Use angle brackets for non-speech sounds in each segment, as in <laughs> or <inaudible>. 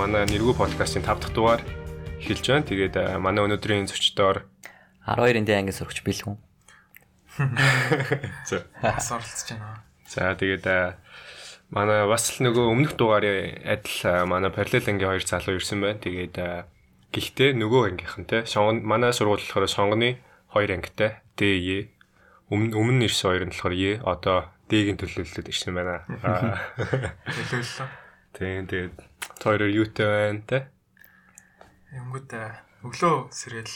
манай нэргүү подкастын 5 дахь дугаар эхэлж байна. Тэгээд манай өнөөдрийн зочдоор 12-ын дэ анги сурагч бэлгүн. За. <laughs> Бас оролцож байна. За тэгээд манай бас л нөгөө өмнөх дугаарын адил манай параллел ангийн хоёр залуу ирсэн байна. Тэгээд гэхдээ нөгөө ангийнхан те шонгон манай сургууль болохоор шонгоны хоёр ангитай ДЕ өмнө өмнө ирсэн хоёр нь болохоор Е одоо Д-ийн төлөөлөлөд ирсэн байна. <laughs> Төлөөллөө. Тийм тэгээд хоёроор юутай байна те. Юмгууд өглөө сэрэл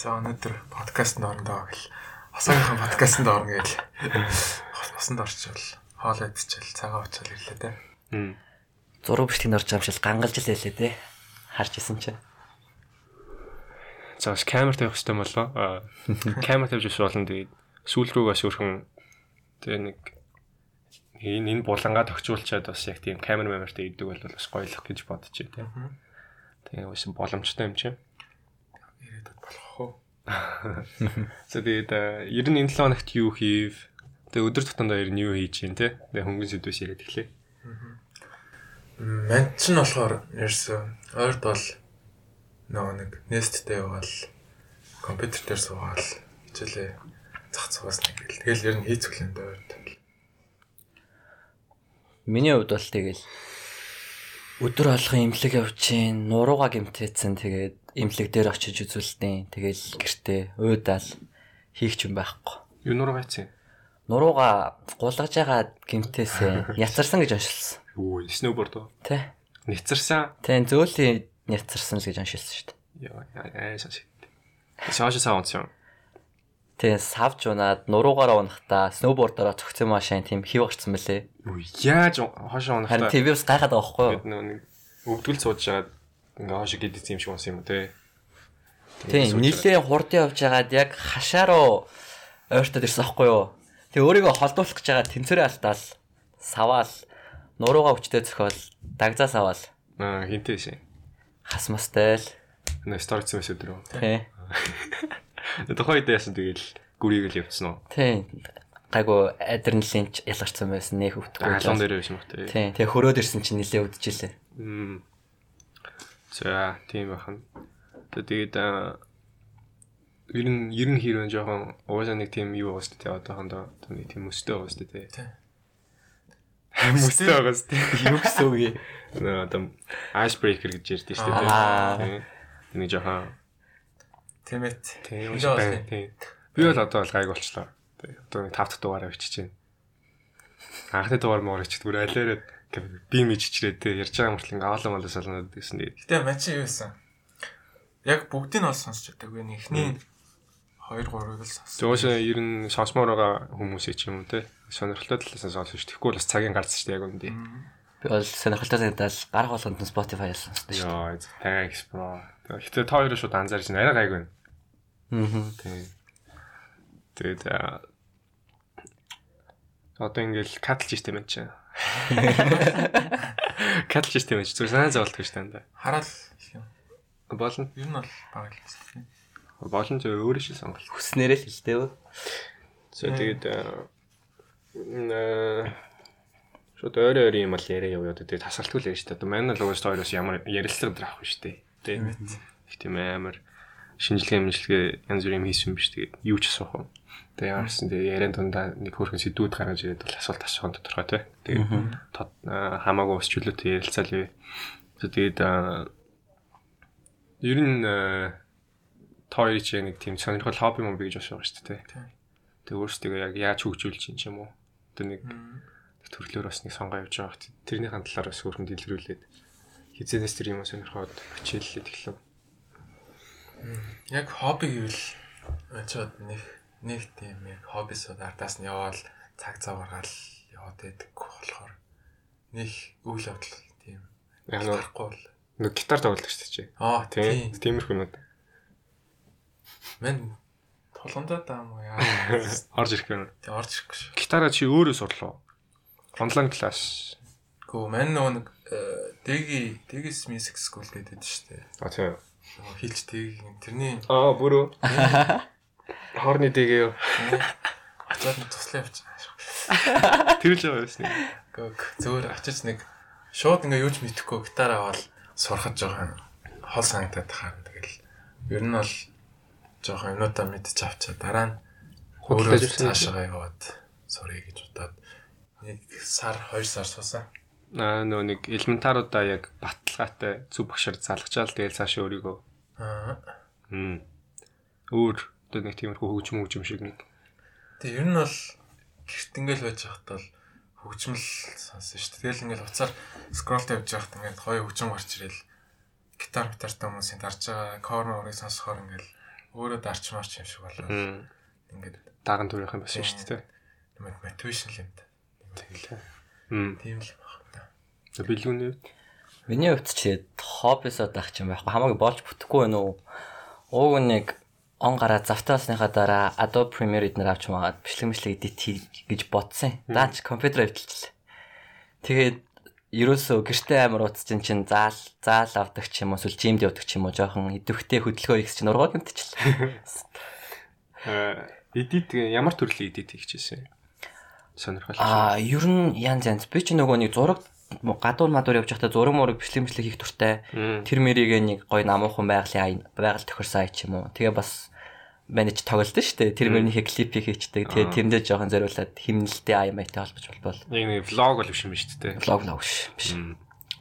за өнөөдөр подкастт орондоо гэл хосоогийн подкастт орно гэл хосонд орчвол хоол идчихэл цагаан уучаал ирлээ те. Зураг бичлэгэнд орж амшил гангалж л хэлээ те. Харж исэн чинь. За бас камер тавих хэрэгтэй болоо. <laughs> Камер тавьж ус болно тэгээд сүүл рүүгээс өөрхөн тэгээ нэг энэ энэ булангаа тохижуулчаад бас яг тийм камер мамертэй идэг бол бас гоёлох гэж бодож байна тийм. Тэгээ бас боломжтой юм чинь. Ирээдүйд болох уу? <laughs> За тэгээд аа, ер нь энэ 7 хоногт юу хийв? Тэгээ өдөр тутамдаа ер нь юу хийж чинь те? Тэгээ хөнгөн сэдвээс яриад эхлэе. Манд ч нь болохоор ерөөсөө ойрд бол нөгөө нэг несттэй яваал компьютер дээр суугаал хичээлээ зах цугаас нэг гэл. Тэгэл ер нь хийцгэлэн дээр. Миний хувьд бол тэгэл өдөр алган имлэг явчихин, нурууга гимтээцэн тэгээд имлэг дээр очиж үзүүлтэн. Тэгэл гэртээ уудаал хийх ч юм байхгүй. Юу нуруу байцсан? Нурууга гулгаж байгаа гимтээсээ <laughs> яцарсан гэж оншилсан. Юу, сноуборд уу? Тэ. Нэцэрсэн. Тэн зөөлөн яцарсан л гэж оншилсан шүү дээ. Яа, аашаа шигт. Шааш саа онцсон. Тэгээ савж унаад нуруугаараа унахтаа сноубордороо цогцсон машин тийм хив гарцсан мөлий. Яаж хоошоо Харин унахтаа. TV-с гайхаад байгаа байхгүй юу? Нэг өвдгөл сууж жагаад ингээ хоошо гидэж юм шиг унсан юм те. Тийм, нилээ хурд явж байгаад яг хашаа руу ойртоод ирсэн аахгүй юу? Тэгээ өөрийгөө холдуулах гэж байгаа тэнцвэрээ алдаал, саваал, нуруугаа хүчтэй зөхөөл, дагзаа саваал, Аа, хинтээ шин. хас мастай л. Нэг сторицсан байсан өдрөө. <laughs> Тийм. Тухайд яасан тэгэл гүрийг л явцсан уу? Тийм. Гайгу адреналин ч ялгарсан байсан нэх өвтгөө. Алон дээр байсан те. Тийм. Тэгээ хөрөөд ирсэн чинь нилээ үдчихлээ. Мм. За, тийм бахан. Тэгээд аа ер нь ер нь хэрвээ жоохон угаасаа нэг тийм юу шүү дээ одоохондоо нэг тийм дээ. Тий. Өстэй байгаа шүү дээ. Юу гэсэн үг юм? Одоо breaker гэж ярьдэн шүү дээ. Аа. Тийм. Нэг жоохон. Тийм Ингээ бол байна. Тийм. Би бол одоо бол гайг болчлоо. Тийм. Одоо нэг 5 дахь дугаараа бичиж байна. Анхны дугаар мөр ичдэг бүр алиараа би миччрээ те ярьж байгаа мөртлөө ингээ аалан малаас олнод гэсэн. Тэгээд Гэтэ мань чи юу байсан? Яг бүгдийг нь бол сонсч чадаагүй. Эхний 2 3-ыг л сонс. Зөөш ер нь сонсомоор байгаа хүмүүсээ ч юм уу те сонирхолтой талаас нь сонсож тэгэхгүй бол бас цагийн гарц шүү дээ яг үндэ. Би бол сонирхолтой санагдал гарах болгонд нь Spotify ялсан шүү дээ. Яа, thanks bro. Гэтэ та хоёроо шууд анзаарч байна. Арай гайг байна. Аа. Тийм. Тэгээд аа, одоо ингээл катлж штэ юм чинь. Катлж штэ юм чинь зүр санаа зовлтгүй штэ энэ. Хараал юм. Болно. Ер нь бол баг л. Болно ч өөрөө шиг сонголт. Хүснээрээ л хэлтэй үү? За тэгээд аа, нэ шууд өөрөө өөрөө юм ал яриа яваа одоо тэгээд тасралтгүй л ярьж штэ. Одоо манай л уус хоёроос ямар ярилцлага дээр авах штэ. Тийм. Их тийм амар шинжилгээ мэнжилгээ янз бүрийн хийсэн биш тэгээд юу ч асуух юм. Тэгээд ямарсан тэгээд яриан дундаа нэг хөрхэн сэдвүүд гаргаж ирээд бол асуулт асуух тодорхой тий. Тэгээд хамаагүй ус чөлөөтэй ярилцаал бай. Тэгээд ер нь хоёрын чи нэг тийм сонирхол хобби юм би гэж байгаа шүү дээ. Тийм. Тэгээд өөрсдөө яг яаж хөгжүүлж юм уу. Одоо нэг төрлөөр бас нэг сонгоо явж байгаа. хэрэг. Тэрнийхэн талаар бас өөрхөн дэлгэрүүлээд хизэнээс тэр юм сонирхоод хичээллээд эхлэв. Яг хобби гэвэл очоод нэг нэг тийм яг хоббисууд ардаас нь яваал цаг цав гаргаал яваад байдаг болохоор нэг үйл явдал тийм гарахгүй бол нэг гитар тоглодог шүү дээ аа Тийм. тийм Тиймэрхүү нүд мен тулгандаа даам уу яа <laughs> орж ирэх юм. тий орж ирэхгүй шүү Гитараа чи өөрөө сурлаа. Онлайн класс. мен нөгөө нэг дэги дэгис music school гэдэг шүү дээ А тийм. Хилч дэг тэрний Аа бүрөө. Хорны дэгээ. очоод нь туслаа явчих Тэр л байгаа байсан. Гөг зөвөр очиж нэг шууд ингээ юуж мэдэхгүй гитар аваад сурахад жоохон хол санагдаад тахаар тэгэл ер нь бол жоохон юмудаа мэдчих авчаа дараа нь өөрөө юм цаашаа яваад сурыг гэж бодоод нэг сар 2 сар суусан. Аа нөө нэг элементаруудаа яг баталгаатай зүг багшаар залгачаал тэгэл цаашаа өөрийгөө Аа. Мм. Өөр одоо нэг тиймэрхүү хөгжим хөгжим шиг нэг. Тэгээ ер нь бол гэрт ингээл байж байхад бол хөгжмөл сонсон шүү дээ. Тэгэл ингээл уцаар скролт явж байхад ингээд гоё хөгжим гарч ирэл гитар гитартай хүмүүсийн дарж байгаа корн орыг сонсохоор ингээл өөрөө дарч марч юм шиг болоо. Ингээд Даган төрийнх юм байсан шүү дээ. мотивашн юм да. Тэгэл. Мм. Тийм л байна. За бэлгүүний үед Миний хувьд ч тэгээд хоббисод ах юм байхгүй хамаагүй болж бүтэхгүй байна уу? Ууг нэг он гараа завтаасныхаа дараа Adobe Premiere эднэр авч магаад бичлэг мэтлэг edit хий гэж бодсон. Даач компьютер эвдэллээ. Тэгээд ерөөсөө гэртээ амар утас чинь чин заал заал авдаг ч юм уу эсвэл жимд явдаг ч юм уу жоохон идэвхтэй хөдөлгөөн их чинь ургаг юмтчихлээ. аа <laughs> эдит ямар төрлийн эдит хийчихсэн? Сонирхол. Аа ер нь янз янз би ч нөгөө нэг зураг гадуур мадуур явж байхдаа зураг мураг бичлэг мэтлэг хийх туртай. Тэр мэрийг нэг гоё намуухан байгалийн ай байгаль тохирсон ай ч юм уу. Тэгээ бас менеж тоглолт шүү дээ. Тэр мөрнийхээ клипийг хийчдэг. Тэгээ тэрэндээ жоохон зориулаад химнэлтэй ай майтай холбож болбол. Яг нэг влог бол биш юм шүү дээ. Влог влог биш.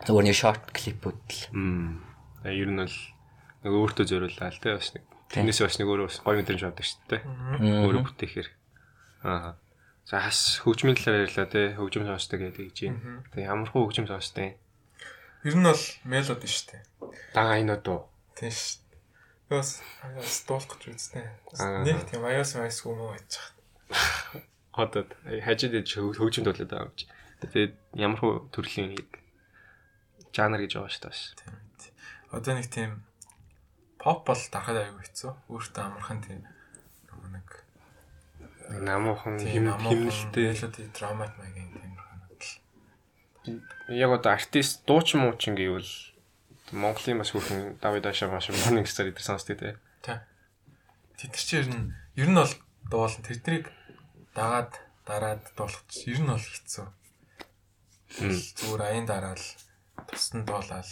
Зүгээр нэг шорт клипүүд л. Мм. Тэгээ ер нь бол нэг өөртөө зориуллаа л те бас нэг. Тэрнээс бас нэг өөрөө бас гоё мэдрэмж авдаг шүү дээ. Өөрөө бүтээхээр. Аа. За хас хөгжмийн талаар ярьлаа те. Хөгжим сонсдог гэдэг юм. Тэгээ ямар хөө хөгжим сонсдог юм? Ер нь бол мелоди шүү дээ. Дага энэ одоо. Тийм шүү. Бас аяас дуулах гэж үзтээ. Нэг тийм аяас аяас хүмүү байж байгаа. Одоо хажид хөгжим төлөд байгаа юм чи. Тэгээд ямар хөө төрлийн жанр гэж байгаа шүү дээ. Тийм. Одоо нэг тийм поп бол дахад аягүй хэцүү. Өөртөө амархан тийм Намуухан тийм химнэлтэй. мелоди драмат магийн тийм. Яг одоо артист дуучин муучин гэвэл Монголын бас хүүхэн Давид Ашаа маш мундаг стар идэр сонсдог. Тийм. Тэд нар чи ер нь ер нь бол дуулан тэрдрийг дагаад дараад дуулах ер нь бол хэцүү. Зүгээр аян дараал тусдан дуулаад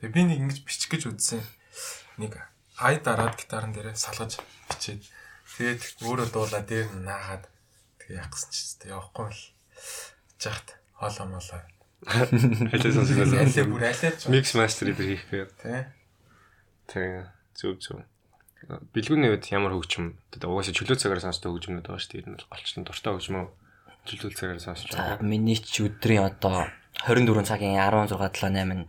Тэгээ би нэг ингэж бичих гэж үзсэн. Нэг ай дараад гитарын дээрээ салгаж бичээд тэгээд өөрөө дуулаа дээр нь наагаад тэгээ яах гэсэн чи тэгээ явахгүй л жахт хоолоо молоо. Алей сонсгоос. Алей бүр алей ч Микс мастер идэр хийх гээд. тий. Тэгээ зүг зүг. Бэлгүүний үед ямар хөгжим одоо угаасаа чөлөө цагаар сонсдог хөгжмөд байгаа шүү дээ. Энэ бол голчлон дуртай хөгжим үү? Чөлөө цагаар сонсож байгаа. миний ч өдрийн одоо 24 цагийн 16 7 8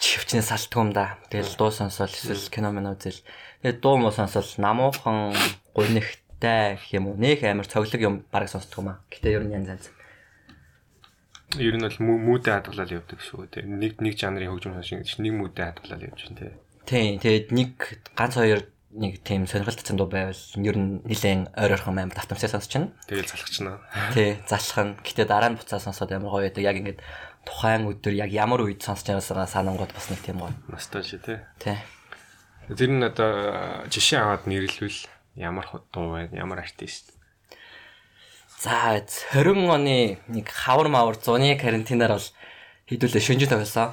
чивчнээ салтгуум да. Тэгэл дуу сонсоол эсвэл кино мөн үзэл. Тэгээд дуу муу сонсоол намуухан гунигтай гэх юм уу. Нөх амар цоглог юм бараг сонсдог юм аа. Гэтэ ер нь янз янз. Ер нь бол мүү- мүүдээ хадгалаад явдаг шүү дээ. Нэг нэг жанрын хөгжим ингэж нэг мүүдээ хадгалаад явж байна те. Тийм. Тэгээд нэг ганц хоёр нэг тийм сонирхолтой дуу байвал ер нь нэлээд ойр ойрхон амар давтамжтай сонсож байна. Тэгэл залхачна. Тий, залах нь. Гэтэ дараа нь буцаа сонсоод амар гоё байдаг. Яг ингээд тухайн өдөр яг ямар үед сонсож байгаасаа санангууд бас нэг тийм гоё. Ностальжи те. Тий. Тэр нь одоо жишээ аваад нэрлэвэл ямар хот дуу байна, ямар артист. За 20 оны нэг хавар мавар зуны карантинаар бол хэдүүлээ шүнжин тоглосон.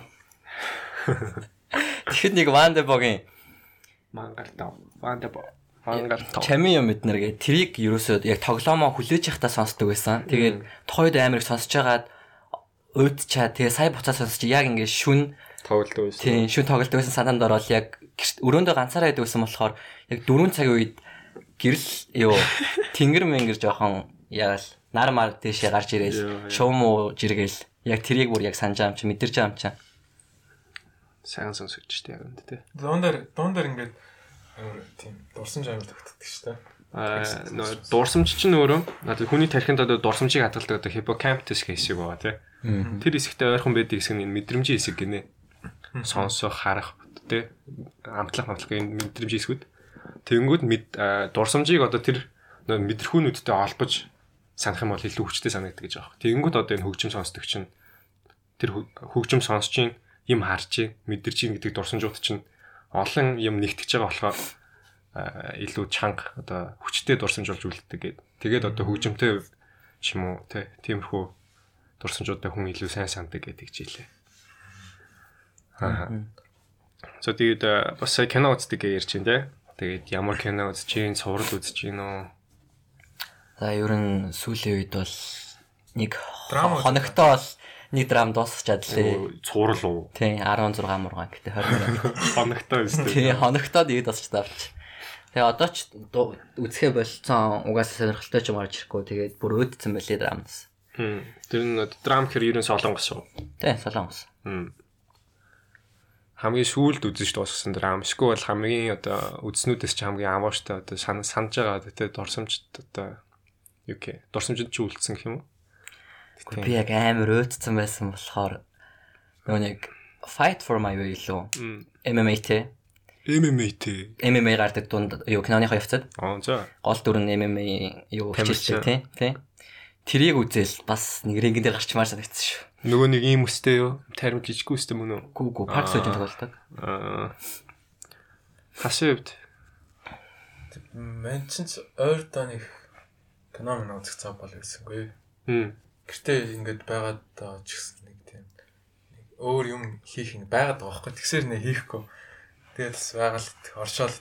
<laughs> Тэгэхэд нэг Вандебогийн Мангар тав. Ванда бо. Мангар тав. чами юм эднэр гээ трийг ерөөсөө яг тоглоомоо хүлээж явахдаа сонсдог байсан. Тэгээд тухайд амар их сонсож байгаад уйдчаа тэгээ сая буцаа сонсож яг ингээд шүн Тоглолт байсан. тийм шүн тоглолт байсан санаанд ороод яг өрөөндөө ганцаараа байдаг байсан болохоор яг 4 цагийн үед гэрэл юу тэнгэр мэнгэр жоохон ягаал нар мар дэшээ гарч ирээл шуум уу жиргээл яг тэрийг бүр яг санаж ам чи мэдэрч ам чи Сайн сонсогч штэ яг энэ те. Дуундар дуундар ингээд амар тийм дурсан жамд тогтдог дээ. Аа нөө дурсамж чинь өөрөө надад хүний тархинд одоо дурсамжийг хадгалдаг одоо хиппокампус гэх хэсэг байгаа тий. Тэр хэсэгтээ ойрхон байдаг хэсэг нь мэдрэмжийн хэсэг гинэ. Сонсох, харах тий. Амтлах, амтлах энэ мэдрэмжийн хэсгүүд. Тэнгүүд дурсамжийг одоо тэр мэдрэхүүнүүдтэй олбож санах юм бол илүү хүчтэй санагддаг гэж байгаа. Тэнгүүд одоо энэ хөгжим сонсдог чинь тэр хө- хөгжим сонсож чинь юм харж мэдэрч чинь гэдэг дурсамжууд чинь олон юм нэгтгэж байгаа болохоор илүү чанга одоо хүчтэй дурсамж болж үлддэг гэдэг. Тэгээд одоо хөгжимтэй ч юм уу тий. Тиймэрхүү дурсамжуудаа хүн илүү сайн сандаг гэдэг жилээ. Аа. So тэгээд бас кино үздэг гэж ярьж байна тий. Тэгээд ямар кино үзэж чинь, сурал үзэж чинь үү? За ер нь сүүлийн үед бол нэг хоногтой бол нэг драм дуусчаад лээ. Цуврал уу? Тий 16 мургаан гэдэг 20. Хоногтой өстэй. <laughs> Тий хоногтоод ийг дуусч тавч. Тэгээ одоо ч үзэхэ болцсон угаасаа сонирхолтой ч юм орж ирэхгүй. Тэгээд бүр өөдсөн байлээ драмс. Хм. Тэр нь драм гэхэр ерөн солонгос шүү. Тий солонгос. Хм. Хамгийн сүүлд үзэж дуусгасан драм. Эсвэл хамгийн одоо үзснүүдээс ч хамгийн амууштай одоо сан- санаж байгаа тэ дурсамжт одоо юу гэх дурсамжид ч үлдсэн гэх юм уу? Би яг амар өөдсөн байсан болохоор нөгөө нэг Fight for my way лөө. MMA те MMA тэ. MMA гардаг дунд юу киноныхоо явцад Аа за. гол дүр нь MMA юу хичээлтэй тий тий Тэрийг үзэл бас нэг рингэн дээр гарчмаар санагдсан шүү. Нөгөө нэг ийм өстэй юу? Тарим жижиг өстэй мөн үү? Гүү гүү парк сойжин тоглолдог. Аа. Хасивд. Мэн чинь ойр доо нэг кино мөн үзэх цаг бол байсангүй. Хм. Гэртээ ингээд байгаад даа ч гэсэн нэг тийм нэг өөр юм хийх юм байгаад байгаа байхгүй. Тэгсэр нэ хийхгүй. Тэгээд бас байгаал оршоол.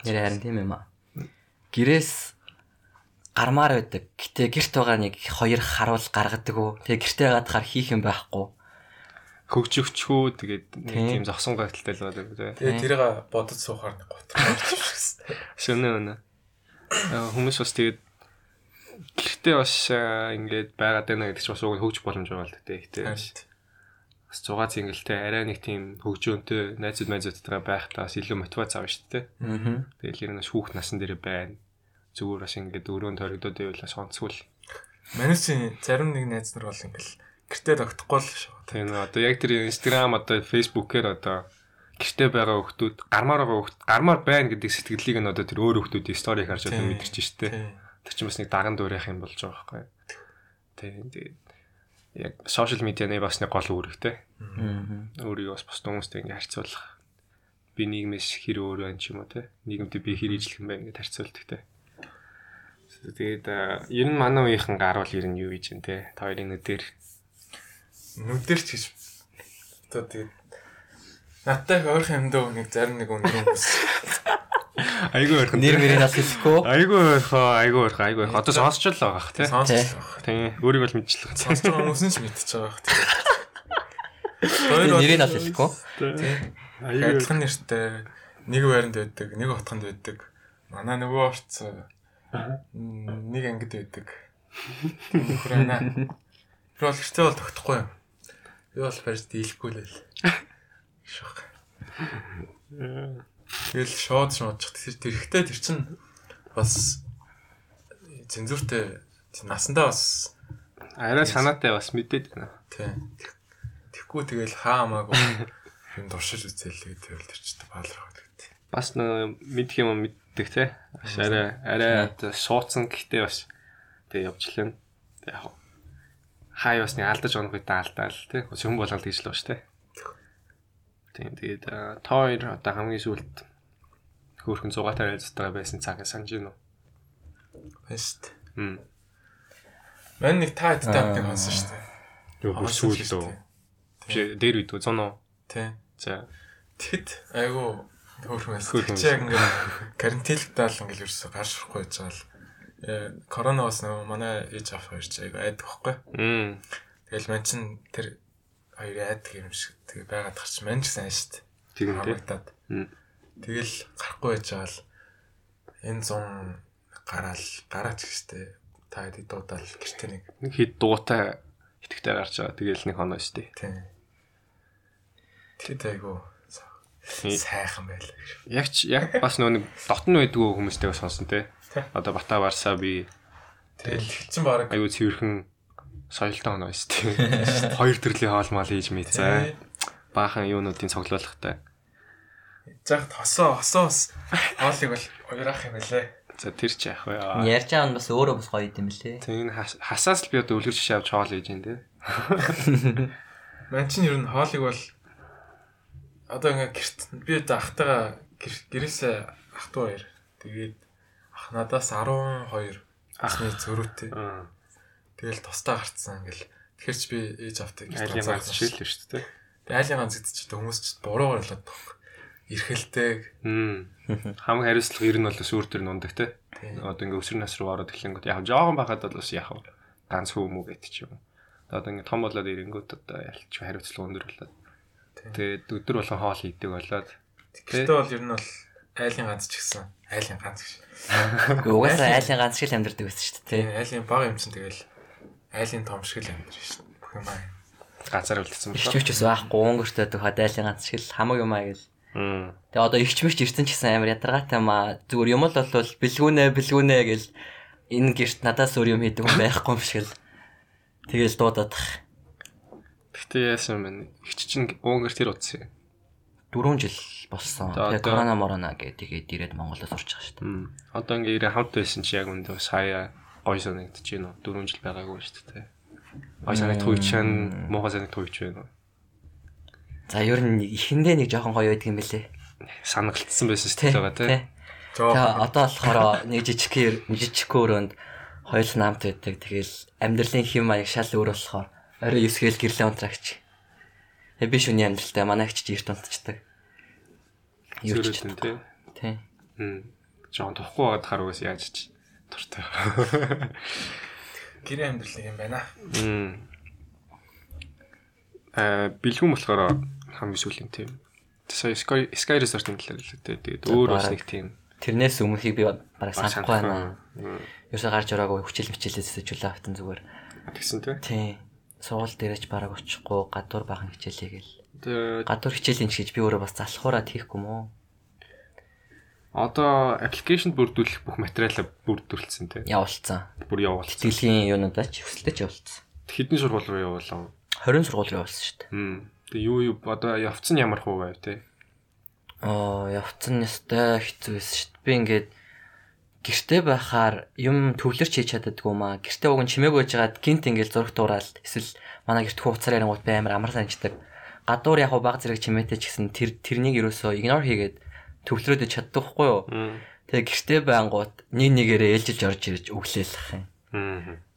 Нэр харин тийм юм аа. Гэрээс гармаар байдаг. Гэтэ гэрт байгаа нэг хоёр харуул гаргадаг уу. Тэгээ гэртээ гадахаар хийх юм байхгүй. хөгжөвчхүү тэгээд нэг Тийм. тийм зогсон гайталтай л байдаг тий. Тэгээд тэрийг бодож суухаар готроо орчихсон. Шөнө өнө. Аа хүмүүс бас тэгээд гэртээ бас аа, ингээд байгаад байна гэдэг чинь бас уг хөгж боломж байгаа л дээ. Гэтээ бас 6 цэнгэлтэй арай нэг тийм хөгжөөнтэй найзууд найзуудтайгаа байхдаа бас илүү мотивац авна шүү дээ. Аа. Тэгэл ер нь хүүхд насан дээр байна. Зүгээр бас ингээд өрөөнд хоригдоод байвал сонцгүй л. Манайсын зарим нэг найз нар бол ингээл гэртээ тогтохгүй л шүү. Тийм нөө одоо яг тэр Instagram одоо Facebook-ээр одоо гэртээ байгаа хүмүүс гармаар байгаа хүмүүс гармаар байна гэдэг сэтгэлийг нь одоо тэр өөр хүмүүсийн сторийг харж одоо Тийм. мэдэрч штэ. Тийм. Тэр чинь бас нэг даган дуурайх юм болж байгаа байхгүй. Тийм тэгээд яг сошиал медианы бас нэг гол үүрэгтэй. Аа. Өөрийгөө бас бус хүмүүстэй ингэ харьцуулах. Би нийгмээс хэр өөр байна ч юм уу те. Нийгэмд би хэр ижлэх юм байна гэдээ харьцуулдаг те. Тэгээд ер нь манай үеийнхэн гарвал ер нь юу гэж юм те. Та хоёрын нүдээр нүдэрч гэж одоо тэгээд надтай ойрхон юм дөө нэг зарим нэг өндөр хүмүүс айгүй ойрхон. Нэр мэрийн нас хэлэхгүй. Айгүй ойрхон, айгүй ойрхон, айгүй ойрхон. Одоо сонсч л байгаа бах те. сонсож байгаа. Тийм. Өөрийгөө л мэдчихлээ. Сонсож байгаа хүмүүс нь ч мэдчихэж байгаа. Тэгээ нэрийн нас хэлэхгүй. Айгүй Адилхан нэртэй нэг байранд байдаг, нэг утганд байдаг. Манай нөгөө орц нэг ангид байдаг. Нөхөр байна. Тэр бол гэртээ бол тогтохгүй юм. Би бол барьж дийлэхгүй л байл. Шах. Тэгэл шууд шуудчих. Тэр тэрхтээ тэр чин бас тэр насандаа бас арай санаатай бас мэдээд байна. тийм. Тэгхгүй тэгэл хаа хамаагүй юм дуршиж үзэл гэдэг тэр чинь баалрах гэдэг. Бас нөө мэдх юм мэддэг те. Бас арай арай суудсан гэхдээ бас тэг явжлаа. Тэг яг хай бас нэг алдаж онох үед алдаал те. Хүн болгоод гэж л ба штэ. Тийм тэгээд хоёр одоо хамгийн сүүлд хөөрхөн зугаатай найзтайгаа байсан цагаа санаж байна уу? Баяст. Хм. Мань нэг та хэд тапыг хонсон шүү дээ. Юу бүр сүүл лөө. Биш дээр үйд зон уу? Тийм. За. Тэгэд айгу хөөрхөн байсан. Чи яг ингээд карантинлэгтээ л ингээд ерөөсө гарч ирэхгүй байж байгаа л. Э корона бас нөгөө манай ээж авах хоёр ч айгу айдаг байхгүй. Тэгэл мань чин тэр хоёр айдаг юм шиг тэгээ байгаад гарч мань ч сайн дээ. Тийм тий. Хамагтаад. Мм. Тэгэл гарахгүй байж байгаа л энэ зун гараал гараач гэжтэй та хэд дуудаал гэртээ нэг Нэг хэд дуутай итгэвтэй гарч байгаа. Тэгээл нэг хоноо штэ. тийм. Тэгэд айгу Тийм. Сайхан гэж. Яг ч яг бас нөө нэг дотн байдгүй хүмүүстэй бас сонсон те. Одоо Бата Варса би Тэгэл чин баг аюу цэвэрхэн соёлтой хоноо штэ. <laughs> Хоёр төрлийн хоол мал хийж мэдсэн. Баахан юунуудын цоглуулгатай. Зах хосоо хосоос хоолыг бол уяраах юм байлээ. За тэр ч яах вэ? Ярьж байгаа нь бас өөрөө бас гоё юм лээ. Тэг энэ хас- хасаас л би одоо үлгэр жишээ авч хоол хийж байна те. Ман чинь ер нь хоолыг бол одоо ингээ гэрт би одоо ахтайгаа гэр- гэрээсээ ах トゥ хоёр. Тэгээд ах надаас 12 Асны зөрүүтэй. Тэгэл тусдаа гарцсан ингээл. Тэгэхээр ч би ээж автыг Айлын ганц шиг л шүү дээ. Тэгээ айлын ганц гэдэг чинь хүмүүс ч буруугаар болоод тох. Ирхэлтэйг. Хм. <laughs> Хам хариуцлага ер нь бол сүр төр нундаг те. Одоо ингээ өсвөр нас руу ороод эхлэнгүүт яг жоохон байхад бол бас яг ганц хүмүү гэдэг ч юм. Одоо ингээ том болоод ирэнгүүт одоо ялч хариуцлага өндөр болоод. Тэгээд өдөр болгон хоол хийдэг болоод Гэхдээ бол ер нь бол айлын ганц ч гэсэн айлын ганц гэж. Угаасаа айлын ганц шиг л амьдэрдэг байсан шүү дээ. Тийм айлын баг юм чинь тэгэл айлын том шиг л амьдэр шүү дээ. Бүх юм аа. газар үлдсэн Ихч болоо. мөчөөс байхгүй өнгөртөө дөхөд айлын ганц шиг л хамаг юм аа гэл. Тэгээ одоо ихч мөч ирсэн ч гэсэн амар ядаргаатай юм аа. Зүгээр юм л бол бэлгүүнэ бэлгүүнэ гэл энэ гэрт надаас өөр юм хийдэг хүн байхгүй юм шиг л. Тэгэл дуудаад. Гэтэ яасан юм бэ? Ихч чинь өнгөр тэр утсан. 4 жил болсон. Тэгээ корона морона гэдэг тэгээд ирээд Монголоос урч байгаа шүү дээ. Одоо ингээ ирээ хамт байсан чи яг үндэ сая гой санагдаж байна уу? 4 жил байгаагүй шүү дээ. Гой санагдах үе чинь муухай санагдах үе ч байна уу? За ер нь ихэндээ нэг жоохон гоё байдаг юм бэлээ. Санагдсан байсан шүү дээ байгаа тий. тэ. Тэгээ одоо болохоор нэг нэг жижиг өрөөнд хоёул намт байдаг. Тэгэл амьдралын хэм маяг шал өөр болохоор орой 9 гээл гэрлээ унтрагч. Тэгээ би шүний амьдралтай манай хчиж эрт унтчихдаг. Юу ч Зүрэтэн тий. тий. Хм. Жон тухгүй байгаад харагаас яаж ч туртай. гэрээ амьдрал юм байна. Хм. Аа бэлгүүн болохоор хамгийн сүүлийн тийм. Сая Sky Sky Resort-ын талаар л дээ. Тэгээд өөр бас нэг тийм Тэрнээс өмнөхийг би бараг санахгүй байна. Ерөөсө гарч ороогүй хүчил мчилээс зөвлөө автан зүгээр. Тэгсэн тий. Тий. Суул дээрэж бараг очихгүй гадуур бахан хичээлээ гэл. Тэгээд Гадуур хичээлийн ч гэж би өөрөө бас залхуураад хийхгүй мó. одоо аппликейшнд бүрдүүлэх бүх материалаа бүрдүүлсэн тий. Явуулсан. Бүр явуулсан. Тэтгэлийн юунуудаа ч өсөлтөж явуулсан. Хэдэн сургууль руу явуулсан? 20 сургууль руу явуулсан шүү дээ. Тэгээ юу юу одоо явцсан ямар хуу байв тий. Аа, явцсан нэстэй хэцүү байсан шүү дээ. Би ингээд гэрте байхаар юм төвлөрч хийж чаддаггүй маа. Гэрте уг нь чимээгүй байжгаад гинт ингээд зураг туураад эсвэл манай гэрт хууцаар ярингууд би амар амар санаждаг. Гадуур яг баг зэрэг чимээтэй ч гэсэн тэр тэрнийг юусоо игнор хийгээд төвлөрөөд чаддаггүй юу? Тэгээ гэрте байнгут нэг нэгээрээ ээлжилж орж ирж өглөөлөх юм.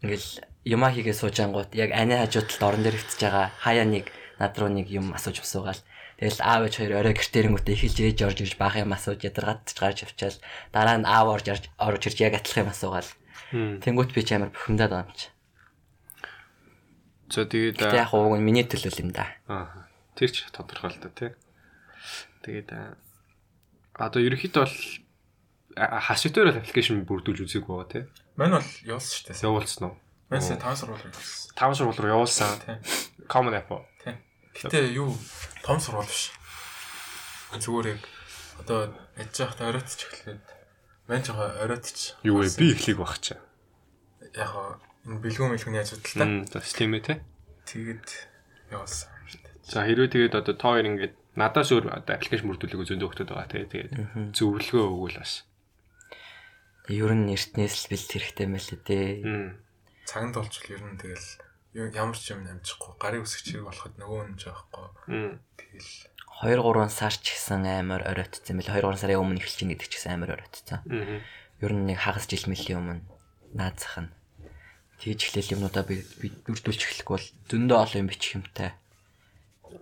Ингээл юмаа хийгээ суужаангууд яг ани хажууд талд орон дээр хөвтөж байгаа хаяа нэг над руу нэг юм асууж усуугаал. Тэгэл аав ээж хоёр орой гэртээрэнгүүтээ эхэлж ээж орж ирж баах юм асууж ядаргаадч гарч авчаал дараа нь аав орж орж орж ирж яг атлах юм асуугаал. Тэнгүүт би ч амар бухимдаад байгаа юм чи. За тэгээд яг ууг нь миний төлөөл юм да. Аа. Тэр ч тодорхой л да тий. Тэгээд одоо ерөнхийдөө бол л аппликейшн бүрдүүлж үзээгүй байгаа тий. Мань бол явуулсан шүү дээ. Явуулсан уу? Мань сая 5 сургууль явуулсан. Таван сургууль руу явуулсан. Common App. Гэтэ юу том сургууль биш. Зүгээр яг одоо яж яхад оройтч эхлээд мань жоо оройтч. Юу вэ? Би эхлэх баг чаа. Яг энэ бэлгүүн мэлгүүний асуудалтай. Мм, бас тийм ээ тий. Тэгээд явуулсан. За хэрвээ тэгээд одоо та хоёр ингээд надаас өөр одоо аппликейшн бүрдүүлэх зөндөө хөлтөд байгаа тий. Тэгээд зөвлөгөө өгвөл бас. Ер нь эртнээс л бэлт хэрэгтэй юм л дээ. Цаганд болчвол ер нь тэгэл ямар ч юм амжихгүй гарын үсгч хэрэг болоход нөгөө нь жоохгүй. Тэгэл 2 3 сар ч гэсэн амар оройтцсан байл 2 3 сарын өмнө эхэлж ийн гэдэг ч гэсэн амар оройтцсан. Мм. Ер нь нэг хагас жил мэлийн өмнө наазах нь тэгж эхлээл юмнуудаа би би бүрдүүлж эхлэх бол зөндөө олон юм бичих юмтай.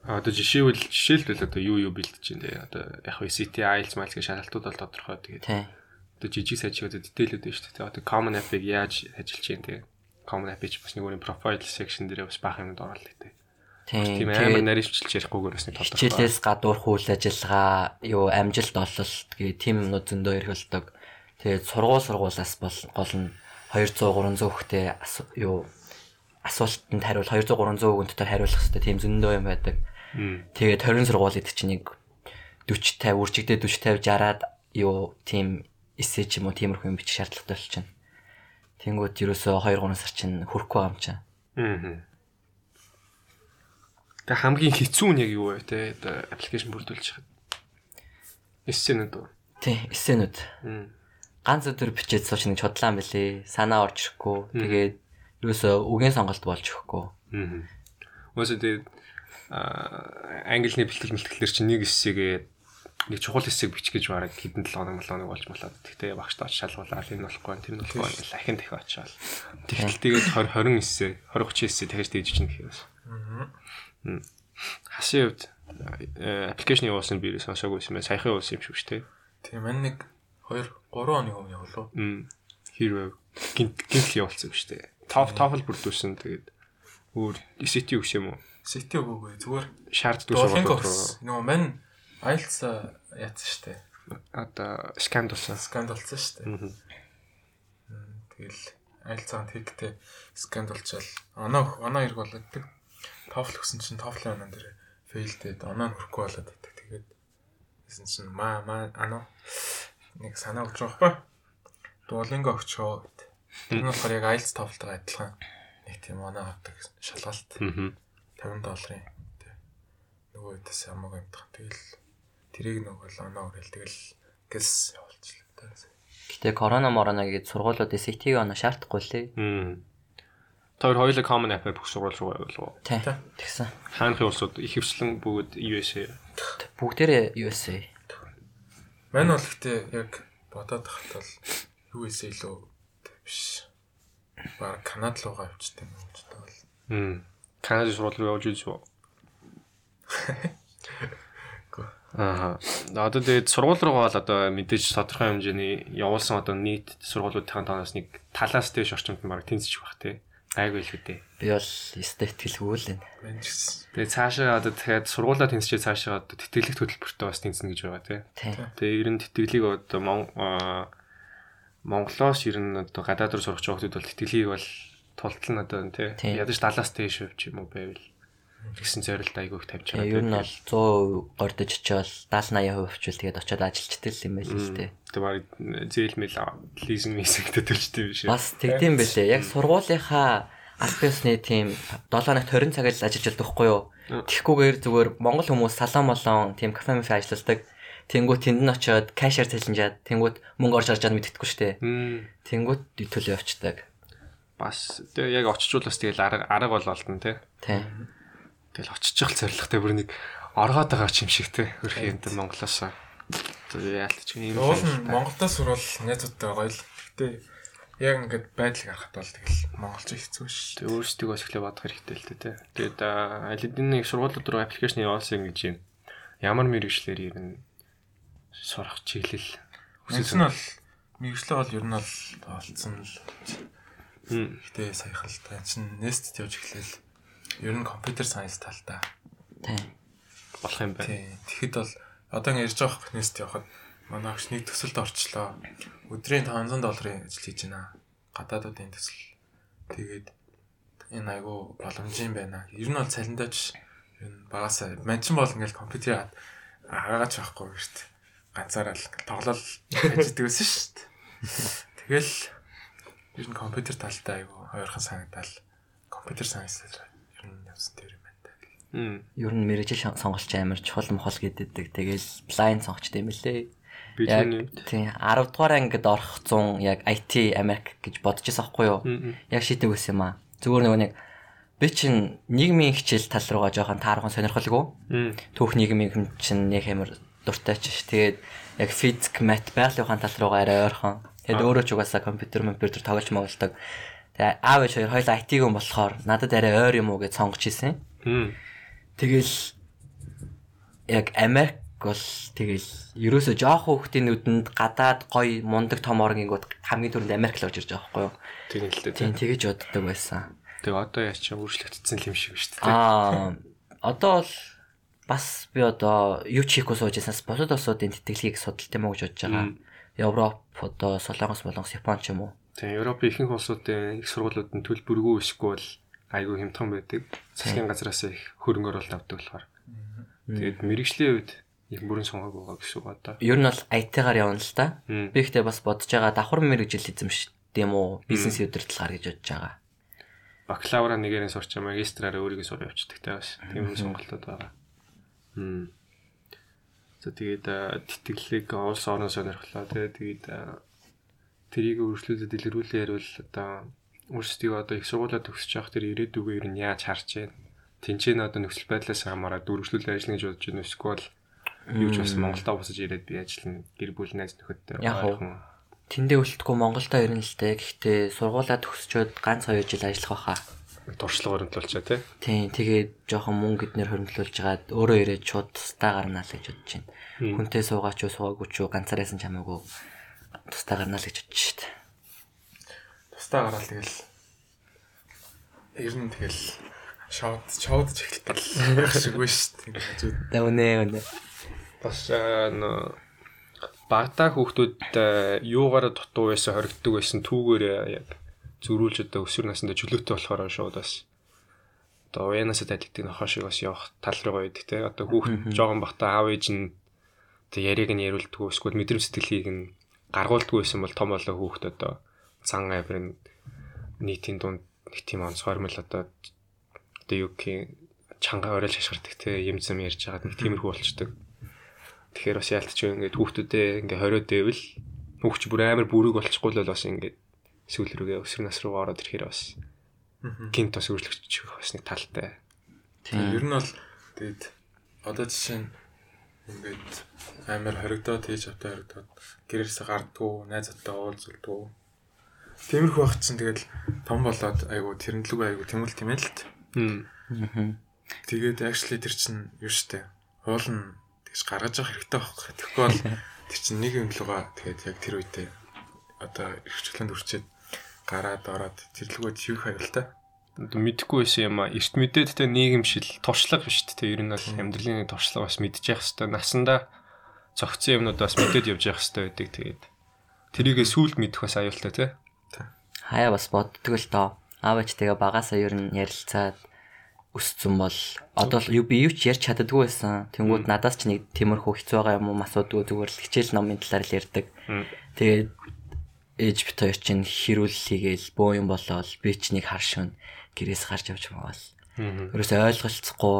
А одоо жишээвэл жишээлбэл одоо юу юу бэлдэж чинь тий. Одоо яг хөө CT IELTS miles гэх шалгалтууд бол тодорхой тэгээд одоо жижиг сажиг одоо дэтэлүүд байна шүү дээ. Одоо common app-ыг яаж ажиллаж чинь тий. Common app-ыг ч бас нэг өөрийн profile section дээр бас баах юмд оруулах тий. Тий. Тийм амар нарийнчилж ярихгүйгээр бас нэг тодорхой. хичээлээс гадуур хүл ажиллагаа, юу амжилт ололт гээ тийм юмнууд зөндөө эрхэлдэг. Тэгээд сургууль сургуулаас бол гол нь 200 300 хүнтэй юу асуултанд хариул 200 300 хүнтэй хариулах хэрэгтэй тийм зөндөө юм байдаг. Тэгээд 20 сургууль гэдэг чинь нэг 40 50 үржигдээ 40 50 60-аад юу тийм эсэ ч юм уу тиймэрхүү юм бичих шаардлагатай болчихно. Тэнгүүд ерөөсөө 2 3 сар чинь байгаа юм чинь. Мм. Тэг хамгийн хэцүү нь яг юу вэ те аппликейшн бүрдүүлж хахад. Эссенүүд үү? Тий, эсэнүүд. Мм. ганц өдөр бичээд сууч нэг чудлаан бэлээ. Санаа орж ирэхгүй. Тэгээд юусоо үгийн сонголт болж өгөхгүй. Мм. Өөсөө тэгээд аа англи бэлтгэл мэлтгэлэр чинь нэг эссэгээ нэг чухал хэсэг бичих гэж бараг хэдэн 7 хоног 7 хоног болж болоод тэгтээ багш таач шалгуулаад энэ болохгүй энэ нь болохгүй гэж ахин дахин очиад. Тэгтэл тэгээд 20 20 эсээ 20 30 эсээ дахиж дийж чинь гэхээс. Хасын хувьд аппликейшн явуулсан би сонсоогүй юм. Байна саяхан явуулсан юм шүү дээ тийм мань нэг 2 3 оны өмнө явуулав. Hero гинт гинт явуулсан шүү дээ топ тофл бүрдүүлсэн тэгээд өөр SCT өгс юм уу? Сити өгөөгүй. Зүгээр шаарддаг сургуулиуд руу нөгөө мань IELTS яатсан штэ. Одоо сканд болсон. Сканд болсон штэ. Тэгэл IELTS-анд хийхдээ сканд болчаал оноо оноо хэрэг болоод. TOEFL өгсөн чинь TOEFL оноо дээр фейлдээд оноо хөрөхгүй болоод байдаг. Тэгээд гэсэн чинь маа маа анаа нэг санаа өгч байгаа байхгүй. Duolingo өгчөө. Тэр нь болохоор яг IELTS TOEFL-тай адилхан нэг тийм оноо авдаг шалгалт. Аа 50 долларын. Нөгөө хамаагүй юм дах. Тэгэл тэрийг нөгөө л оноо өрөөл тэгэл гэс явуулчихлаа та. Гэтэ корона морона гэж сургуулиуд SAT-г оноо шаардахгүй лээ. Хм. Тэр хоёулаа common app бүх сургууль руу явуулав. Тэгсэн. Хаанхын улсууд их хвчлэн бүгд USA. Бүгдээрээ USA. Мань бол гэтээ яг бодоод тахад бол USA лөө биш. Бараг Канад руугаа явчихсан юм гэж бодвол. Хм. Канада сургууль руу явж үзв. <laughs> Аа. Одоо тэгээд сургууль руугаа л одоо мэдээж тодорхой хэмжээний явуулсан одоо нийт сургуулиудын тоноос нэг талаас дэш орчимд нь баг тэнцэж байх тий. Айгүй л үдээ. Би бол статистикгүй л энэ. Тэгээд цаашаа одоо дахиад сургуулаа тэнцчээ цаашаа одоо тэтгэлэг хөтөлбөртөө бас тэнцэнэ гэж байгаа тий. Тэгээд ер нь тэтгэлийг одоо Монголоос ер нь одоо гадаад руу сурах хүмүүс бол тэтгэлгийг бол тултал нь одоо тий ядаж 70-аас дээш хувь юм уу байвал гэсэн зорилт айгүйх тавьж байгаа. Ер нь бол 100% гордож очивол 70 80% хвчвэл тэгээд очиод ажилчдаг юм байл л тий. Тэгээ баг зээл мэл лизинг мисэгтэй төлчтэй биш үү? Бас тэгдэм байлээ. Яг сургуулийнхаа албасны тийм 7 ногт 20 цагаар л ажиллаж байдаг хгүй юу? Тэгхгүйгээр зүгээр монгол хүмүүс салон молон тийм кафе мэфе ажилладаг. Тэнгүүт тэнд нь очиод кашер цалинжаад тэнгүүт мөнгө орж харж байгааг шүү дээ. Тэнгүүт төлөө явцдаг бас тэгээ яг очичвол бас тэгэл арга арга бол олдно тий. Тий. Тэгэл очиж явах зорилготой бүр нэг оргоод байгаа юм шиг тий. Хөрхийн энэ Монголоос. Яалтч юм. Уул нь Монголдоо сурвал найзуудтай гоё л. Гэтэ яг ингээд байдлыг харахад бол тэгэл монголч хэцүү ш. Тэгээ өөрсдөө бас ихлэ бодох хэрэгтэй л тий. Тэгээд аль хэдийн нэг сургуулиуд руу аппликейшн явуулсан гэж юм. Ямар мэрэгчлэр ер нь сурах чиглэл нь бол мэрэгчлээ бол ер нь бол олцсон л Гэтэ саяхан л та чинь Nest явж эхлээл ер нь компьютер сайенс талдаа. Тийм. Болох юм байна. Тийм. Тэгэхэд бол одоо ингэ ярьж байгаа Nest явахад манай агш нэг төсөлд орчлоо. Өдрийн 500 долларын ажил хийж байна. Гадаадуудын төсөл. Тэгээд энэ айгу боломж юм байна. Ер нь бол цалиндаач ер нь багасаа манчин бол ингээл компьютер агаач байхгүй дээ. Ганцаараа л тоглол ажилладаг байсан шүү дээ. Тэгэл ер нь компьютер талтай айгу ойрхон санагдал компьютер сайенсээр явсан тэр юм байна. Ер нь мэрэгжил сонголч амар чухал мохол гэдэг. Тэгэл лайн сонгочтой юм лээ. Яг тийм 10 дугаар ангид орох 100 яг IT Америк гэж бодож байсан байхгүй юу? Яг шийдэг байсан юм аа. Зүгээр нөгөө нэг би чинь нийгмийн хичээл тал руугаа жоохон таархан сонирхолгүй. Түүх нийгмийн хэм чинь нэг хэмэр дуртай ч ш. Тэгээд яг физик, мат, байгалийн ухаан тал руугаа арай ойрхон. Тэгээд өөрөө ч угаасаа компьютер, компьютер тоглож моголдог. Тэгээд аав ээж хоёр хоёул IT гүн болохоор надад арай ойр юм уу гэж сонгож ийсэн. Тэгэл яг Америк бол тэгэл ерөөсө жоох хүүхдийн нүдэнд гадаад гой мундаг том орнгингууд хамгийн түрүүнд Америк л орж ирж байгаа байхгүй юу? Тийм л дээ. Тийм тэгэж боддог байсан. Тэгээ одоо яа чи өөрчлөгдсөн юм шиг шүү дээ. Аа одоо бол бас би одоо юу ч хийхгүй сууж яснаас бусад улсуудын тэтгэлгийг судалт юм уу гэж бодож байгаа. Европ одоо Солонгос болонгос Япон ч юм уу. Тийм Европын ихэнх улсуудын их сургуулиуд нь төлбөргүй ишгүй бол айгүй хямдхан байдаг. Засгийн газраас их хөрөнгө оруулалт авдаг болохоор. Тэгээд мэрэгжлийн үед их бүрэн сонгоог байгаа гэсэн үг одоо. Ер нь бол IT-гаар явна л да. Би ихтэй бас бодож байгаа давхар мэрэгжил эзэмш тийм үү бизнес удирдлагаар гэж бодож байгаа. Бакалавра нэгээрээ сурч магистраараа өөрийгөө сурах явцдаг те бас. Тийм сонголтууд байгаа. За тэгээд тэтгэлэг улс орон сонирхлоо тэгээ тэгээд тэрийг өөрчлөлтөд илрүүлээ ярил одоо өөрсдөө одоо их сургуулаа төгсөж явах тэр ирээдүгөө ер нь яаж харж байна? Тинчээ нь одоо нөхцөл байдлаас хамаараад дөрвөлжлүүл ажиллана гэж бодож байна эсвэл юу ч бас Монголдо босож ирээд би ажиллана. Гэр бүл найз нөхөдтэй уу. Тэндээ үлдэхгүй Монголдо ирнэ л дээ. Гэхдээ сургуулаа төгсчөөд ганц 2 жил ажиллах байхаа. туршлага өрнөлүүлчаа тий. Тийм тэгээд жоохон мөнгө эднэр хөрөнгөлүүлж жагаад өөрөө ирээд шууд тустаа гарнаа л гэж бодож байна. Хүнтэй суугаач уу суугаагүй ч юу ганцаарайсан ч хамаагүй тустаа гарнаа л гэж бодож шít. Тустаа гараад тэгэл ер нь тэгэл шууд шуудж эхэлдэг байх шиг байна шүү дээ. Хажууд Тэ үнэ үнэ. Бас аа, нөө багтаа хүүхдүүд юугаар дутуу байсан хоригддаг байсан түүгээр яг зөрүүлж одоо өсвөр насндаа чөлөөтэй болохоор шууд бас одоо уянаас тайлгддаг нохоо шиг бас явах тал руу байдаг те одоо хүүхд жоохон бахта аав ээж нь тэг яриг нь яриулдаггүй эсвэл мэдрэмж сэтгэлийг нь гаргуулдаггүй байсан бол том болоо хүүхд одоо цан авир нийтийн дунд нэг тийм онцгойрмол одоо одоо юу гэх чанга оройл шашгардаг те юм зам ярьж байгаа нэг тиймэрхүү болчдөг тэгэхээр бас яалтч ингээд хүүхдүүдээ ингээд хориод дэвэл хүүхч бүр амар бүрэг болчихгүй л бас ингээд сүүл рүүгээ өсвөр нас руу ороод ирэхээр бас гинт бас өөрчлөгдөж бас нэг талтай. Тийм ер нь бол тэгээд одоо жишээ нь ингээд амар хоригдоод хийж автай хоригдоод гэрээсээ гардггүй, найзуудтай уулзалдгүй. Тиймэрхүү байх чинь тэгэл том болоод айгу тэрнлэг айгу тэмэл тэмэл л. Хм. Тэгээд actually тэр чинь юу штэ. Уулна тэгж гаргаж явах хэрэгтэй байхгүй. Тэгэхгүй бол тэр чинь нэг юм лугаа тэгээд яг тэр үедээ одоо эрхчлэнд үрчээд гараад ороод тэрлэгөө юу хайвал мэдэхгүй байсан юм а эрт мэдээд тэ нийгэмшил туршлага биш тэ ер нь бол амьдралын нэг туршлага бас мэдчих хэвээр. Насандаа зөгцсөн юмнууд бас мэдээд явж явах хэвээр байдаг. Тэгээд тэрийгээ сүулт мэдэх бас аюултай тэ. Хаяа бас боддөг л доо. Аав ээжтэйгээ багасаа ер нь ярилцаад өссөн бол одоо л юу би юу ч ярьж чаддаггүй байсан. Тэнгүүд надаас ч нэг тиймэрхүү хэцүү байгаа юм уу? Асуудгүй зүгээр л хичээл номын талаар л ярьдаг. Тэгээд ээж бит хоёр чинь хэрүүл хийгээл боо юм болоод би ч нэг хар шүн гэрээс гарч явж байгаа. Ерөөсөө ойлголцохгүй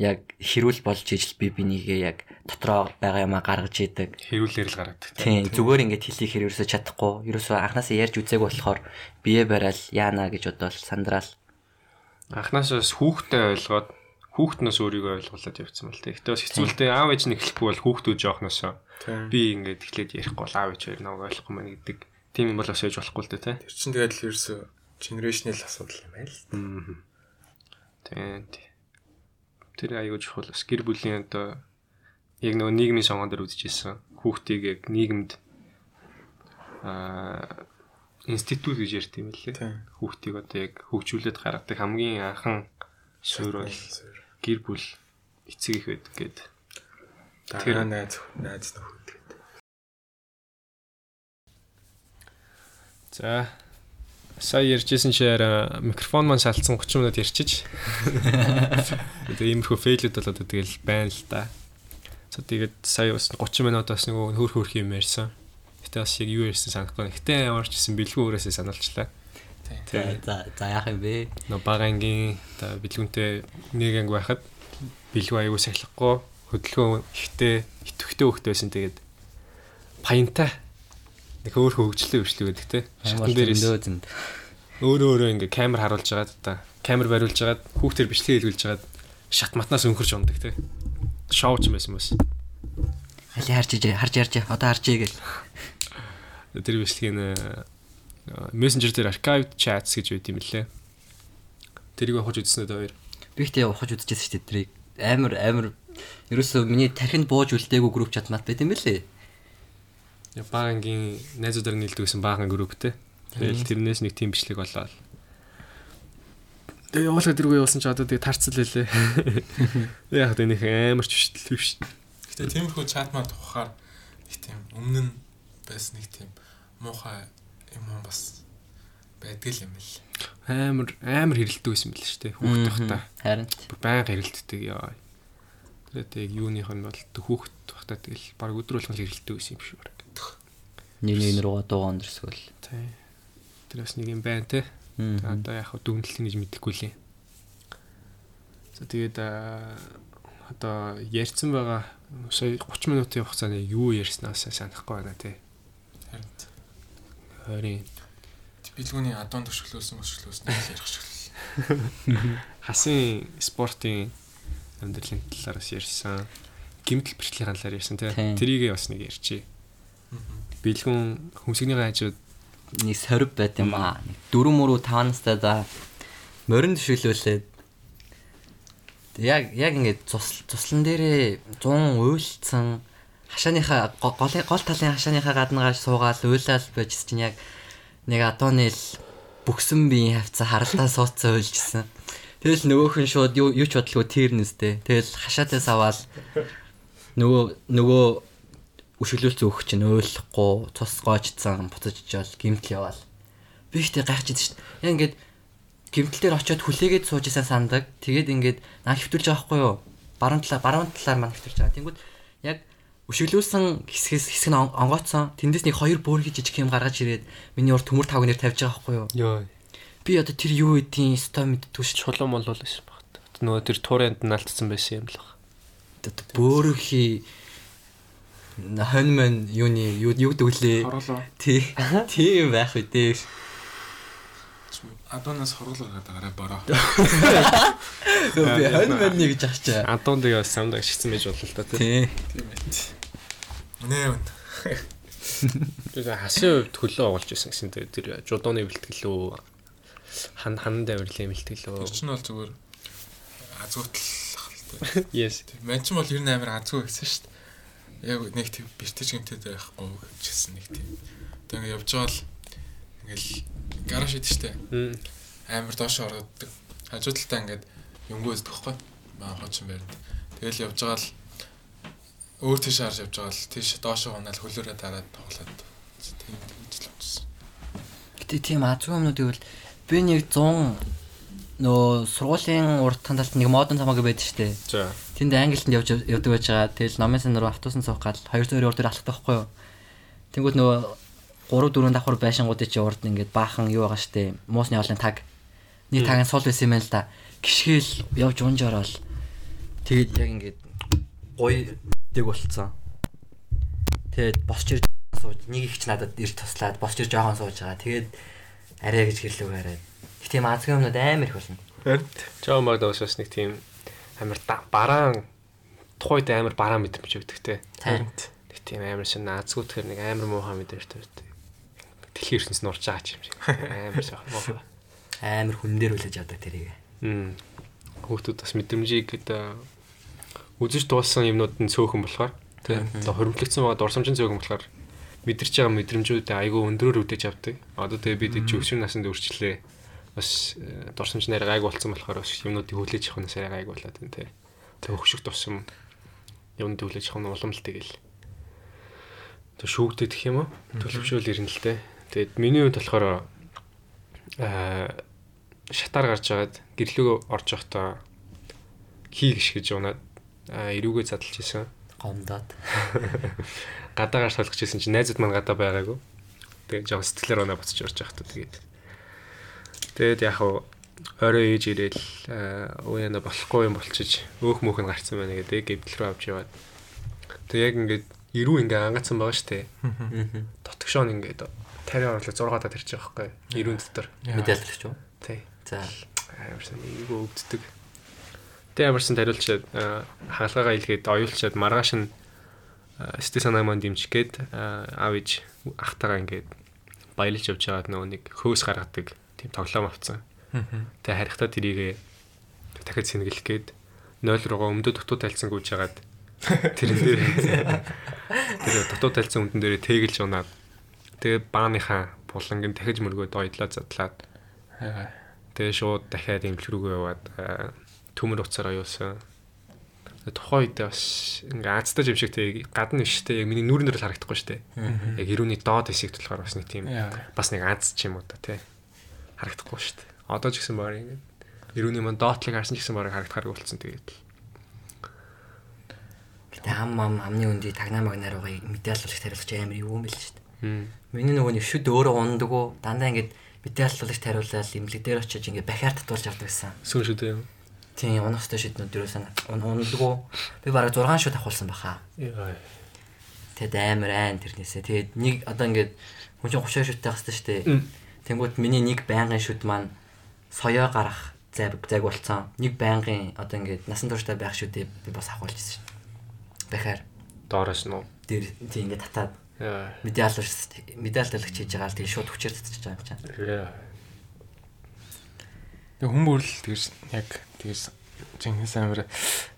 яг хэрүүл болж ижил би бинийгээ яг дотроо байгаа юмаа гаргаж идэг. Хэрүүлээр л гаргадаг. Тийм зүгээр ингээд хэлхийхээр ерөөсөө чадахгүй. Ерөөсөө анханасаа ярьж үзээг болохоор бие барайл яана гэж бодоод сандраал. Анхнаас бас хүүхдээ ойлгоод хүүхднээс өөрийгөө ойлгуулад явцсан бол тэ. Гэтэ бас хэцүүлтэй аав ээж нь эхлэхгүй бол хүүхдүүд жоохносоо би ингээд эхлээд ярихгүй бол аав ээж хоёр нэг ойлгохгүй мэн гэдэг. Тийм юм бол бас ээж болохгүй л дээ тэ. Тэр чинь тэгэл ерөөсөө generational асуудал юм байл. Аа. Тийм. Тэр аюул чухал бас гэр бүлийн одоо яг нөгөө нийгмийн сонгон дээр үзчихсэн. Хүүхдийг яг нийгэмд аа институт гэж ярьт юм лээ. Тийм. Хүүхдийг одоо яг хөгжүүлээд гаргадаг хамгийн анхан суурь бол гэр бүл эцэг их байдаг гээд. Тэр найз найз нөхөд гэдэг. За сая ярьжсэн чи яра микрофон маань шалтсан 30 минут ярьчих. Тэгээ иймэрхүү фейлүүд бол одоо тэгэл байна л да. За тэгээд сая бас 30 минут бас нөгөө хөр хөрх юм ярьсан. Гэтэ бас яг юу ярьсан санахгүй. Гэтэ ямар ч гэсэн бэлгүү өрөөсөө сануулчлаа. За за за яах юм бэ? Нөө багангийн та бэлгүүнтэй нэг анги байхад бэлгүү аягүй сахилахгүй хөдөлгөөн ихтэй итгэвтэй хөхтэй байсан тэгээд паянтай нэг өөр хөгжлөө өвчлөө гэдэг те. Шатан дээрээс зөнд. өөрөө өөрөө ингээ камер харуулж байгаад та камер бариулж байгаад хүүхдэр бичлэг хийлгүүлж байгаад шат матнаас өнхөрч ундаг те. Шоу ч юм байсан бас. Али харж ижээ харж ярьж одоо харж ий гэл. Тэр бичлэгийг мессенжер дээр archived chats гэж байт юм лээ. Тэрийг авах үзсэн үү хоёр? Би ихтэй ухаж үзчихсэн шүү дээ тэрийг. Амар амар ерөөсөө миний тархинд бууж үлдээгүй групп чат мат байт юм бэлээ. Багангийн найзуудаар нийлдэгсэн баахан групптэй. Тэгэл тэрнээс нэг тийм бичлэг болоо. Тэгээ явуулга дэргүй явуулсан ч одоо тэгээ тарцал лээ. <laughs> Яг тэ нэг амар ч биш биш. Гэтэ тиймэрхүү чат мат ухахаар их тийм өмнө нь байсан нэг тийм муухай юм уу бас байдаг юм л. Амар амар хэрэлдэг байсан мэл шүү дээ. Хүүхд тахта. Харин байнга хэрэлддэг яа. Тэгээд яг юуных нь бол хүүхд тахта тэгэл баг өдөр болгон хэрэлддэг байсан юм шиг баг. Нэг нэг руугаа дуугаа өндөрсгөл. Тий. Тэр бас нэг юм байна те. За, Одоо яг хөө дүгнэлт гэж мэдэхгүй лээ. За тэгээд аа, одоо ярьсан байгаа сая 30 минутын хугацаанд юу ярьснаас санахгүй байна те. Харин Хорийн бэлгүүний адуун төшөглөөсөн өсөглөөсөн ярих шиг л. <laughs> хасын спортын амьдралын талаараас ярьсан. гимтэл бэрхтлийн талаар ярьсан тий. Тийм. Тэрийг бас нэг ярьчи. Бэлгүн хүмсгний хажууд нэг сорив байт юм аа. Нэг Дөрөв мөрөв таван настай да морин төшөөлүүлээд яг яг ингээд цус цуслан дээрээ 100 уйлцсан хашааныхаа го- гол гол талын хашааныхаа гаднаагаар суугаад уйлал байж чинь яг нэг атооны л бүксэн биеийн хавцаа харалтаа суудсан уйлжсэн. Тэгэл нөгөөх нь шууд юу юу ч бодлого тэрнэстэй. Тэгэл хашаатаас аваад нөгөө нөгөө өшөглөлт өөх чинь ойлгохгүй цус гоочцсан буцаж ичээл гимтэл яваал. Би ихтэй гайхаж шүү дээ. Яг ингээд гимтэл дээр очиод хүлээгээд сууж исэн сандаг. Тэгээд ингээд наа хөвтүүлж байгаа байхгүй юу? Баруун талаар баруун талаар маань хөвтүүлж байгаа. Тэнгүүд яг өшөглөөсөн хэсгээс хэсэг нь он- онгооцсон. Тэндээс нэг хоёр бөөргий жижиг юм гаргаж ирээд миний урд төмөр тавг нэр тавьж байгаа байхгүй юу? ёо Би одоо тэр юу гэдгийг сто мэддгүй шүү. чулуун байсан багт. Нөгөө тэр туурайнд нь алдсан байсан юм л баг. Одоо бөөргий хон мэн юуны юу юу гэдэг. Хорлоо. Тий. Тийм байх үү дээ. Адуунаас хорлоо гэдэг гараа бороо. Би хон мэн нэг гэж ахчаа. Антон тэгээ бас самдаг шигцэн байж болол та тий. Тий. Тийм ээ. Үнэ үн. Тэгээ хасын хувьд хөлөө оголж исэн гэсэн тэр тэр жудооны бэлтгэлөө хан хан давирлын бэлтгэлөө. Тэр чинь бол зүгээр азуутлах л дээ. Yes. Ман ч бол ер нь амар азгүй гэсэн шүү дээ. Яг нэг тийм бэртэж гэмтээд байхгүй гэжсэн нэг тийм. Тэгээ ингээд явж байгаа л ингээл гараж идэв штэ. Амар доош ордог. Хажуу талдаа ингээд үздэг байхгүй. Маа хочин байранд. Тэгэл явж байгаа л өөр тийш харж явж байгаа л тийш доош унаал хөлөөрөө дараад тоглоод тийм тэгж л авчихсан. Гэтэ тийм азгүй юмнуудыг бол би нэг 100 нөө сургуулийн урд тандалт нэг модон цамаагүй байдаг штэ. За. Тэнд англинд явж явдаг байж байгаа. Тэгэл номын сан руу автобусан суух гал 200 eur дээр алхдаг байхгүй юу? Тэнгүүд нөгөө 3 4 давхар байшингуудын чи урд ингээд баахан юу байгаа штэ. Муусны олон таг. Нэг таг нь сул байсан юм байна л да. Гიშгэл явж унж ороод тэгээд яг ингээд гоё дэг болцсон. Тэгээд босч ирж сууж нэг их ч надад ирж туслаад босч ирж жоохон сууж байгаа. Тэгээд арай гэж гэрлэв хараад. Их тийм азгүй юмнууд амар их болно. Жоо мод бас нэг тийм амар бараан тухайд амар бараан мэдрэмж өгдөг те. Харин Нэг тийм амар шин наацгүй тэгэхээр нэг амар муухай мэдрэмж төрдөг. Дэлхийн ертөнцийн нурж байгаа ч юм шиг. Амар сайхан муухай. амар хүн дээр үлээж авдаг тэрийг. Мм. Хүүхдүүд бас мэдрэмжийг үзэж дуулсан юмнууд нь цөөхөн болохоор тий. Одоо хөрөмтлөгдсөн байгаа дурсамжийн цөөхөн болохоор мэдэрч байгаа мэдрэмжүүдээ айгүй өндөрөөр үдээж авдаг. Одоо тэгээ бид жигшүүн насанд үрчлээ. Бас э, дурсамж нэр гайг болсон болохоор бас юмнуудыг хүлээж авах нь сая гайг болоод байна тий. Тэгээ хөвшөх тусам юмд хүлээж авах нь улам л тэгэл. Тэг шүүгдэх юм уу? Төлөвшөөл ирнэ л дээ. Тэгээд миний хувьд болохоор аа шатаар гарч агаад гэрлүүгөө орж явахдаа хий гიშ гэж унаад аа эрүүгээ задлж исэн. гомдоод. <laughs> Гадаагаар солих гэсэн чинь найзууд маань гадаа байгаагүй. Тэгээд жоо сэтгэлээр унаа буцаж орж явахдаа тэгээд тэгээд яг хав орой ээж ирээл уяна болохгүй юм болчиж өөх мөөх нь гарцсан байна гэдэг гэвдэл рүү авч яваад. Тэг яг ингээд эрүү ингээ ангацсан байгаа штэ. Дотгошоо ингээд тариа орлоо 6 даа тарьж байгаа байхгүй. Эрүүн дотор. Мэдээлэлч үү? Тий. За. Амарсан эйгөө өвддөг. Тэ амарсан тариулчаад аа, хаалгаагаа илгээд оюулчаад маргааш нь аа, сэтэ санаа маань дэмжих гээд аа, аав ээж ахтагаа ингээд баялж явж байгаад нөгөө нэг хөөс гаргадаг тийм тоглоом авцсан. Тэ харихтаа тэрийгээ дахиад сэнгэлэх гээд 0 руугаа өмдө дутуу тайлцсан гүйж хагаад тэрэн дээр <laughs> тэр дутуу тайлцсан өмдөн дээрээ тэгэлж унаад тэгээ бааныхаа булангийн дахиж мөргөөд ойдлоо задлаад Тэгээ шууд дахиад имлэг рүүгээ яваад аа, төмөр уцаар аюулсан. Тэгээ Тухайн үед бас ингээ аацтай юм шиг тэг гадна биш тэг яг миний нүүрэн дээр л харагдахгүй шүү дээ. Яг ирүүний доод хэсэгт болохоор бас нэг тийм бас нэг аз ч юм уу та тий. Харагдахгүй шүү дээ. Одоо ч гэсэн баг ингээ ирүүний маань доотлыг харсан ч гэсэн баг харагдахааргүй болсон тэгээд. Гэтэ ам ам амны үндий тагнаа магнаар байгаа мэдээлэлч тариулах амар юу юм бэл шүү дээ. Миний нөгөө нэг шүд өөрөө ундаггүй дандаа ингээд мэдээлэлч тариулаад имлэг дээр очиж ингээд бахиар татуулж авдаг гэсэн. Сүүн шүү дээ. Тийм унах хөстө шиднүүд юусэн ундаггүй. Би бараг 6 шүд авахулсан баха. Тэгэд амар айн тэрнээсээ. Тэгээд нэг одоо ингээд хүн чинь 30 шүдтэй хасдаг шүү дээ. Тэнгүүт миний нэг байнгын шүд маань соёо гарах зайг зайг болцсон. Нэг байнгын одоо ингээд насан туршдаа байх шүдээ би бас авахулжсэн шүү. Дахиад Доороос нь уу? дээр тийм ингээд татаад медаль медаль төлөгч хийж байгаа л тийм шууд хүчээр татчих байгаа юм. Яа. Тэг хүн бүрл тэгж яг тэгж Чингис амир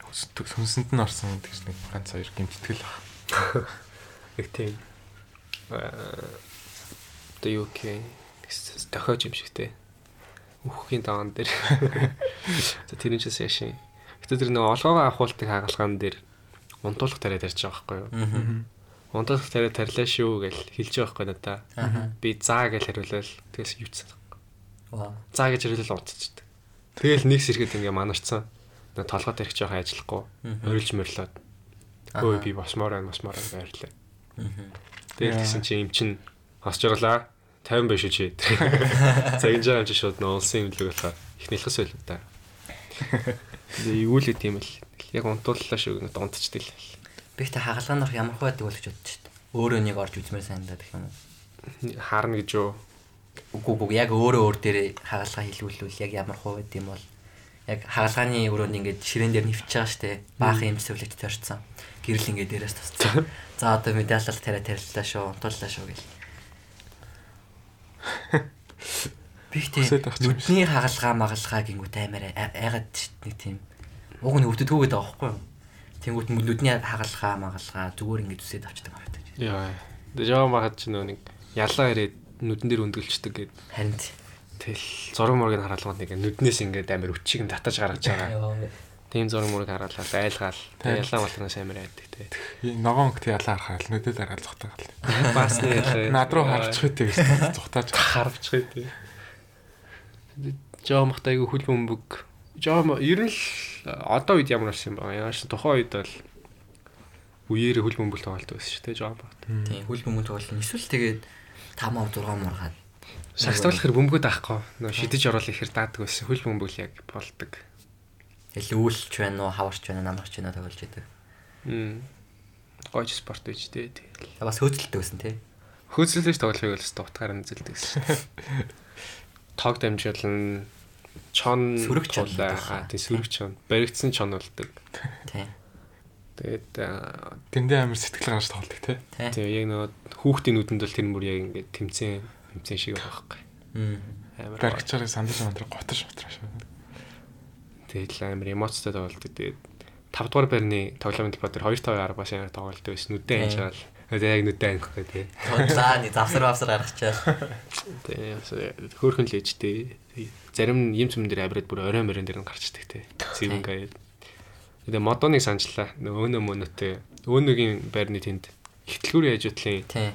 сүнсэнд нь орсон тэгж нэг ганц хоёр гимтгэл баг. Их тийм. Аа. Тэ юу кэ. Тохиож юм шигтэй. Үхэхийн даан дээр. <laughs> За тэр нь ч яшин. Гэтэ тэр нэг олгоогоо авахултыг хагалгаан дээр унтуулах тариа тарьж байгаа байхгүй юу? Аа. Унтуулах тариа тарьлаа шүү гэж хэлж байгаа байхгүй надаа. Би заа гэж хариулал тэгээс. Вау. Заа гэж хариулал унтчихдаг. Тэгэл нэг сэргээд ингээ манарцсан. Нэг толгой тарих жоохон ажиллахгүй. Орилж мөрлөөд. Өө би босмоор байна, босмоор байна байрлаа. Тэгэл тэгсэн чи юм чин хосч орлаа. 50 биш үү чи. <laughs> Цагийн жаа юм чи шууд нуулсан юм л болохоо их нэлхэс байл та. <laughs> Тэгээ юу л гэдэм бэл. Яг унтууллаа шүү ингэ унтчихдээ л. Би ихтэй хагалгаанаар ямар хөө байдаг бол гэж бодчих шүү дээ. Өөрөө нэг орж үзмээр санагдаад гэх юм уу? Харна гэж юу. Үгүй үгүй яг өөрөө өөр дээрээ хагалгаа хийлгүүлвэл яг ямар хөө байд юм бол яг хагалгааны өрөөнд ингээд ширээн дээр нэвчж байгаа штэ. Баахан имсвэлж тойрцсон. Гэрэл ингээд дээрээс тусцсан. <laughs> За одоо медалал тариа тариллаа шүү, унтууллаа шүү гэл. Би юм нүдний хагалгаа магалгаа гингүүт аймаар айгаад нэг тийм уг нь өвдөдгөөгээд байгаа байхгүй юу? Тэнгүүт нүдний хагалгаа магалгаа зүгээр ингээд үсээд авчдаг байна. Яа. Жоо махад ч нөө нэг яллаа ирээд нүдэн дээр өндгөлчдөг гэд. Харин. Тэгэл зураг мургийг хараалганд нэг нүднээс ингээд амар өчийг нь татаж гаргаж байгаа. Тийм зураг мурыг хараалал айлгаал. Тэгээ яллаа малнаас амар айдаг те. Ногоон гт ялаа харахад л нүдэд аргаал зүхтагаал. Бас нэг Над руу харчих үтэй гэж зүхтааж харвчих те. Жоо махт айгу хөл бөмбөг. Жоо ер нь л одоо үед ямар болсон юм бэ? Яаш тухайн үед бол үеэр хөл бөмбөг тоглолт байсан шүү дээ жоо махт. Тийм хөл бөмбөг тоглол эсвэл тэгээд 5 ав 6 мургаад Шагс тоглох хэр бөмбөгөд авахгүй. Нөө шидэж оруулах ихэр даадаг байсан. Хөл бөмбөг л яг болдог. Ил үүлч байна уу, хаварч байна, намарч байна тоглож идэг. Мм. Гойч спорт байж дээ. Тэгэл. Бас хөөцөлтэй байсан тий. Хөөцөлж тоглохыг л өстө утгаар нь зэлдэг гэсэн. <laughs> Тог дамжуулна чон Сүрэг чон Аа тий сүрэг чон. Баригдсан чон болдог. Тий. Тэгээд аа, Тэндээ амар сэтгэл гаргаж тоглолт тий. Тий. яг нөгөө хүүхдийн нүдэнд бол тэр мөр яг ингээд тэмцэн тэмцэн шиг байхгүй. Мм. Амар. Баригчаар сандаж мандраа готож шутраа шүү. Тэгээд амар эмоцтой тоглолт. Тэгээд 5 дугаар байрны тоглоомын талбай дээр 2-5 бас амар тоглолт байсан. Нүдэн анж байгаа л. Тэгээд яг нүдэн анх гэх тий. За ни завсар авсар гаргачаа. Тэгээ хөөхөн л ээжтэй. Зарим юм цэм дээр абраад бүр орой морин дээр нь гарчдаг те. Зэвэн гаад. Тэгээ модоныг санчлаа. Өөнөө мөнөтэй. Өөнөгийн байрны тэнд ихтлгүүр яаж утлын Тий.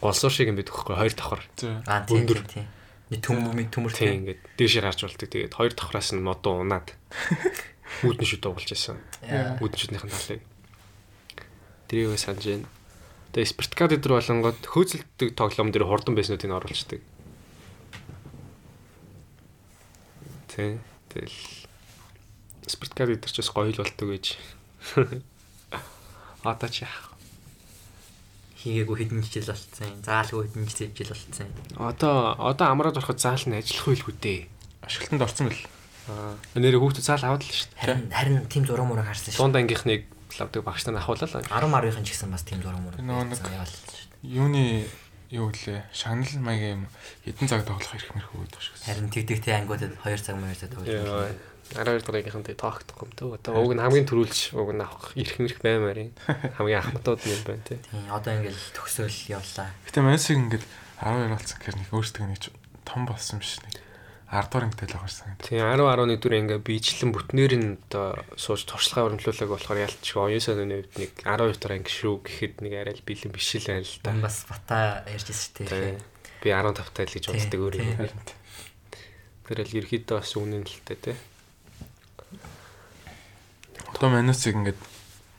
голсуур шиг юм байдаг хөөхгүй хоёр давхар. Аа тий. Өндөр. Төмөмөг төмөр Тийм тий. ингээд дээшээ гарч болдог. Тэгээд хоёр давхраас нь модон унаад <laughs> үүдэн шүд дуулж байсан. Үүдэн шүднийхэн талыг. Тэрийг санаж байна. Тэгээ спирткад дээр болонгод хөөцөлдөг тоглоом дээр хурдан байснуудыг нь оруулцдаг. Тэ. Тэгэл спирткад дээр ч бас гоё л болдог гэж. <laughs> Одоо ч яах. Хийгээгүй хэдэн жил болцсон. Заалгүй хэдэн жил болцсон. Одоо одоо амраад ороход заал нь ажиллах байлгүй дээ. Ашиглалтанд орсон бэл. Аа. Нэр хүүхдээ заал аваад л шүү дээ. Харин харин тим зураг мураг харсан шүү. Дунд ангийнхныг лавдаг багш нар ахуулаа л. 10 марвын ч гэсэн бас тим зураг мураг. Юуны юу лээ? Шанал маягийн юм хэдэн цаг тоглох ирэх мэрхүү байдаг шүү. Харин тэгдэгтэй ангуудад 2 цаг 2 цаг байна. 12 дараагийнхан дээр тоогдохгүй юм дөө. Одоо уг нь хамгийн түрүүлж уг нь авах ирэх мэрх баймаар юм. <laughs> Хамгийн ахмадууд юм байна тий. Тийм одоо ингээл төгсөөл явлаа. Гэтэ Мессиг ингээд 12 болсон гэхээр нэг өөртөө нэг том болсон биш нэг 10 дугаар ангитай л санагдав. Тийм 10 11 дүр ингээ биечлэн бүтнээр нь одоо сууж туршлагаа урамжлуулаг болохоор ялтчгүй оюусан өнөө нэг 12 дараа ингээ шүү гэхэд нэг арай л бэлэн биш л байна л Тэн да. бас бата ярьжсэн шүү дээ. Би 15 тал гэж боддог Тийм, өөрөө. Тэр л ерхийдөө бас үнэн л тий. Одоо Мессиг ингээд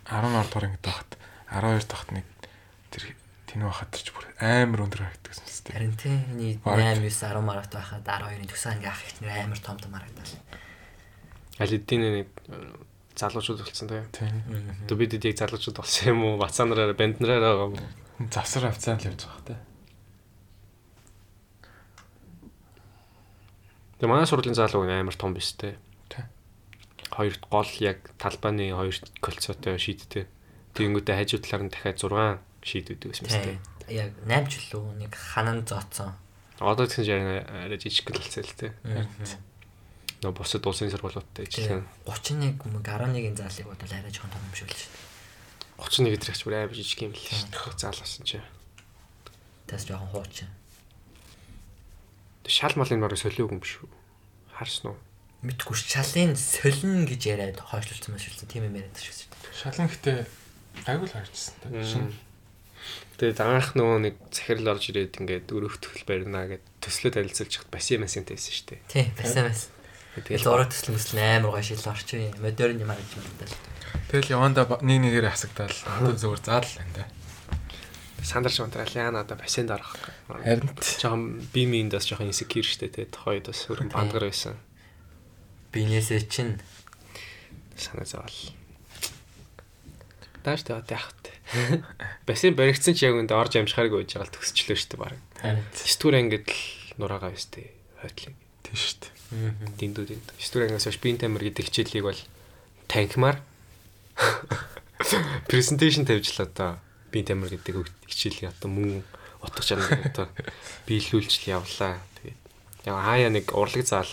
12 дугаар ангид байхад 12 дахт нэг тэр тэнүү хахад ч бүр амар өндөр харагддаг юм тест. Харин тийм миний Бараг. 8 9 10 марагт байхад 12-ын төгсөн анги ах ихнэр амар том том харагдал. Аль эдийн нэг залуучууд болсон тий. Тийм. Одоо бид яг залуучууд болсон юм уу? Бацаанараа банднараа байгаа юм? Завсар авцаа л явж байгаа те. Тэгээ манай сургуулийн залуу амар том биз дээ. Тий. Хоёр гол яг талбайны хоёр кольцоотой шийдтэй. Тэгэнгүүтээ хажуу талаар нь дахиад 6 шийдвэдэг байсан мэт. Тийм. Яг 8 жил үү нэг ханан зооцсон. Одоо тэгсэн чинь арай жижиг гэлцээ л тээ. Нөө бусад улсын сургуулиудтай ижилхэн 31 мөнгө 11-ийн заалыг бодвол арай жоохон том юм шиг л шүү 31 өдрөгч бүр аим жижиг юм л шүү дээ. Заал болсон чи. дээ. Тэс жоохон хуучин. Шал малын нурыг солиог юм шүү. Харсан уу? Мэдгүй шалын солино гэж яриад хойшлуулсан маш үлдсэн тийм юм яриад шүү дээ. Шалан гэтээ гайгүй л харжсан та. Шин. Тэгээ анх нөгөө нэг захирал орж ирээд ингээд өрөөх төгөл барина гэд төслөө танилцуулж хад баси масэнтэй байсан шүү дээ. Тийм, басаа бас. Тэгээд Зураг төсөл мөсөл амар гоё шил орчин юм. Модерн юм аа гэж боддог. Тэгэл яванда нэг нэгээр хасагдаал одоо зөвөр заал л энэ. сандарч унтраал яа надаа бассейнд орох. Харин ч. жоохон би миндас жоохон инсекьюр штэ тэ тохойд бас хөрөн бандгар байсан. Бинээсээ чинь Санаа зовол. Тэ одоо яах вэ? <laughs> Бассейн баригдсан чи яг үндэ орж амжихааргүй байж байгаа л төгсчлөө штэ баг. харин Стүр ангид л нураагаа өстэй хойтлын. Тийм шүү дээ. Дэндүү дэнд. Стүр ангиас хойш бин тамир гэдэг хичээлийг бол танкмаар презентацийн тавьж л одоо бин тамир гэдэг хичээлийг одоо мөн утга чанар одоо <laughs> биелүүлж явлаа. Тэгээд яг хаяа нэг урлаг заал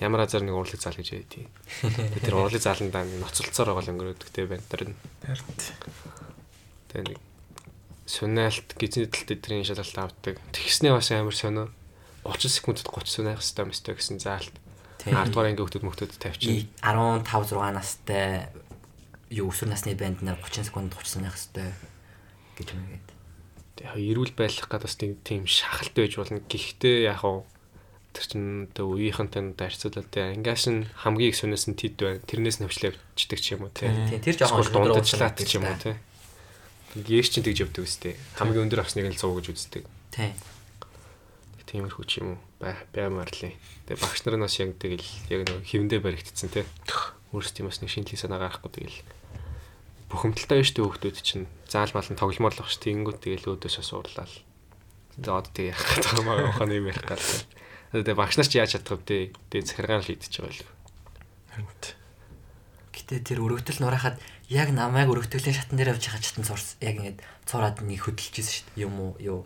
ямар азар нэг урлаг заал гэж байдгийг. Тэр урлаг зааландаа ноцолцоор байгаа л өнгөрөөдөг те байна. Харин. тэгээд нэг сунаалт талд эдрийн шалгалт авдаг. Тэгснээ бас амар сонио. 30 секундэд 30 сунаах хэвээр мэстэй гэсэн заалт. Тийм. 10 дугаар анги хүмүүс мөхтөд тавьчих. 15 6 настай юу өсвөр насны банд нар 30 секунд 30 санах хэвээр гэж юм гээд. яг эрүүл байх гэдэг бас тийм тийм шахалт байж болно. Гэхдээ яг хав тэр чин одоо үеийнхэнтэй харьцуулаад те ангиаш нь хамгийн их сүнээс нь тед байна. Тэрнээс нь хөвчлөөждөг ч юм уу те. Тэр жоохон дундажлаад ч юм уу те. Гээс чин тэгж явдаг үстэй. Хамгийн өндөр авсныг нь 100 гэж үздэг. Тийм. Тиймэрхүү ч юм уу бай баймаар л. Тэгээ багш нар нь бас яг тэгэл яг нэг хэвэндээ баригдсан те. Өөрсдийн бас нэг шинжилгээ санаа гаргахгүй тэгэл бухимдалтай байж тээ хүмүүс чинь заал малын тогломоор л баг ш. Тэнгүүд тэгэл өөдөөсөө суурлаа л. За одоо тэгээ ярих гэдэг юм аа ухааны юм ярих гэдэг. Тэгээ багш нар ч яаж чадах вэ? Тэгээ захиргаан л идчихэж байгаа л. Харин. Гэтэ тэр өргөтөл нураахад яг намайг өргөтөлийн шатан дээр авч хаа чатан цурс яг ингэж цураад нэг хөдөлж ирсэн шүү дээ. Юм уу юу.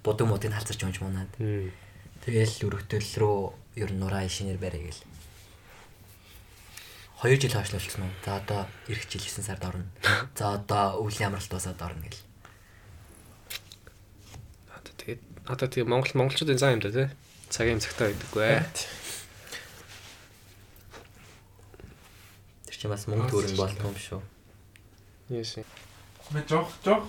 Будуу модыг халзарч юмж мунаад. Тэгэл өргөтөл рүү ер нь нураа шинээр барай гэл. 2 жил хойшлуулсан уу? За одоо эх жил 9 сард орно. <laughs> За одоо өвлийн амралт дуусаад орно гэл. Одоо тэгээ одоо тэгээ Монгол монголчуудын зан юм да тий. Цагийн цагтаа байдаггүй ээ. Тэр чинь бас мөнгө төгрөг болтгоо юм шүү. Yes. Мэ жоох жоох.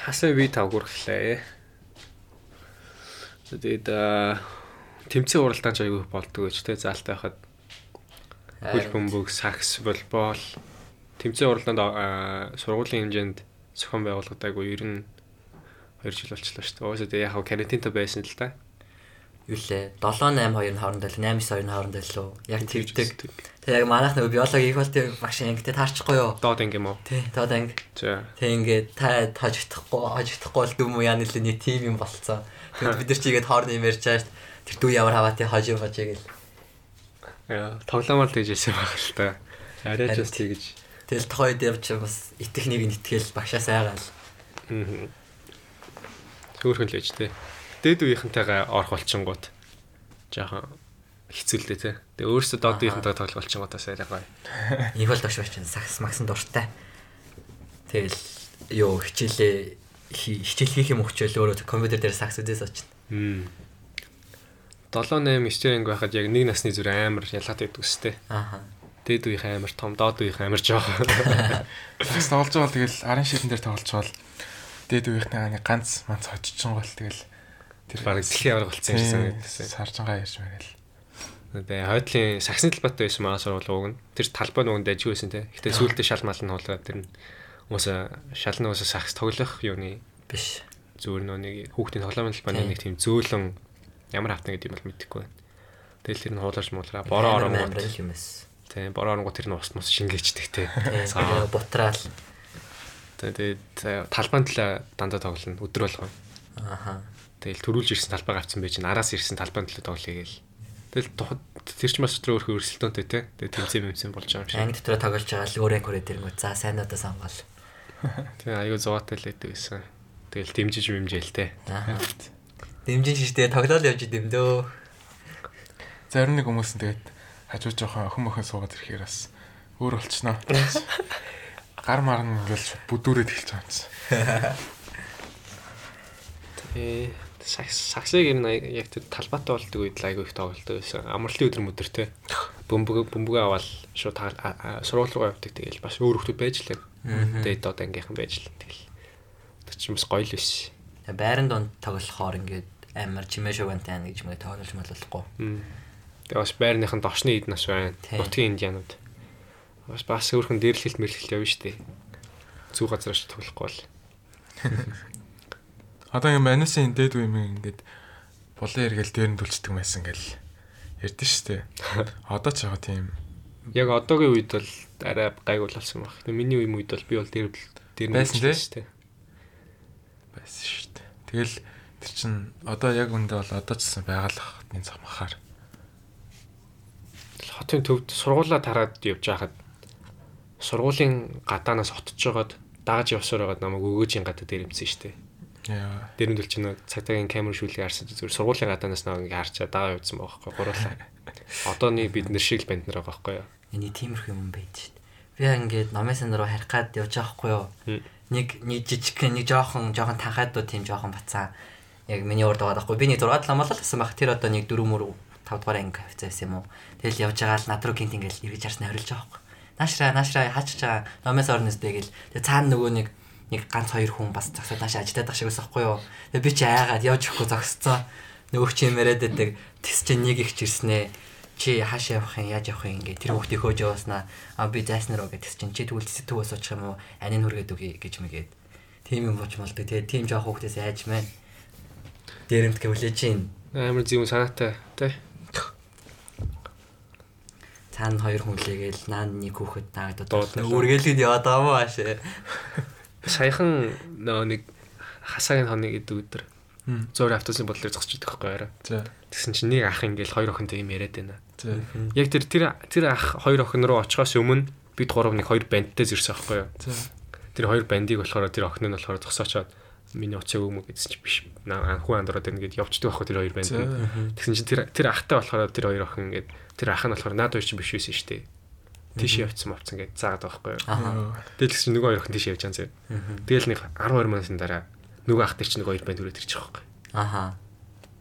Хасаа би тав гүрхлээ. Тэгээд аа, тэмцээн уралдаан ч аягүй болдгоо ч тий заалтай хахад хөл бөмбөг, сакс, волейбол тэмцээн уралдаанд аа, сургуулийн хэмжээнд зохион байгуулагдаагүй ер нь 2 жил болчихлоо шүү дээ. Уусаа тэгээ яг карантинтай байсан л да. Юу лээ? 7 8 2-ын хоорондоо л 8 9 2-ын хоорондоо л уу? Яг тэгдэг. Тэг яг манайх нөгөө биологи их болтой багш ингэдэ таарчихгүй юу? Доод ингээм үү? Тий, тоод анги. Тэг ингээд та тажигдахгүй, хожигдахгүй бол дүм яа нэлээ нэг тим юм болцсон. Тэгвэл бид нар чигээд хоорны юм ярьж байгаа шүү дээ. Тэр дүү ямар хаваа тий хожиг хожиг гэл. Яа, тоглоомор тэгж яасан байх л та. Арай ч бас тэгж. Тэгэл тохойд явж бас итгэхнийг нь итгэл багшаа сайгаал. Аа. Хөөхөн л байж тээ. Дээд үеийнхэнтэйгээ орох болчингууд жоохон хэцүүлдэ тий. Тэгээ өөрөөсөө доод үеийнхэнтэйгээ тоглох болчингуудаас арай гоё. Их бол догш бачин сакс максан дуртай. Тэгэл ёо хичээлээ хи- хичээл хийх юм өгчөөл өөрөө компьютер дээр сакс үдээс очно. Хм. 7 8 9 анги байхад яг нэг насны зүр амар ялгаатай гэдэг үстэй. Ааха. Дээд үеийнх амар том, доод үеийнх амар жоохон. Бас <laughs> тоглож байгаа бол тэгэл арын шилэн дээр тоглож байгаа л дээд үеийнхнээ нэг ганц манц хоччихсон гол тэгэл Тэр баг дэлхийн авраг болсон юм гэсэн. Саржангаа ярьж мэрэл. Тэгээ хойдлын саксны талбайтай байсан маа сургууль уг нь. Тэр талбай нүгэн дажиг байсан те. Гэтэ сүүлдээ шал мал нь хуулаад тэр нь уусаа шал нь уусаа сакс тоглох юуны Биш. зүгээр нөө нэг хүүхдийн тоглоомын талбайны нэг тийм зөөлөн ямар хавтан гэдэг юм бол мэдэхгүй байна. Тэгэл тэр нь хуулаарч муулаа бороо оронгууд. юм эс. Тийм бороо оронгууд тэр нь ус мус шингээчдэг те. Бутраал. Тэгээд талбайн талаа дандаа тоглоно өдөр болгоо. Ааха. Тэгэл төрүүлж ирсэн талбай гавцсан байж н араас ирсэн талбайн талаа тоглоё гээл. Тэгэл тэр ч бас өдрөө өөрхөн өрсөлдөөнтэй те. Тэгээ тэмцээн мэмцэн болж байгаа юм шиг. Анги дотор тоглож байгаа л өөрөө хүрээд ирэнгүү. За сайнудаа сонгол. Тэгээ аюу зовоотой л байдаг гэсэн. Тэгэл дэмжиж мэмжээл те. Дэмжин шиштэй тоглоал явж идэм дөө. Зарим нэг хүмүүс нь тэгээд хажуу жоохон охин мохин суугаад ирэхээр бас өөр болчихноо. <laughs> Гар марна ингээл бүдүүрээд эхэлж байгаа юм чинь. Тэгээ саксыг ер нь яг тэр талбайтай болдог үед айгүй их тоглолдог байсан. Амралтын өдөр мөдөр те. Бөмбөг бөмбөг аваад шууд сургууль руу явдаг. Тэгэл бас өөр хүмүүс байж лээ. Тэгээд одоо ангийнхан байж л тэгэл. Тэр чинь бас гоё л биш. Байран донд тоглохоор ингээд амар чимээ шугантай ана гэж мэгэ тоглож малуулахгүй. Тэгээ бас байрныхан дошны эд нас байна. Нутгийн индианууд. Бас бас өөрхөн дээрлэлт мэрлэлт явна штэ. Зүг газраас тоглохгүй бол. <laughs> Одоо юм манасын дээд үе юм ингээд булан эргэл дээр нь түлцдэг байсан гэл ярьдэн штэ. <laughs> Одоо ч яг тийм яг одоогийн үед бол арай гайгүй болсон баг. Миний үеийн үед бол би бол дээр дээр байсан штэ. Байсан штэ. Тэгэл тэр чин одоо яг үндэ бол одоо ч гэсэн байгалах энэ замхаар хотын төвд сургуулаа тараад явж байхад сургуулийн гадаанаас отож жагаад дааж явсаар байгаад намайг өгөөжийн гадаа дээр юмсан штэ. Яа. Дээр нь дэл чинь цагтаагийн камер шүүлгийг харсан зүгээр сургуулийн гадаанаас наваа ингээ харчаа дагаа явуулсан байхгүй гурлаа. <laughs> Одооны бид нэр шиг л банд нар байгаа байхгүй юу. Эний тиймэрхүү юм байж шít. Би ингээд номын руу харих гад явж байгаа байхгүй юу. Нэг нэг жижиг нэг жоохон жоохон танхайдуу тийм жоохон бацаа яг миний урд байгаа байхгүй. Би нэг 6 7 молол гэсэн баг. Тэр одоо нэг 4 мөр 5 дугаар анги хавцаас юм уу. Тэгэл явж байгаа л над руу гинт ингээл эргэж харснаа хорилж байгаа байхгүй. Наашраа наашраа хаачих чаа номоос орноос дээгэл. Тэгээ цаана нөгөө нэг нэг ганц хоёр хүн бас зогсоод наашаа ажилтаад ах шиг байсан байхгүй юу. Тэгээ би чи айгаад явж өгөхгүй зогсцоо. Нөгөө чи юм яриад байдаг. Тэс чи нэг их чирснээ. Чи хаашаа явах юм яаж явах юм ингээ тэр хүүхдээ хөөж явааснаа. А би зайснароо гэдэг чинь чи тэгвэл сэтгүү суучих юм уу? Анийн хүргээд үгүй гэж мэгээд. Тийм юм болж малдаг. Тэгээ тийм жоох хүүхдээс айж мэн. Дээрэмт гэвлээ чинь Амар зүүн санаатай тий. Цаана хоёр хүн лээгээл наан нэг хүүхэд таагдаад өөргөлөд яваад байгаа мó аашаа. Саяхан нөө нэг хасаагийн хоног гэдэг өдөр зөөр автобусын бодлоор зогсож идэх байхгүй арай. Тэгсэн чинь нэг ах ингээл хоёр охинтой юм яриад байна. Яг тэр тэр тэр ах хоёр охин руу очихоос өмнө бид гурав нэг хоёр бандтай зирсэн байхгүй юу. Тэр хоёр бандыг болохоор тэр охин нь болохоор зогсоочоод миний уцаа өгмө гэдсэн чинь биш. Наа хүн андраад байна гэд явчдаг байхгүй тэр хоёр банд. Тэгсэн чинь тэр тэр ахтай болохоор тэр хоёр охин ингээд тэр ах нь болохоор наад хоёр чинь биш байсан шүү дээ. Тийш явцсан мовцсон гэж заагаад байхгүй юу. Тэгэл чинь нөгөө хоёр охин тийш явж байгаа юм. Тэгэл нэг 12 мянган дараа нөгөө ах тэр чинь нөгөө хоёр банд өрөө төрчих واخгүй. Аха.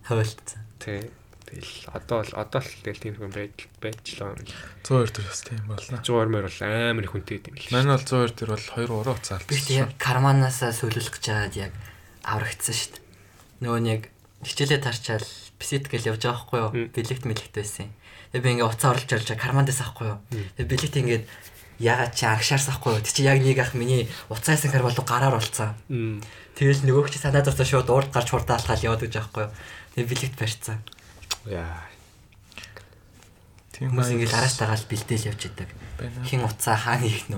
Хавилтсан. Тий. Тэгэл одоо л одоо л тэгэл тийм хүн байдал байжлаа. 102 төр бас тийм болно. 102 мөр бол амар их хүнтэй юм л. Манай бол 102 төр бол 2 3 уцаал. Би яг карманаас сөүлөх гэж хаад яг аврагдсан шүү дээ. Нөгөө нь яг хичээлээ тарчаал бисит гэл явж байгаа байхгүй юу? Билэгт мэлэгт байсан юм. Тэгээ би ингээ уцаа орлож орлож кармандаас авахгүй юу? Тэгээ бэлэгт ингээд ягаад чи агшаарс авахгүй юу? Тэг чи яг нэг ах миний уцаасан кар болов гараар болцсон. Тэгэл нөгөөх чи санаа зовсоо шууд урд гарч хурдаалхаал яваад гэж байхгүй юу? Тэгээ бэлэгт барьцсан. Яа. Тийм Хүмүүс ингээд араас тагаал бэлдээл явж идэг. Хин уцаа хаана их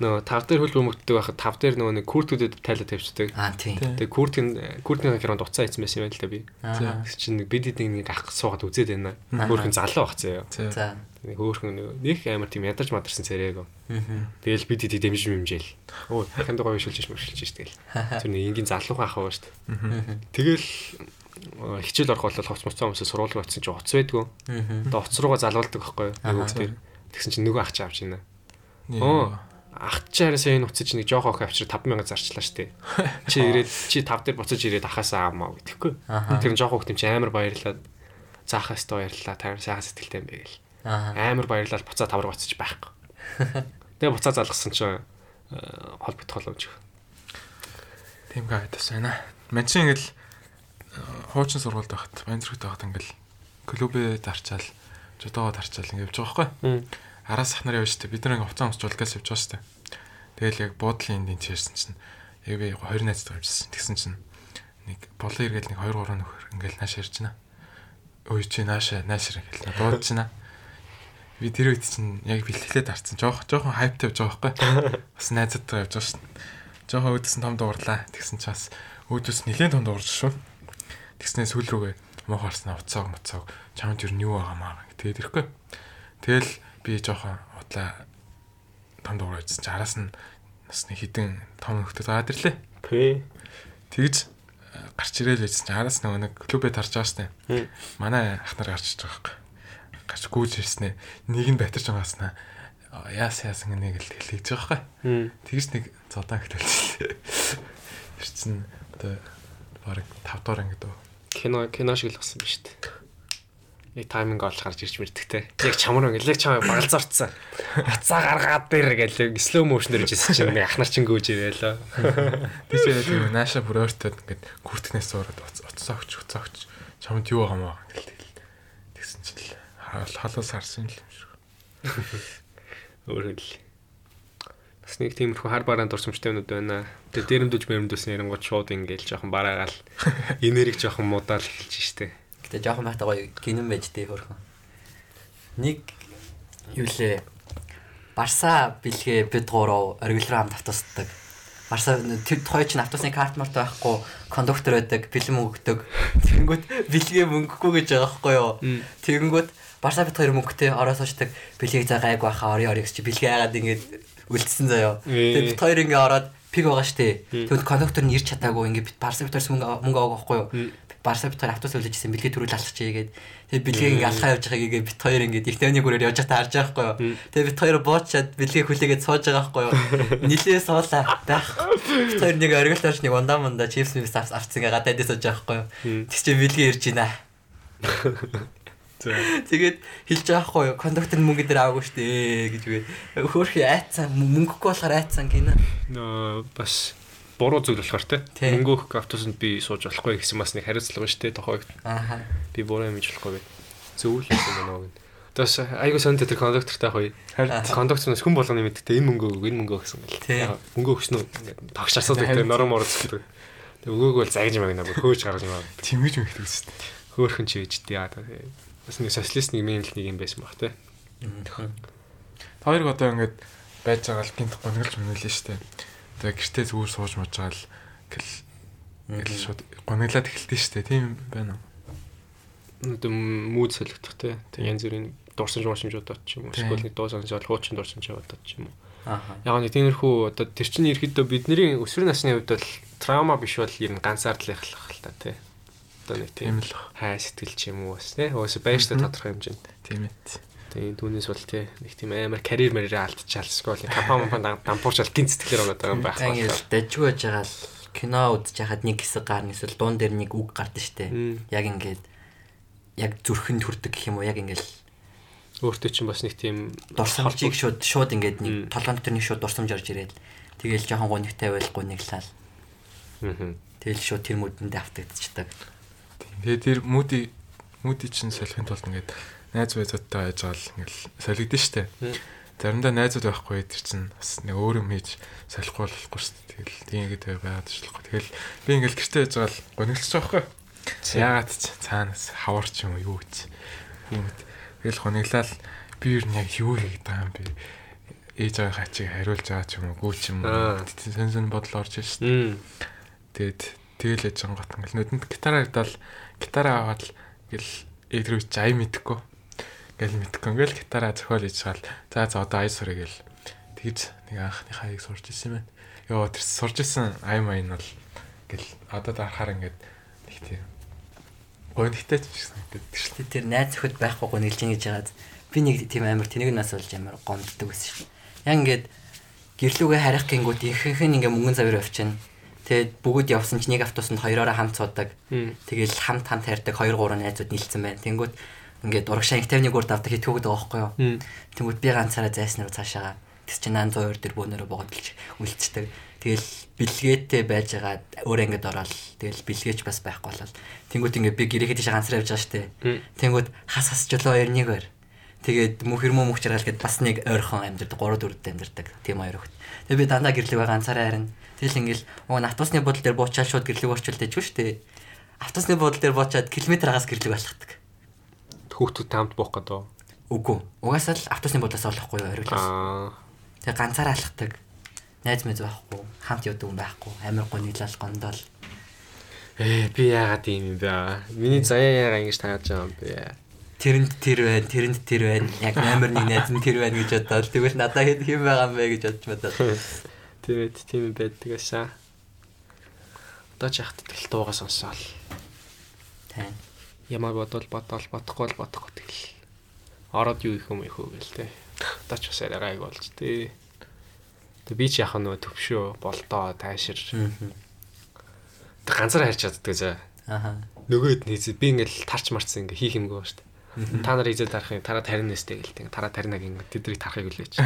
нөө? Нөгөө тав дээр хөл бөмбөгддөг байхад тав дээр нөгөө нэг куртүүдэд тайлаад тавьчихдаг. Аа тийм. Тэгээ куртын куртны хакеранд уцаа ийцсэн байсан юм байна л та би. Тэг чинь нэг бид нэг ах суугаад үзээд байна. Хөөхөн залуу бах заяа. За. Нэг хөөхөн нэг амар тийм ядарч мадарсан царайг. Аа. Тэгэл бид эдийг дэмжиж мэмжээл. Өө дахин дугаа бишүүлж мөршилж ш тэгэл. Тэр нэг ингийн залуухан ах байгаа шүү дээ. Тэгэл хичээл орох бол хоц моцоо хүмүүсээ руу очисон чинь уц байдгүй. Аа. Одоо уц руугаа залуулдаг байхгүй юу? Тэгсэн чинь нөгөө ах чи авч ийна. Оо. Ах хараа энэ уцаж нэг жоох охин авчир 5000 зарчлаа штэ. <laughs> Чи ирээд чи 5 дээр буцаж ирээд ахаасаа аамаа. Аха. Тэр жоох хөхтөм чи амар баярлаад заах хэвээр баярлаа. Та сайхан сэтгэлтэй юм бэ гэл. Амар баярлал буцаа тавар гоцож байхгүй. <laughs> Тэгээ буцаа залгасан чинь э, холбогд холомж. Тийм гайдас байна. Ман чи ингээл э, хуучин сургуульд байхад, бандрэгт байхад ингээл клубээ дарчаал, жодоогоо дарчаал ингээд явж байгаа байхгүй. Араас ах нар явж штэ. Бид нэг уцаа өмсч улгаас явж байгаа штэ. Тэгэл яг буудлын энд чирсэн чинь яг би хоёр найзтай явжсэн. Тэгсэн чинь нэг болон эргээл нэг 2 3 нөхөр ингээл нааш ярьж байна. Ой чи нааша наашэр ингээл дуудаж байна. Би тэр үед чинь яг бэлтгэлээ дарцсан. Жоох жоохон хайптай явж байгаа байхгүй. Бас найзуудтай явж байгаа шин. Жохон өөдөөс нь том дуурлаа. Тэгсэн чи бас өөдөөс нэлээд том дуурж шүү. Тэгснээ сүүл рүүгээ муу харснаа уцааг муцааг чамд юу юу байгаа маа тэгээд ирэхгүй. Тэгэл би жоохон утлаа том дуурайжсан. Араас нь бас нэг хідэн том нөхдөд гаад ирлээ. Тэгж гарч ирээл байсан чинь араас нөгөө нэг клубэд харж байгаа штэ. Манай ах нар гарч иж байгаа юм. Гарч гүйж ирснэ. Нэг нь батарч байгааснаа яас яасан нэг л хэлж байгаа байхгүй. Тэгж нэг зодаан хэлчихлээ. Тэр чинь одоо бараг 5 дахь ангид уу. Кино кино шиг л болсон ба шүү Яг тайминг олж гарч ирж мэрдэгтэй. Яг чамар ингээл яг чамаа багалзаарцсан. Хацаа гаргаад дээр гэл slow motion дээр жисэн чинь нэг ахнар чин гүйж ирээлээ. Тийч яг тийм нааша бүр ойртоод ингээд гүртнээс ураад уцсаа өгч уцсаа өгч чамд юу хамаа гэл тэгсэн чинь халуус харсан л юм шиг. Өөр хэл. Бас нэг тиймэрхүү хар бараан дурсамжтай юмуд байна. Тэгээ дээрэмдүүж мэрэмдүүсэн ярингууд шууд ингээл жоохон бараагаал энерги жоохон муудаал эхэлж штэ. Гэтэ жоохон байхдаа гоё гинэн байж тээ хөрхөн. Нэг юу лээ. Барса бэлгээ бид гурав оргилроо хамт автусдаг. Барса тэр хоёр ч автусны карт март байхгүй кондуктор байдаг, бэлэн өгдөг. Тэгэнгүүт бэлгээ мөнгөгүй гэж байгаа байхгүй юу? Тэгэнгүүт Барса бид хоёр мөнгөтэй ороо суучдаг. Бэлгийг за гайг байхаа ори ори гэж бэлгээ яагаад ингэж үлдсэн заяо. Тэгээ бид хоёр ингээ ороод пиг байгаа штэ. Тэгвэл кондуктор нь ирч чадаагүй ингээ бид Барса бид хоёр мөнгө мөнгө аваагүй байхгүй юу? Барса бит хоёр автобус үлжижсэн бэлгээ төрүүл алхачээ гээд тэгээ бэлгийг ингээ алхаа явж байгааг ингээ бит хоёр ингээ ихтэйний гүрээр явж байгааг харж байгаа байхгүй юу. Тэгээ бит хоёр буучаад бэлгээ хүлээгээд сууж байгаа байхгүй юу. Нилээ суулаа байх. Бит хоёр нэг оргил тооч нэг ундаа мунда чипс мипс авцсан ингээ гадаад дэс сууж байгаа байхгүй юу. Тэг чи бэлгээ ирж байна. Тэгээд хэлж байгаа хгүй юу кондуктор мөнгө дээр аваагүй шүү дээ гэж үгүй. Хөөхи айцсан мөнгөгүй болохоор айцсан гинэ. Нөө бас буруу зүйл болохоор те. Мөнгө өгөх автобусанд би сууж болохгүй гэсэн бас нэг хариуцлага шүү дээ тохойг. Ааха. Би буруу юм хийж болохгүй гэд. Зөвүүл юм уу гэд. Тэс айгуу сонд тэр кондуктортай гоё. Кондукторноос хүн болгоны мэддэг энэ мөнгө өг энэ мөнгө гэсэн гэл. Мөнгө өгсөн үү тогш асуудаг те норм морц гэдэг. Тэг өгөөг бол загж магна бүр хөөж гаргаж байгаа. Тэмэж мэгдэг үст. Хөөхөн ч вэж тий. Бас нэг социалист нэг мэйл нэг юм байсан баг те. Хоёрыг одоо ингээд байж байгаа л гинт гонголж мөнгөлөө штэ. Тэгээ гэртээ зүгээр сууж мууж байгаа л гэл гэл шууд гоноглаад эхэлдэж штэ. Тийм байна уу? Одоо мууд солигдох те. Тэг янз бүрийн дурсамж уушимжуудад ч юм уу. Эсвэл нэг дуу сонсоод хуучин дурсамж яваад ч юм уу. Ааха. Яг нэг тиймэрхүү одоо тэр чинь ерөөдөө бидний өсвөр насны хувьд бол траума биш бол ер нь ганцаард л ихлэх л та тий. Одоо нэг тийм л хай сэтгэл ч юм уу бас тий. Өөсө байштай тодорхой хэмжээнд. Тийм ээ. Тэгээ түүнээс бол тий нэг тийм амар карьер мэрээ алдчихаал эсвэл компани компани дампуурч аль гин сэтгэлээр болоод байгаа юм байх. Ингээд дажгүй байж байгаа л кино үзэж хахад нэг хэсэг гарна эсвэл дуун дээр нэг үг гардаг штэ. Яг ингээд яг зүрхэнд хүрдэг гэх юм уу яг ингээд өөртөө чинь бас нэг тийм дурсамжийг шууд шууд ингээд нэг толгойн дотор нэг шууд дурсамж орж ирээд тэгээл жоохон гонигтай байхгүй нэглээл. Аа. Тэгэл шууд тэр мүдэндээ автагдчихдаг. Тэгээ тэр мүди мүди чинь солихын тулд ингээд найз байзуудтай байж байгаа л ингээл солигдсон штэ. Заримдаа найзууд байхгүй тэр чинь бас нэг өөр юм хийж солихгүй болохгүй штэ. Тэгэл тийм гэдэг байгаад шлахгүй. Тэгэл би ингээл гэртээ байж байгаа л гонигдчих байхгүй. Яагаад ч цаанаас хаварч юм юу гэж. Тийм үү. Тэгэл хониглал би юу яг юу хийгээд байгаа юм бэ? Ээж байгаа хачиг хариулж байгаа ч юм уу, гүү ч юм уу. Сэн сэн бодол орж штэ. Тэгэд тэгэл яж гот ингээл нүдэнд гитараа хадвал гитараа аваад л гэл ээдрүү чи ай мэдхгүй гэл мэдхгүй ингээл гитараа зохиол хийж чагаал за за одоо ай сурыг гэл тэгж нэг анхны хаяг сурч ирсэн юм байна. Йоо тэр сурч ирсэн ай майн бол гэл одоо дарахаар ингээд нэг тийм гонхтой ч гэсэн гэдэг шүү. Тэр найз зөвхөд байхгүй гонилж ингэж яагаад би нэг тийм амар тэнэг нас болж амар гомддог байсан шүү. Яг ингээд гэрлүүгээ харих гингүүд ихэнх нь ингээ мөнгөн завэр авчихна. Тэгээд бүгд явсан чинь нэг автобусанд хоёроо хамт суудаг. Тэгэл хамт хамт хайрдаг 2 3 найзууд нийлсэн байна. Тэнгүүд ингээд урагшаа их 51 урд авдаг хитгүүгд байгаа байхгүй юу. Тэнгүүд би ганцаараа зайснаар цаашаага тэс чинь 102 дээр бөөнөрө богдолж үлдчихдэг. Тэгэл бэлгээтэй байж байгаа өөр ангид ороод тэгэл бэлгээч бас байхгүй болол. Тэнгүүд ингээд би гэрээхэд тийш ганцаараа явж байгаа штэ. Тэнгүүд хас хас жолоо хоёр нэг өөр. Тэгээд мөх хэрмөө мөх чаргаал гэд бас нэг ойрхон амьдэрдэг 3 4-д амьдэрдэг. Тийм хоёр хөхт. Тэгээд би дандаа гэрлэгээ ганцаараа харин. Тэгэл ингээл оо автобусны бодол дээр буучаал шууд гэрлэг орчуулдаг шүү дээ. Автобусны бодол дээр буучаад километр агаас гэрлэг алхахдаг. Хүүхдүүд таамд буух гэдэг. Үгүй. Угаасаа л автобусны бодлоос олохгүй хориглоос. Аа. Тэгээ ганцаараа алхахдаг. Найз мэз байхгүй, хамт явдаг хүн байхгүй, амар гониглал гондол. Ээ би яагаад юм бэ? Миний заяа яагаад ингэж тааж байгаа юм бэ? Тэрэнд тэр байна, тэрэнд тэр байна. Яг номер 1 найз нь тэр байна гэж бодоод тэгвэл надад хэд хэм байгаа юм бэ гэж бодож бодоод. <laughs> Тэгээд тийм юм байдаг ашаа. Одоо ч яхад тэл дуугаа сонсоол. Тай. Ямар бодвол бодоол бодохгүй бол бодохгүй тэгэл. Ороод юу их юм их үү гээл те. Одоо ч бас арай гайг болж те. Тэг би ч яхаа нөгөө төвшөө болдоо тайшир. Тэг ганцаар харж чаддаг заа. Аха. Нөгөөд нийцээ би ингээл тарч марцсан ингээ хийх юмгүй шүү дээ. Та нар изээ тарахын тараа таринэстэй гэлтэй. Тараа таринаг ингээ тэдрийг тарахыг үлээж.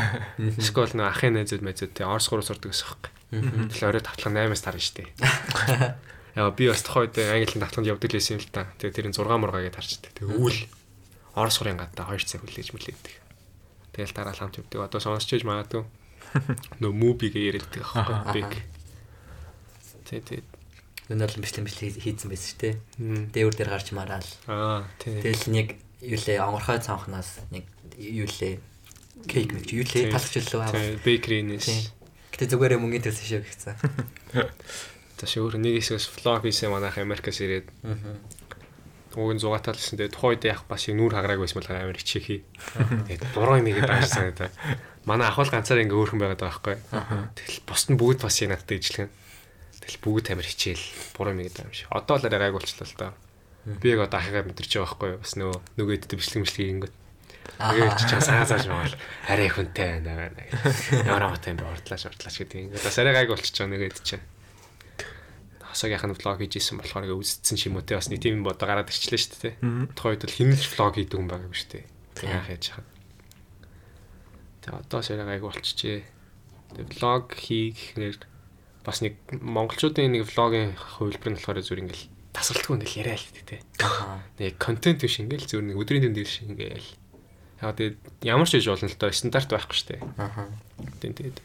Эсвэл нөгөө ахын найзууд мэзүүд те Орос гурав сурдаг гэсэн юм. Тэгэхээр орой тавтлага 8-аас тарна дээ. <laughs> Яа би бас тохойд англи тавтлаганд явдаг л байсан юм л та. Тэгээ тэрийн 6 мургаагээ тарчдаг. Тэгээ өвөл Орос гурын гадаа 2 цаг хүлээж мүлээдэг. Тэгэл дараа хамт явдаг. Одоо сонсч иж магадгүй. <laughs> Нөө мубигээ ярилдэг аахгүй. <laughs> Биг. Тэ тэ. Өнөр л бичлэн бичлэн хийсэн байсан шүү дээ. Дээвэр дээр гарч мараал. Аа тий. Тэгэл нэг юу лээ онгорхой цанхнаас нэг юу лээ кейк мэг юу лээ талхчлаа аваа. Тий, бейкринээс. Гэтэ зүгээр мөнгөний төлсөн шүү гэсэн. <laughs> Таш өөр нэг хэсгээс влог хийсэн манайх Америкас ирээд Аа. уг нь зугаатал гэсэн. Тэгээд тухайд яах бас яг нүүр хагараагүй байсан бол амар хичээхий. Тэгээд буруу юм игээд байгаа санагдаа. Манай ахвал ганцаар ингээ өөрхөн байгаад байгаа байхгүй. Тэгэл бусд нь бүгд бас яг надад ижлэх. Тэгэл бүгд амар хичээл буруу юм игээд байгаа юм шиг. Одоо л арай гайг болчлаа л та. Би яг одоо ахыгаа мэдэрч байгаа байхгүй. Бас нөгөө нөгөөд бичлэг мэтлэг ингээд. Тэгээд чи чаа саа зааж байгаа л арай хүнтэй байна байна. Ямар амтай юм бэ ордлаач ордлаач гэдэг. Ингээд бас арай гайг болчихж байгаа нөгөөд чинь. Хасагийнх нь влог хийж исэн болохоор ингээ үзсэн ч юм уу те бас нэг тийм бодо гараад ирчлээ шүү дээ. Тухайд бол хинэлж влог хийдэг юм байгаа юм шүү дээ. Тэг яах яаж хаад. Тэг одоо сарай гайг болчихжээ. Тэг влог хийхээр бас нэг монголчуудын нэг влогийн хувилбар нь болохоор зүгээр ингээл тасралтгүй ингээл яриа л дээ. Нэг контент биш ингээл зүгээр нэг өдрийн тэмдэг шиг ингээл. Яг тэгээд ямар ч хийж болно л доо стандарт байхгүй шүү дээ. Аа. Тийм тэгээд.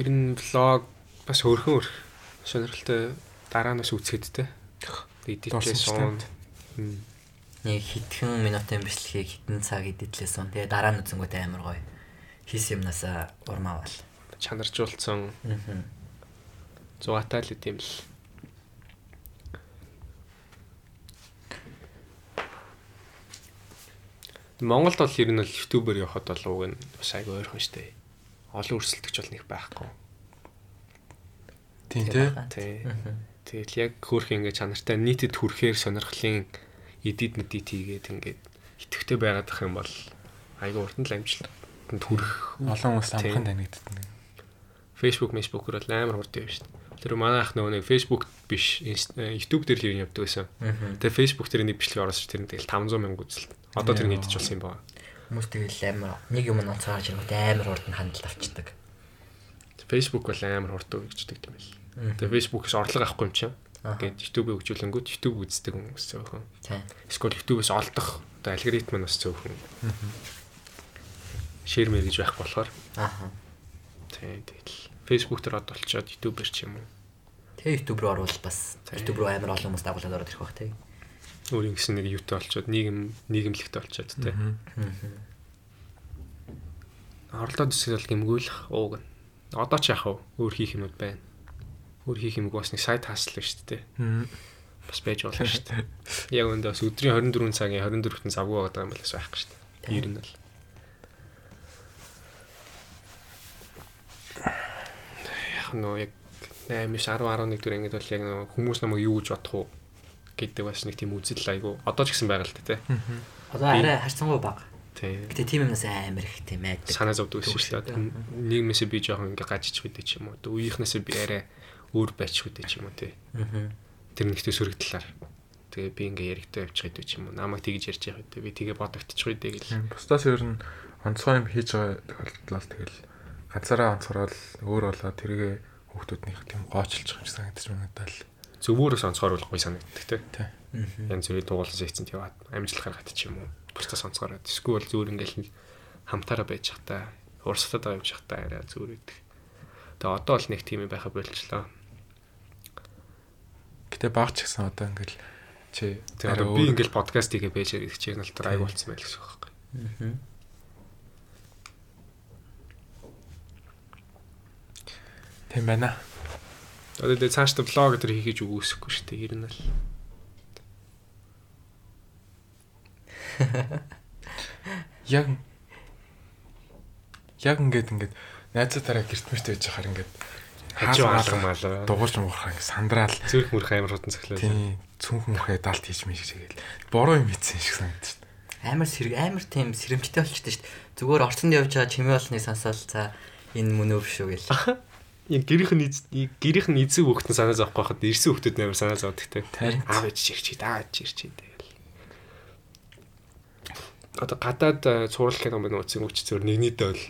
Ер нь влог бас хөрхөн хөрх сонирхолтой дараанаас үзэхэд те. Эдитээ суун. Нэг хитгэн минутын бичлэгийг хитэн цаг эдитлээсэн. Тэгээ дараа нь үзэнгүүт амар гоё. Хийс юмнасаа урмаавал. чанаржуулсан Аа. зугаатай л юм л. Монголд бол ер нь бол ютубер явахад бол уг нь бас айгүй ойрхон штэ. Олон өрсөлдөгч бол нэг байхгүй. Тийм тий. Тий. Тэгэл яг хөөх ингээ чанартай нийтэд хүрэхээр сонирхлын эдит мэдит хийгээд ингээд итгэвтэй байгаад ах юм бол айгүй урд нь л амжилтанд хүрэх Олон хүмүүс Тийм. амхан танигддаг. Facebook, Facebook-оор бол амар хурд шүү дээ. Тэр манай ах нөгөө нэг Facebook биш э, YouTube дээр л юм явдаг байсан. Тэгээ Facebook дээр нэг бичлэг оруулж тэр нь тэгэл 500 мянга үзэлт. Одоо тэр нийтж болсон юм байна. Хүмүүс тэгэл амар нэг юм онцгойж ирэнгүүт амар урд нь хандлт авчдаг. Facebook бол амар хурд өгчдөг юм байл. Тэгээ Facebook-ээс орлого авахгүй юм чинь. Аа. Ингээд YouTube-ийг хөгжүүлэнгүүт YouTube үздэг хүмүүс зөөхөн. Тийм. Эсвэл YouTube-ээс олдох одоо алгоритм нь бас зөөхөн. Share мэр гэж байхгүй болохоор. Аа. Тийм тэгэл. Facebook дээр од болчоод YouTube-ээр ч юм уу. Тэгээ YouTube руу орвол бас. YouTube руу амар олон хүмүүс дагуулад ороод ирэх бах тий. Өөр ингэсэн нэг YouTube олчоод нийгэм нийгэмлэгтэй олчоод тий. Орлоод эсвэл гимгүүлэх ууг. Одоо ч яах вэ? Өөр хийх юмуд байна. Өөр хийх юмг бас нэг сайт хаслаа шүү дээ. Бас байж болно шүү дээ. Яг өндөө бас өдрийн 24 цагийн 24-т завгүй байгаа юм балаас байхгүй шүү дээ. Ер нь бол. Яг нөө яг 8 10 11 дэх ангид бол яг нөө хүмүүс намайг юу гэж бодох уу гэдэг бас нэг тийм үзэл айгу. Одоо ч гэсэн байгаа л дээ, тий. Одоо арай харцангуй баг. Тий. Гэтэ тийм юмнаас амар их тийм айдаг. санаа зовдөг шүү дээ. Нийгмээсээ би жоохон ингээ гажиж хүдэ ч юм уу. Үеийнхнээсээ би арай өөр байж хүдэ ч юм уу тий. Аа. Тэр нэгтэй сөрөгдлөөр. Тэгээ би ингээ яригтай явчих гэдэг ч юм уу. Намайг тэгж ярьж явах гэдэг. Би тэгээ бодогдчих үү гэл. Бусдаас ер нь онцгой юм хийж байгаа тохиолдолд тэгэл ганцаараа онцгорол өөр болоод тэргээ хүүхдүүднийх тийм гоочлж байгаа юм санагдаж байна л. Зөвөөрөөс онцгой болох гоё санагддаг тий. Тий. Янз бүрийн дугуулсан секцэнд яваад амжилт гаргаад ч юм уу. Бусдаас онцгороод. Эсвэл зүгээр ингээл хамтаараа байж захтаа урсгалаад байгаа юм шахтаа арай зүгээр байдаг. Тэгээ одоо л нэг тийм байха болчлоо. Гэтэ баг ч гэсэн одоо ингээл чи Тэгээ одоо би ингээл подкаст хийгээ байж байгаа чигнал дээр аяг болцсон байл гэсэн үг байхгүй. Аа. тийм байна. Одоо тэгээ цаашдаа влог өдр хийхэж үгүйсэхгүй шүү дээ. Ер нь л. <laughs> Яг яг ингээд ингээд найзуудаараа гэрт мэрт байж хахаар ингээд Хажуу хаалга мал. дугуурч муурхаа ингээд сандраал Зүрх мөрх амар хутан цохлоо. тийм цүнхэн мөхөө далд хийж мэж хийгээл буруу юм хийсэн шиг санагдаж байна. Амар сэрэг амар тийм сэрэмжтэй болчихдээ шүү дээ. Зүгээр орцонд явж байгаа чимээ болсныг сонсоод за энэ мөн өв шүү гэл. <laughs> Яг гэрийнх нь гэрийнх нь эзэг хөхтөн санаа зовхгүй хахад ирсэн хөхтөд нээр санаа зовдөг те. Харин. Аав ээж чирчээ, аав ээж чирчээ тэгэл. Одоо гадаад цуврал кино мөн үцэн үуч зөв нэгнийдээ бол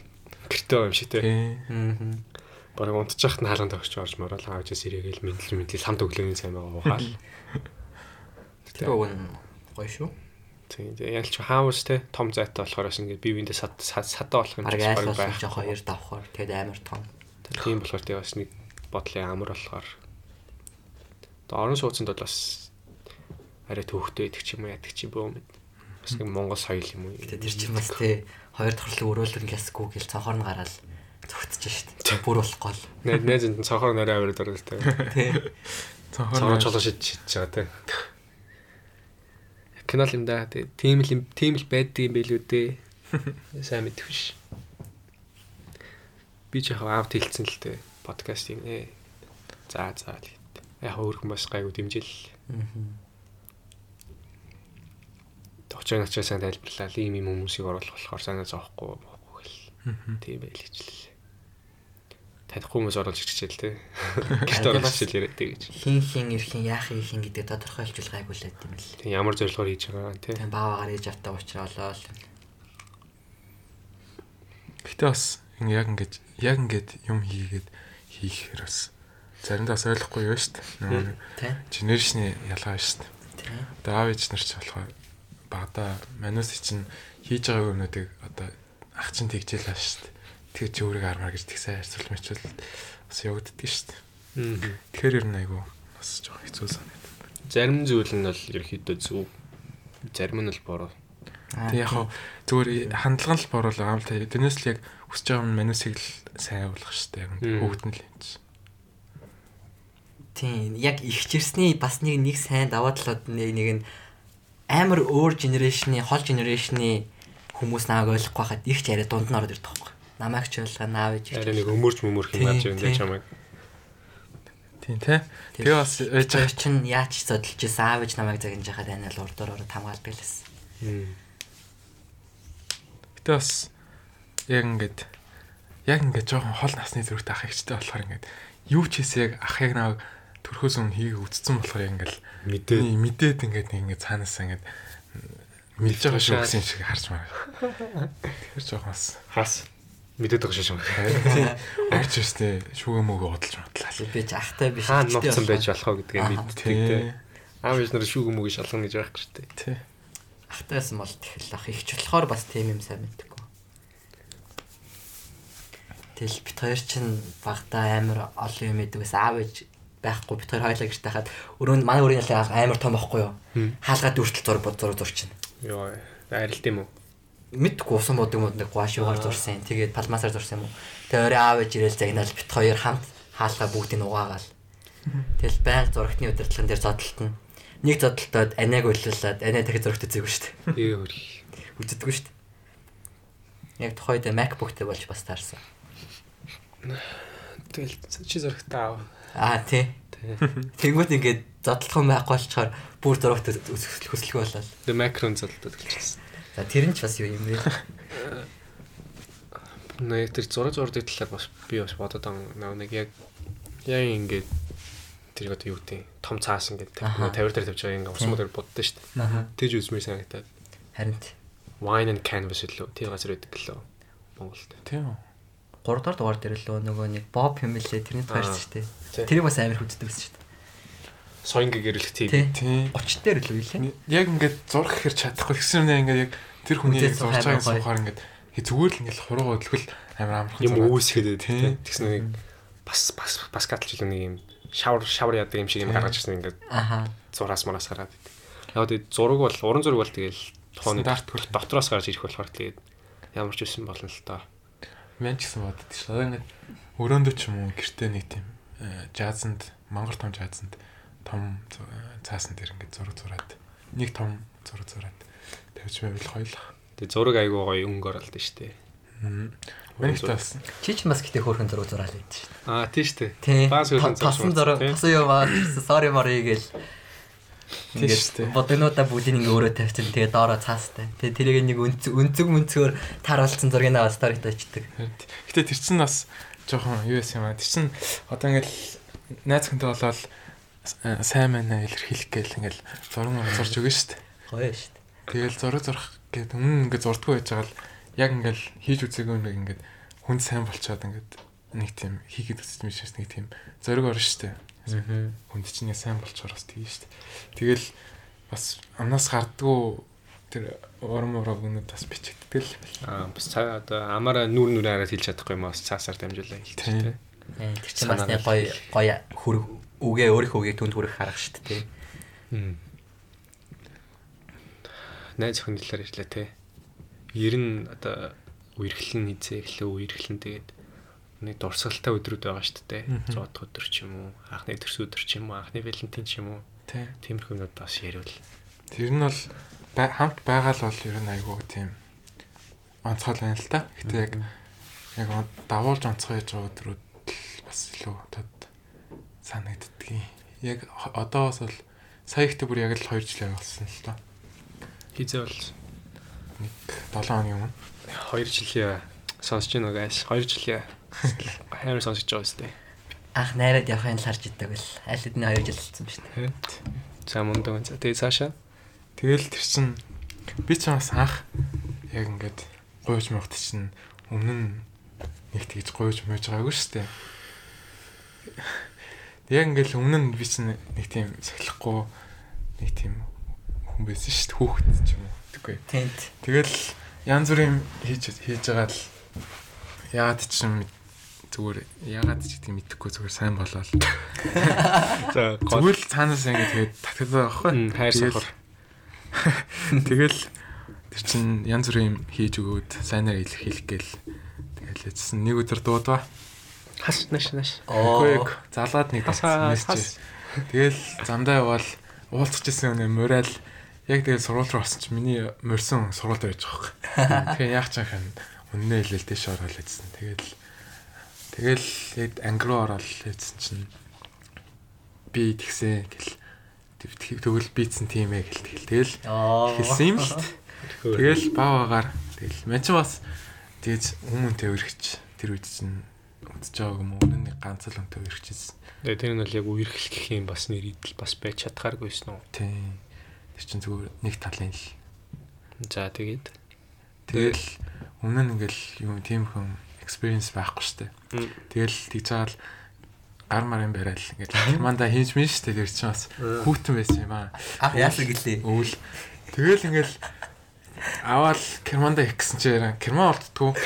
гэртээ юм шиг те. Аа. Бараг унтчихт нь хаалганд огч орж морол аав ээжээс ирэгээл мэдлэл мэдлэл хамт өглөөний цай байгаа ухаал. Уг нь гоё шүү. Тийм яг ч хаус те том зайтай болохоор бас ингээд бие биендээ сад сад- садаа болох юм бараг болсон байх. жоо хоёр давхар тэгэд амар том. Тийм болохоор тэгээ бас нэг бодлын амар болохоор одоо орон сууцнд бол бас арай төвхтэй идэх ч юм уу яддаг ч юм бөө. Бас нэг Монгол соёл юм уу. Тэгээ тэр чинь бас тий хоёр давхарлыг өрөөлөн гэлсгүй гэл цонхоор нь гараад зүгтж шít. Бүр болохгүй л. Найз найзанд нь цонхоор нэрээ аваад орол тэ. Тий. Цонхоор Цонхоор чулуу шидэж байгаа тэ. Канал юм да. тэ. Тийм л юм тийм л байдаг юм билүү дээ. <laughs> Сайн мэдвэ ш. Би ч яг аав тэлцэн л тэ подкаст юм ээ. За за л. Яг өөрхөн бас гайгүй дэмжил. Товчоо начаа сайн тайлбарлаа. Ийм юм хүмүүсийг оруулах болохоор санаа зовхгүй. Тийм байл хичлээ. Танихгүй хүмүүс оруулж ирчихэл тэ. <laughs> Гэрт оруулж ирчихэл яриад тэ гэж. Хин хин ирхэн яах юм хин гэдэг тодорхойлж гайгүй л байт юм л. Тийм ямар зорилгоор хийж байгаа тэ. Тэгээ бааваагаар ээж автаа уучраалаа л. Гэтэ бас ингэ яг ингэж яг ингэж юм хийгээд хийхээр бас заримдаа бас ойлгохгүй юу шүү дээ. Нөгөө генерашны ялгаа шүү дээ. Одоо аав ээж нар ч болохоор багада манус чинь хийж байгаа юмнуудыг одоо ах чинь тэгжээлаа шүү дээ. Тэр чи өөрийг армаар гэж тэгсэн харьцуул мичүүл бас явагддаг шүү дээ. Тэгэхээр ер нь айгу бас жоохон хэцүү санагдав. Зарим зүйл нь бол ерөөхдөө зөв. Зарим нь л буруу. Тэг яг зүгээр хандлага нь л боруулаа аав та тэрнээс л яг хүсэж байгаа юм манусыг л сайн явуулах шүү дээ. Яг Мм. хүүхэд нь л юм чи. Тийм яг ихчэрсний бас нэг нэг сайн даваа талууд нэг нэг нь амар өөр генерашны хол генерашны хүмүүс нааг ойлгохгүй хахад их ч арай дунд нь ороод ирдэг байхгүй. Намайг ч ойлгоо наав ээж. Арай нэг өмөрч мөмөрх юм Тийм, яаж юм тийм. дэ чамайг. Тийм те. Тэгээ бас ээж ээж чинь яаж ч зодолж байсан аав ээж намайг загнаж хахад анаа л урдуур ороод хамгаалдаг л байсан. Гэтэ бас яг ингээд яг ингээд жоохон хол насны зүрхтэй ах ихтэй болохоор ингээд юу ч хийсээ яг ах яг нэг төрхөөс өмнө хийгээ үтцсэн болохоор яг ингээд Мэдээ. Нэг мэдээд ингээд нэг ингээд цаанаас ингээд мэдж байгаа шүү гэсэн шиг харж маа. Тэгэхээр жоохон бас Хас. Мэдээд байгаа шүү. тийм орж ирстэй шүүгээ мөгөө бодолж матлаа. Би ч ахтай биш. Ихтэй нууцсан байж болох вэ гэдгээ Аа, мэддэг те. Тийм. Аав ээж нар шүүг мөг шалгана гэж байх хэрэгтэй. Тий. Ахтайсан бол тэгэл ах ихч болохоор бас тийм юм сайн мэддэггүй. Тэгэл бит хоёр чинь багтаа амар олон юм мэддэг байсан. Аав ээж байхгүй бит хоёр хоёлаа гэрте хахад өрөөнд манай өрийн ялаа амар том байхгүй юу? Хаалгаа дүртэл зур бод зур зурчин. Йоо. Арилт юм уу? Мэдгүй усан бодог мод нэг гуашуугаар зурсан. Тэгээд палмасаар зурсан юм уу? Тэгээ өөрөө аав ээж ирэл загнаал бит хоёр хамт хаалгаа бүгдийг угаагаал. Тэгэл байнга зурагтны удирдлагын дээр зодтолтно. Нэг зодтолтод анааг өлүүлээд анаа дахид зурагт үзээгүй шүү дээ. Тэгээ хөрх. Үздэггүй шүү дээ. Яг тухайд MacBook-тэй болж бас таарсан. Тэгэл чи зөрөгтэй аав. Аа тий. Тэнгүүд ингээд зодлох юм байхгүй болчоор бүр зурагт үзэх хөсөлгөө болол. Тэгээ макрон золдод гэлчихсэн. За тэр нь ч бас юу юм бэ? <laughs> Нэг тэр зураг зурдаг талаар бас би бас бодоод байгаа нэг яг яг ингээд тэр одоо юу гэдэг том цаас ингээд Аха. 50 дээр тавьж байгаа ингээд ус мөр боддоо шүү дээ. Тэгж үзмэр санагдаад Харин wine and canvas лөө тэр газар байдаг лөө Монголд. Тийм үү. 3 дахь дугаар дээр л нөгөө нэг Боб юм лээ тэрний тухайрч шүү дээ. Тэрийг бас амар хүздэг байсан шүү дээ. Соён гэрлэх тийм. Тий. Тий. 30 дээр л үү лээ. Яг ингээд зурх ихэр чадахгүй гэсэн юм ингээд яг тэр хүний Үдээс зурж гоё. сухаар ингээд зүгээр л ингээд хуруугаа өдлгөл амар амархан Юм Тий. тийм. Тэгсэн нэг бас бас бас л нэг юм шавар шавар яадаг юм шиг юм гаргаж ирсэн ингээд зураас мараас хараад байдаг. Яг тэгээд зураг бол уран зураг бол тэгэл тухайн Стандарт хөл. дотроос гарч ирэх болохоор тэгээд ямар ч үсэн болно л доо. Мен ч гэсэн бодод шүү. Одоо ингээд өрөөндөө ч юм уу гэртээ нэг тийм э, жазанд мангар том жаазанд том цаасан дээр ингээд зураг зураад нэг том зураг зураад тавьж байвал хоёлах. Тэгээ зураг айгуу гоё өнгө оролт нь штэ. Миний тас. Чи ч бас гэтээ хөөрхөн зураг зураал байдаг шүү дээ. Аа тий штэ. Бас хөөрхөн зураг Тосон зураг, тосон юм аа. Sorry мари гээл. Тийм штэ. Ингээд бодонуудаа бүгдийг ингээ өөрөө тавьчихсан. Тэгээ доороо цаастай. Тэгээ тэрийг нэг өнцөг өнцөг мөнцгөр таруулсан зургийг наваа сторид очдөг. Гэтэ тэр чинь бас жоохон юу юм аа. Тэр чинь одоо ингээд найз хүнтэй болоод э, сайн байна илэрхийлэх гээл ингээд зураг зурж өгнө штэ. Гоё шүү дээ. Тэгэл зураг зурах гэдэг өмнө ингээд зурдгүй байж байгаа л яг ингээд хийж үзээгүй нэг ингээд хүнд сайн болчоод ингээд нэг тийм хийгээд үзэж мэт шээс нэг тийм зориг орно штэ. Хүнд чинь сайн болчоор бас тийм штэ. Тэгэл бас амнаас гардггүй тэр урам ураг өнөд бас бичигддэг л байл. Аа бас цаа одоо амаараа нүүр нүрээ хараад хэлж чадахгүй юм бас цаасаар дамжуулаа хэлж Тийм. тээ. Тэр чинь бас нэг гоё гоё хөрөг үгээ өөрийнхөө үгийг түнд хүрэх харах шүү дээ. Хм. Найз охин хэлээр ирлээ те. Ер нь одоо үерхлэн хизээ эхлээ үерхлэн тэгээд нэг дурсгалтай өдрүүд байгаа шүү дээ. Мгм. 100 дахь өдөр ч юм уу, анхны төрс өдөр ч юм уу, анхны валентин ч юм уу. Тийм. Тиймэрхүү юмуд бас ярил. Тэр нь бол хамт байгаа л бол ер нь айгүй тийм онцгой байна л та. Гэтэ яг яг давуулж онцгой яж байгаа өдрүүд л бас илүү тод санагддгийг. Яг одоос бол сая ихтэй бүр яг л 2 жил явуулсан л та. Хизээ бол Нэг 7 хоногийн өмнө. 2 жилийн сонсож байна guys. 2 жилийн хайр сонсож байгаа үстэй. Анх найраад явахын л харж идэг бол аль хэдийн 2 жил болсон ба шүү дээ. За мундаг. За тэгээ цаашаа. Тэгэл тэр чин би ч бас анх яг ингээд гуйж мохт чин өмнө нь нэг тэгж гуйж мэж байгаагүй шүү дээ. Яг ингээд л өмнө нь би чин нэг тийм сахилахгүй нэг тийм хүн байсан шүү дээ. Хүүхэд ч юм уу. Тэггүй. Тэнт. Тэгэл янз бүрийн хийж хийж байгаа л яагаад ч юм зүгээр яагаад ч гэдгийг мэдэхгүй зүгээр сайн болоо л. <laughs> За Зүгээр л цаанаас ингээд тэгээд татдаг байхгүй. Хайр Тэгэл- сахар. <laughs> Тэгэл тэр чин янз бүрийн хийж өгөөд сайнаар илэрхийлэх гээл тэгэл яжсан нэг өдөр дуудаа. Хас наш наш. Үгүй залгаад нэг мессеж. Тэгэл замдаа явал уулзах гэсэн үнэ морал яг тэгэл сургууль руу орсон чи миний морьсон сургуульд байж байгаа. <laughs> Тэгээ яах чам хэн үннээ хэлэл дэш орол гэсэн. Тэгэл тэгэл яг анги руу орол хэлсэн чинь би тэгсэн гэл тэгвэл бийцэн тийм ээ гэл тэгэл тэгэл хэлсэн юм л. Тэгэл бааваагаар тэгэл мен ч бас тэгж хүмүүнтэй өргөж тэр үед чинь үтж байгааг юм уу нэг ганц л хүнтэй өргөжсэн. Тэгээ тэр нь бол яг үерхэл гэх юм бас нэр идэл бас байж чадхааргүйсэн үү. Тийм. Тэр чинь зүгээр нэг талын л. За тэгээд Тэгэл өмнө нь ингээл юм тийм хүн experience байхгүй штэ. Тэгэл тэгж байгаа л гар марын барайл ингээл германда хийж мэн штэ тэр чинь бас хүүтэн байсан юм аа. Ах яасан гэлээ. Өвөл. Тэгэл ингээл аваад керманда их гэсэн чи яран керма болтдгоо.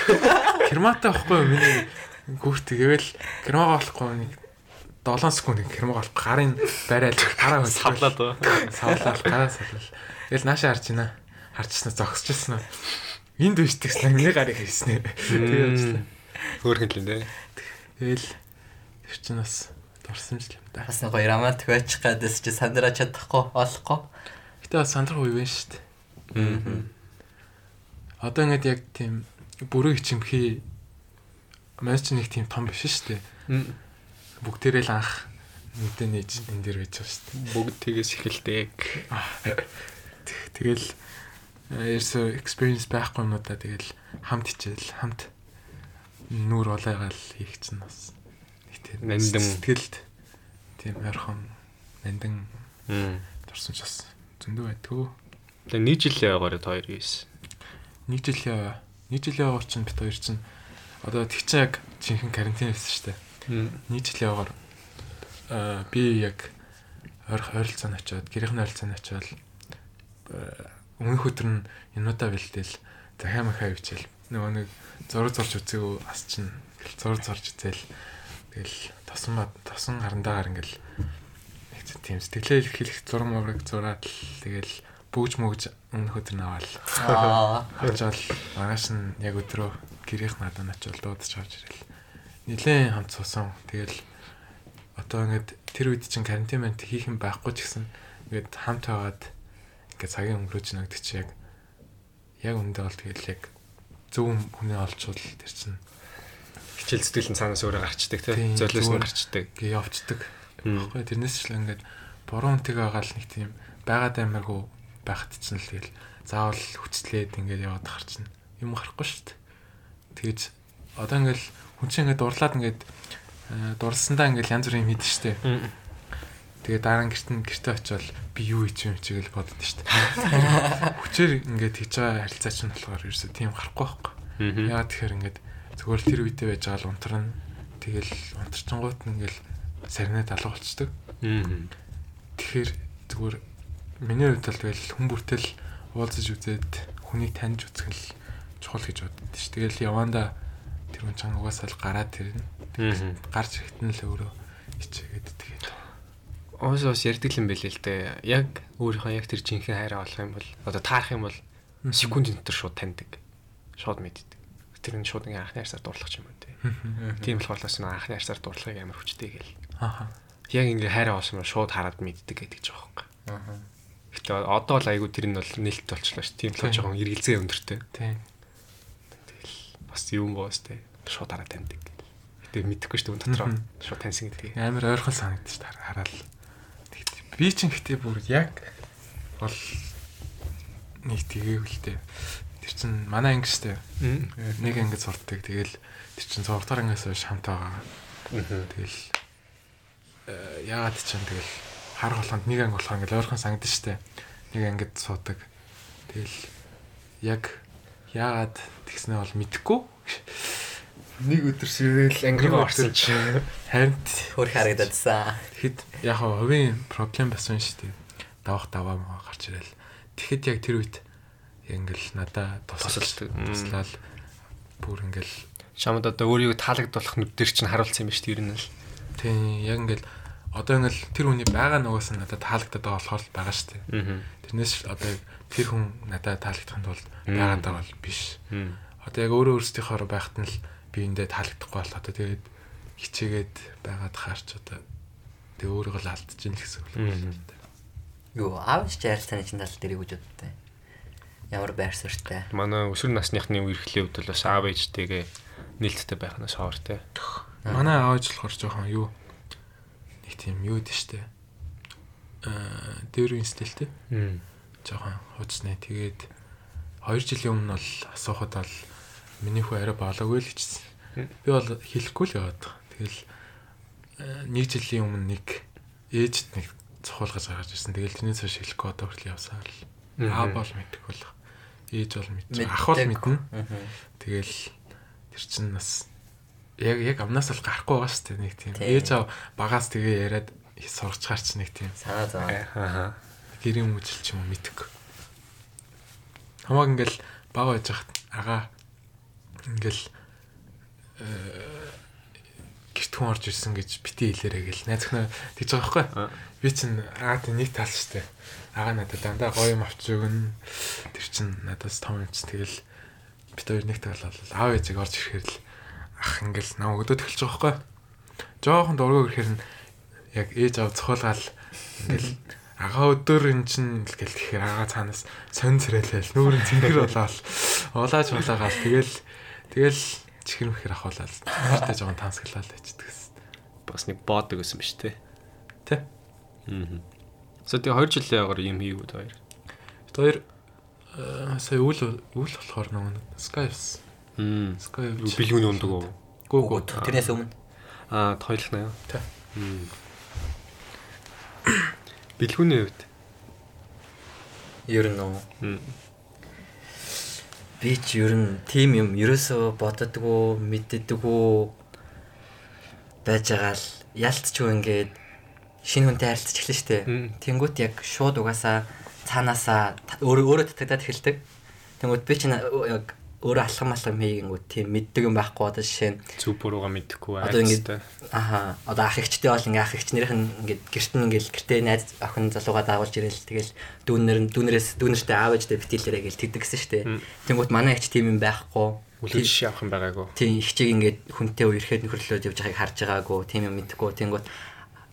Керматай байхгүй юу миний хүүхд тэгээл кермага болохгүй нэг 7 секунд кермага болох гарын барайл гараа хөл савлаад ба. савлал гараа савлал. Тэгэл нааша харж байна. Харчихснаа зогсчихсан аа. Энд биштгэсэн миний гарыг хийснэ. Тэгээд Хөөрхөн л дээ. тэгэл тэр чинь бас дурсамжл юм да. Бас нэг гоё романтик байчих гадаас чи сандраа чадахгүй олохгүй. Гэтэ бас сандрах үе байна шүү дээ. Одоо ингээд яг тийм бүрэн ичимхий маань ч нэг тийм том биш шүү дээ. Бүгдээрээ л анх мэдээ нээж энэ дээр байж байгаа шүү дээ. Бүгд тгээс эхэлдэг. Тэгэл ерсө experience байхгүй юмудаа тэгэл хамт хичээл хамт нүүр олоогаал хийх чинь бас нэг тийм Нандин. сэтгэлд тийм ойрхон нандин Мм. дурсамж бас зөндөө байдгүй. Тэгээ нэг жил яваагаар хоёр гис. Нэг жил яа. Нэг жил яваа чинь бит хоёр чинь одоо тэг чи яг жинхэнэ карантин байсан шүү дээ. Нэг жил яваагаар аа би яг ойрох ойролцоон очиод гэрийн ойролцоон очиод өмнөх өдөр нь юмудаа бэлдээл захаа махаа ивчээл нөгөө нэг зураг зурж үзээгүй ас чинь зураг зурж үзээл тэгэл тосон тосон харандаагаар ингээл нэг тийм сэтгэлээ илэрхийлэх зураг мураг зураад л тэгэл бүүж мөгж өмнөх өдөр Аа. Очоод маргааш нь яг өдрөө гэрийнх надад очоод дуудаж авч ирэл. Нилээн хамт суусан. Тэгэл одоо ингээд тэр үед чинь карантин мант хийх юм байхгүй ч гэсэн ингээд хамт байгаад ингээд цагийн өнгөрөөж нагдчих чи яг яг үндэ бол тэгэл яг зөв хүний олчвол тэр чинь хичээл зүтгэл нь цаанаас өөрөө гарчдаг Тийм, тий. Золиос нь гарчдаг. гээ явцдаг. Мм. Баггүй тэрнээс ч л ингээд буруу үнтэйг байгаа л нэг тийм байгаад амаргүй байхад чинь л тэгэл заавал хүчлээд ингээд яваад хар чинь юм гарахгүй шүү дээ. Тэгэж одоо ингээд хүн чинь ингээд дурлаад ингээд э, дурласандаа ингээд янз бүрийн хийдэж штэ. Тэгээ дараа нь гэрт нь гэртээ очивол би юу хийж юм чигээл бодод штэ. <laughs> Хүчээр ингээд хийж байгаа харилцаа чинь болохоор ерөөсөө тийм гарахгүй байхгүй. Яагаад тэгэхээр ингээд л тэр үедээ байж байгаа л унтран тэгэл унтарчингууд нь ингээл сарнаа далга болцдог. Тэгэхээр зүгээр миний хувьд бол тэгэл хүн бүртэл уулзаж үзээд хүнийг таньж үзэх л чухал гэж боддоо ш. Тэгэл яванда тэр хүн чанга угаасаа л гараад тэрнэ. Мгм. Гарч ирэхэд нь л өөрөө ичээгээд тэгээд Оос оос ярьдаг юм байл л дээ. Яг өөрийнхөө яг тэр жинхэнэ хайраа олох юм бол одоо таарах юм бол секундын дотор шууд таньдаг. Шууд мэддэг. Тэр нь шууд ингээ анхны харсаар дуурлах юм байна тий. Тийм болохоор л нэг анхны харсаар дуурлахыг амар хүчтэй гэл. Аха. Яг ингээ хайраа олсон юм шууд хараад мэддэг гэдэг ч байгаа юм. Аа. Гэтэ одоо л айгу тэр нь бол нэлт болчихлоо ш. Тийм л Тийм. жоохон эргэлзээ өндөртэй. Тийм. Бас юм боос тий. Шууд хараад таньдаг. Гэтэ мэдэхгүй ш. Түн дотроо Мгм. шууд таньсан гэдгийг. Амар ойрхон санагдчих та хараал. Би чинь гэтээ бүр яг бол нэг тгээвэл тээ. Тэр чинь манай анги штэ. Нэг ангид сурдаг. Тэгэл тэр чинь 6 дахь ангиас хойш хамт байгаа. Тэгэл э, яагаад ч юм тэгэл хар голгонд нэг анги болохоор ингээл ойрхон санагдаж штэ. Нэг ангид суудаг. Тэгэл яг яагаад тэгснээ бол мэдэхгүй. Нэг өдөр ширэл Ангигаа орсон чи. Харин Хөрх харагдадсан. тэгэхэд яг хувийн проблем байсан шүү дээ. Давах даваа маа гарч ирэл. Тэгэхэд яг тэр үед ингээл надаа тусалж туслал бүр ингээл Чамд одоо өөрийгөө таалагдуулах нүдээр чинь харуулсан юм ба шүү дээ ер нь л. тийм яг ингээл одоо ингээл тэр хүний байгаа нугаас нь надад таалагдаад байгаа болохоор л байгаа шүү дээ. Тэрнээс одоо яг тэр хүн надад таалагдахын тулд Мм. байгаадаа бол биш. Одоо яг өөрөө өөрсдийнхөө байхад нь л биендээ таалагдахгүй бол одоо тэгээд хичээгээд байгаад хаарч одоо тэг өөрийгөө л алдчихээн л гэсэн үг. Мм. Юу, аав чи ярилцааны чинь тал дээр юу гэж боддтой? Ямар байр суурьтай? Манай өсвөр насныхны үерхлийн хувьд бол бас аав ээжтэйгээ нээлттэй байх нь шоор те. Манай ааж болохоор жоохон юу нэг тийм юу дээ штэ. Аа дээр инстэлтэй Мм. Жоохон хуцнаа тэгээд 2 жилийн өмнө бол асуухад бол миний хүү арай болоогүй л гэжсэн. Би бол хэлэхгүй л яваад байгаа. Тэгэл аа, нэг жилийн өмнө нэг ээжд нэг цохолгож гаргаж ирсэн. Тэгэл тэрнээс хойш хэлэхгүй одоо хүртэл явсаар л. Аа бол мэдэх болох. Ээж бол мэдчих. Ах бол мэднэ. Аа. Тэгэл тэр чинь бас яг яг амнаас л гарахгүй байгаа шүү дээ нэг тийм. Ээж багаас тэгээ яриад сургачгаар ч нэг тийм Санаа зов. Ахаа. Гэрийн үжил ч юм уу мэдэх. Хамааг ингээл баг байж хат агаа ингээл э, гэрт хүн орж ирсэн гэж бити хэлээрэй гэл найз өхнөө тэгж байгаа байхгүй. Би чинь аа тэ нэг тал штэ. Агаа надад дандаа гоё юм авч өгнө. Тэр чин надаас том юм чи тэгэл бит хоёр нэг тал бол аав ээжийг орж ирэхээр л ах ингээл нам өгдөөд эхэлж байгаа байхгүй. Жохон дургуй ирэхээр нь яг ээж аав цохолгаал ингээл <laughs> агаа өдөр эн чин л гэл тэгэхээр агаа цаанаас сонь царайлал нүүрэн цэнгэр болоод улааж улаагаал тэгэл тэгэл чихэр мэхэр ахуулаад тэртээ жоохон тансаглал байждаг гэсэн. Бас нэг боодог гэсэн биз дээ. Тэ. Аа. So тэгээ 2 жилийн агаар юм хийгүүд хоёр. Тэр хоёр э, сая үл үл болохоор нөгөө Skype Мм. Skype Билгүүний ундаг уу? Гүү гүү тэрнээс өмнө Аа, тойлох наа. Тэ. Мм. Билгүүний хувьд. ер нь. Мм. Би ч ер нь тим юм ерөөсөө боддгоо мэддэггүй байж байгаа л ялцчихгүй ингээд шинэ хүнтэй харилцаж эхэлнэ штэ. Мм. Тэнгүүт яг шууд угаасаа цаанаасаа өөрөө татагдаад эхэлдэг. Тэнгүүт би чинь яг өөрөө алхам алхам хийгэнгүүт тийм мэддэг юм байхгүй одоо жишээ нь Зүг бурууга мэдэхгүй Одоо ингэ- айцтай. Аха одоо ах эгчтэй бол ингээ ах эгчнэрийнх нь ингээ гэрт нь ингээл гэртээ найз охин залуугаа дагуулж ирээл тэгэл дүүнэр нь дүүнэрээс дүүнэртэй аав ээжтэй битэлэрээ гэл тэгдэг гэсэн штэ. Тэнгүүт манай эгч тийм юм байхгүй. Үлэн жишээ авах юм байгаагүй. Тийм их чиг ингээд хүнтэй үерхэд нөхөрлөөд явж байгааг харж байгаагүй тийм юм мэдгүй тэнгүүт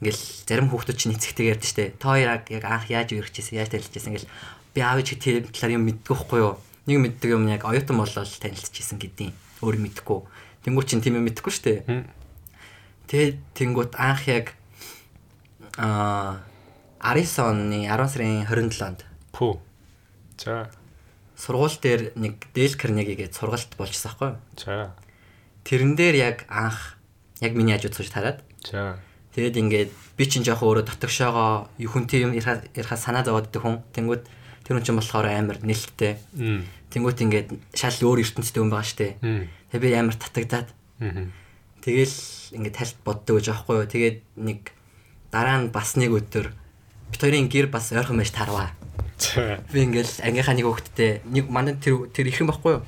ингээл зарим хүүхдүүд чинь эцэгтэйг ярьдэн штэ. Та хоёр яг анх яаж үргэжсэн, яаж танилцчихсан ингээл би аав тэр талаар юм мэддэг байхгүй юу? Нэг мэддэг юм яг оюутан болол танилцчихсан гэдیں۔ Өөр мэдхгүй. Тэнгуү чинь тийм юм мэдхгүй штэ. Тэгээд тэнгуут анх яг аа 19 оны 10 сарын 27-нд Пүү. За. сургууль дээр нэг Дэл Карнегигээд сургалт болчихсон байхгүй юу? За. Тэрэн дээр яг анх яг миний хажууд сууж тараад За. тэгээд ингээд би чинь жоох өөрөө дотогшоогоо юу хүнтэй юм ярихаа санаа зовоод идэх хүн. Тэнгүүд тэр хүн чинь болохоор амар нэлттэй. Мм. Тэнгүүд ингээд шал өөр ертөнцтэй хүн байгаа штэ. Мм. Тэгээд би амар татагдаад тэгэл ингээд тальт боддог гэж аахгүй юу. Тэгээд нэг дараа нь бас нэг өдөр бит хоёрын гэр бас ойрхон байж тарваа. Би ингээл ангийнхаа нэг хүүхэдтэй нэг мандан тэр тэр их юм байхгүй юу?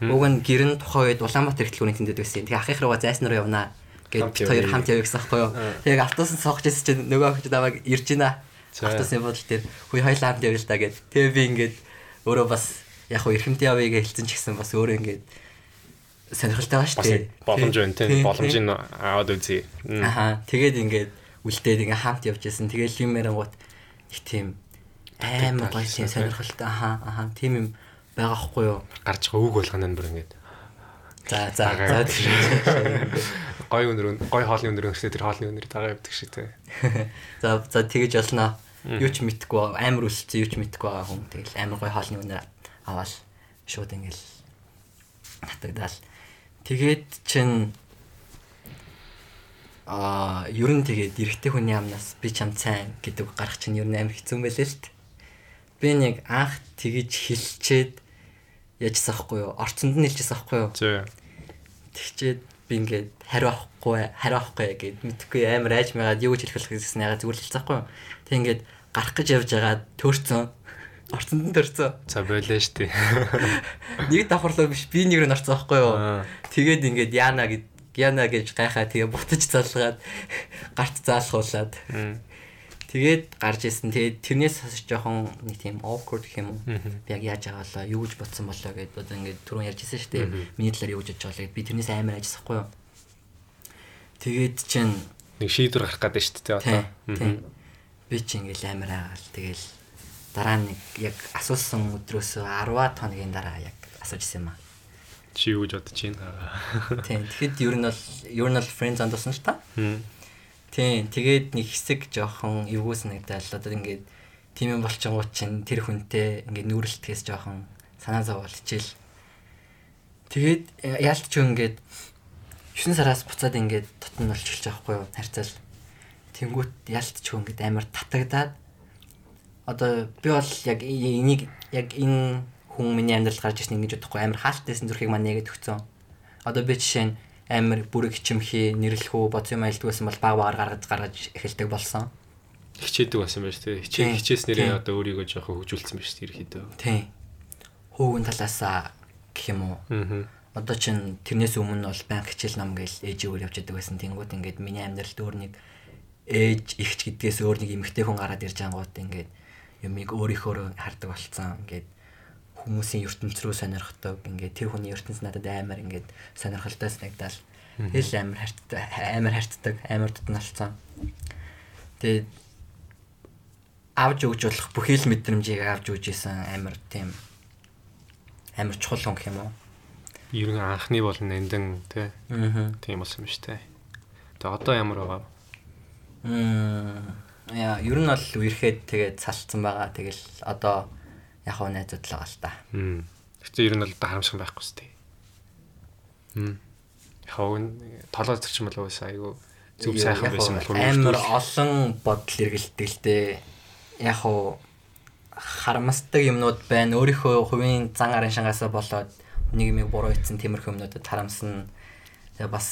Уг нь гэр нь тухайн үед Улаанбаатар ихтлгүүний тэндэд байсан. Тэгээ ахих руугаа зайсан руу явнаа гэж бид хоёр хамт явъя гэсэн байхгүй юу? Тэгээ автобусанд сууж ирсэн чинь нөгөө охид намайг ирж байна. Автобусны бодол дээр хүй хоёлаа хамт явъя л та гэд. Тэгээ би ингээд өөрөө бас яг хуу эрхэмтэй явъя гэж хэлсэн ч гэсэн бас өөрөө ингээд сонирхолтой байгаа шүү дээ. боломж байна тийм. Боломжийг аваад үзье. Аха. Тэгээд ингээд үлдээд ингээ хамт явж исэн. Тэгэл юм ярингууд их тийм амар гоё тийм сонирхолтой. Аха. Аха. Тийм юм байгаа хгүй юу? Гарч байгаа үг болгоно нь бүр ингээд. За за за. Гой өнөр гой хоолны өнөр өсөд тэр хоолны өнөр дагаа явдаг шиг тийм. <laughs> За за тэгэж болно. Юу ч мэдхгүй амар өсөлцөн юу ч мэдхгүй байгаа хүн. Тэгэл амар гоё хоолны өнөр аваад шууд ингээл татагдаал. Тэгээд чин аа ер нь тэгээд эрэгтэй хүний амнаас би чам цайн гэдэг гарах чинь ер нь амар хэцүү юм байлээ л т. Би нэг анх тэгэж хэлчээд яжсан хгүй юу? Орцонд нь хэлжсэн хгүй юу? Тэгчээд би ингээд хариу авахгүй хариу авахгүй гэд мэдхгүй амар айж магаад юу гэж хэлэх вэ гэсэн ягаад зүгээр л хэлсэн хгүй юу? Тэг ингээд гарах гэж явж байгаа төөрцөн орцонд нь төрцөн. За болоо штий. <laughs> Нэг давхарлаа биш би нэг рүү орцсон хгүй юу? Тэгээд ингээд яана гэд яна гэж гайхаа тэгээ бутаж залгаад гарт заалхуулаад тэгээд гарч исэн. Тэгээд тэрнээс хасаж жоохон нэг тийм awkward гэх юм уу? Би яг яаж агаалаа, юу гэж бодсон болоо гэд одоо ингээд түрүүн ярьж ирсэн шүү дээ. Миний талаар юу гэж бодож байгаа гэд би тэрнээс амар ажиллахгүй юу? Тэгээд чинь Нэг шийдвэр гарах гэдэг шүү дээ одоо. Би чинь ингээл амар агаал. Тэгэл дараа нэг яг асуусан өдрөөс 10 хоногийн дараа яг асууж исэн юм аа. Чи юу гэж бодож байна? <laughs> Тийм. Тэгэхэд ер нь бол ер нь бол friend zone досон ш та. Тийм. Тэгээд нэг хэсэг жоохон эвгүй санагдал одоо ингээд тийм юм болчихгоо чинь тэр хүнтэй ингээд нүүрэлтгэс жоохон санаа зовоол хичээл. Тэгээд э, яалт ч ингээд 9 сараас буцаад ингээд тотон болчихж байгаа хгүй юу харьцаал. Тэнгүүт ч ингээд амар татагдаад одоо би бол яг энийг яг энэ хүн миний амьдралд гарч ирсэн ингэж бодохгүй амар хаалтайсэн зүрхийг маань нэгэд өгцөн. Одоо би жишээ нь амар бүрэг хичимхий нэрлэхүү бодсон юм айлдгүйсэн бол баг багаар гаргаж гаргаж эхэлдэг болсон. Хичээдэг байсан байж тээ. Хичээ хичээснээрээ одоо өөрийгөө жоохон хөгжүүлсэн байж тээ ерөөдөө. Тийм. Хүүгэн талаасаа гэх юм уу. Аа. Одоо чин тэрнээс өмнө бол банк хичээл ном гээл ээжигээр явж байдаг байсан. Тэнгүүд ингээд миний амьдралд өөр нэг ээж ихч гэдгээс өөр нэг эмэгтэй хүн гараад ирж ангууд ингээд юмыг өөрийнхөө хардаг болцсон. Ингээд хүмүүсийн ертөнц рүү сонирхдог. Ингээд тэр хүний ертөнц надад амар ингээд сонирхолтой санагдал. Хэл амар хайртай амар хайртдаг, амар тутналцсан. Тэгээд авж өгж болох бүхий л мэдрэмжийг авч өгч исэн амар тийм амар чухал хүн гэх юм уу? Ер нь анхны болон эндэн тий. Тийм болсон юм шүү дээ. Тэгээ одоо ямар байгаа? Яа, ер нь бол үерхэд тэгээд салцсан байгаа. Тэгэл одоо яг хөө найзууд л байгаа л та. Гэтэ ер нь бол одоо харамсах байхгүй шүү дээ. Мм. Хавн толгой зөрчин болов уу айгу зүв сайхан байсан болох амар олон бодол дээ. Яг хөө харамсдаг юмнууд байна. Өөрийнхөө хувийн зан арын шангаасаа болоод нэг юм буруу ицсэн тиймэрхүү юмнуудад харамсна. Тэгээ бас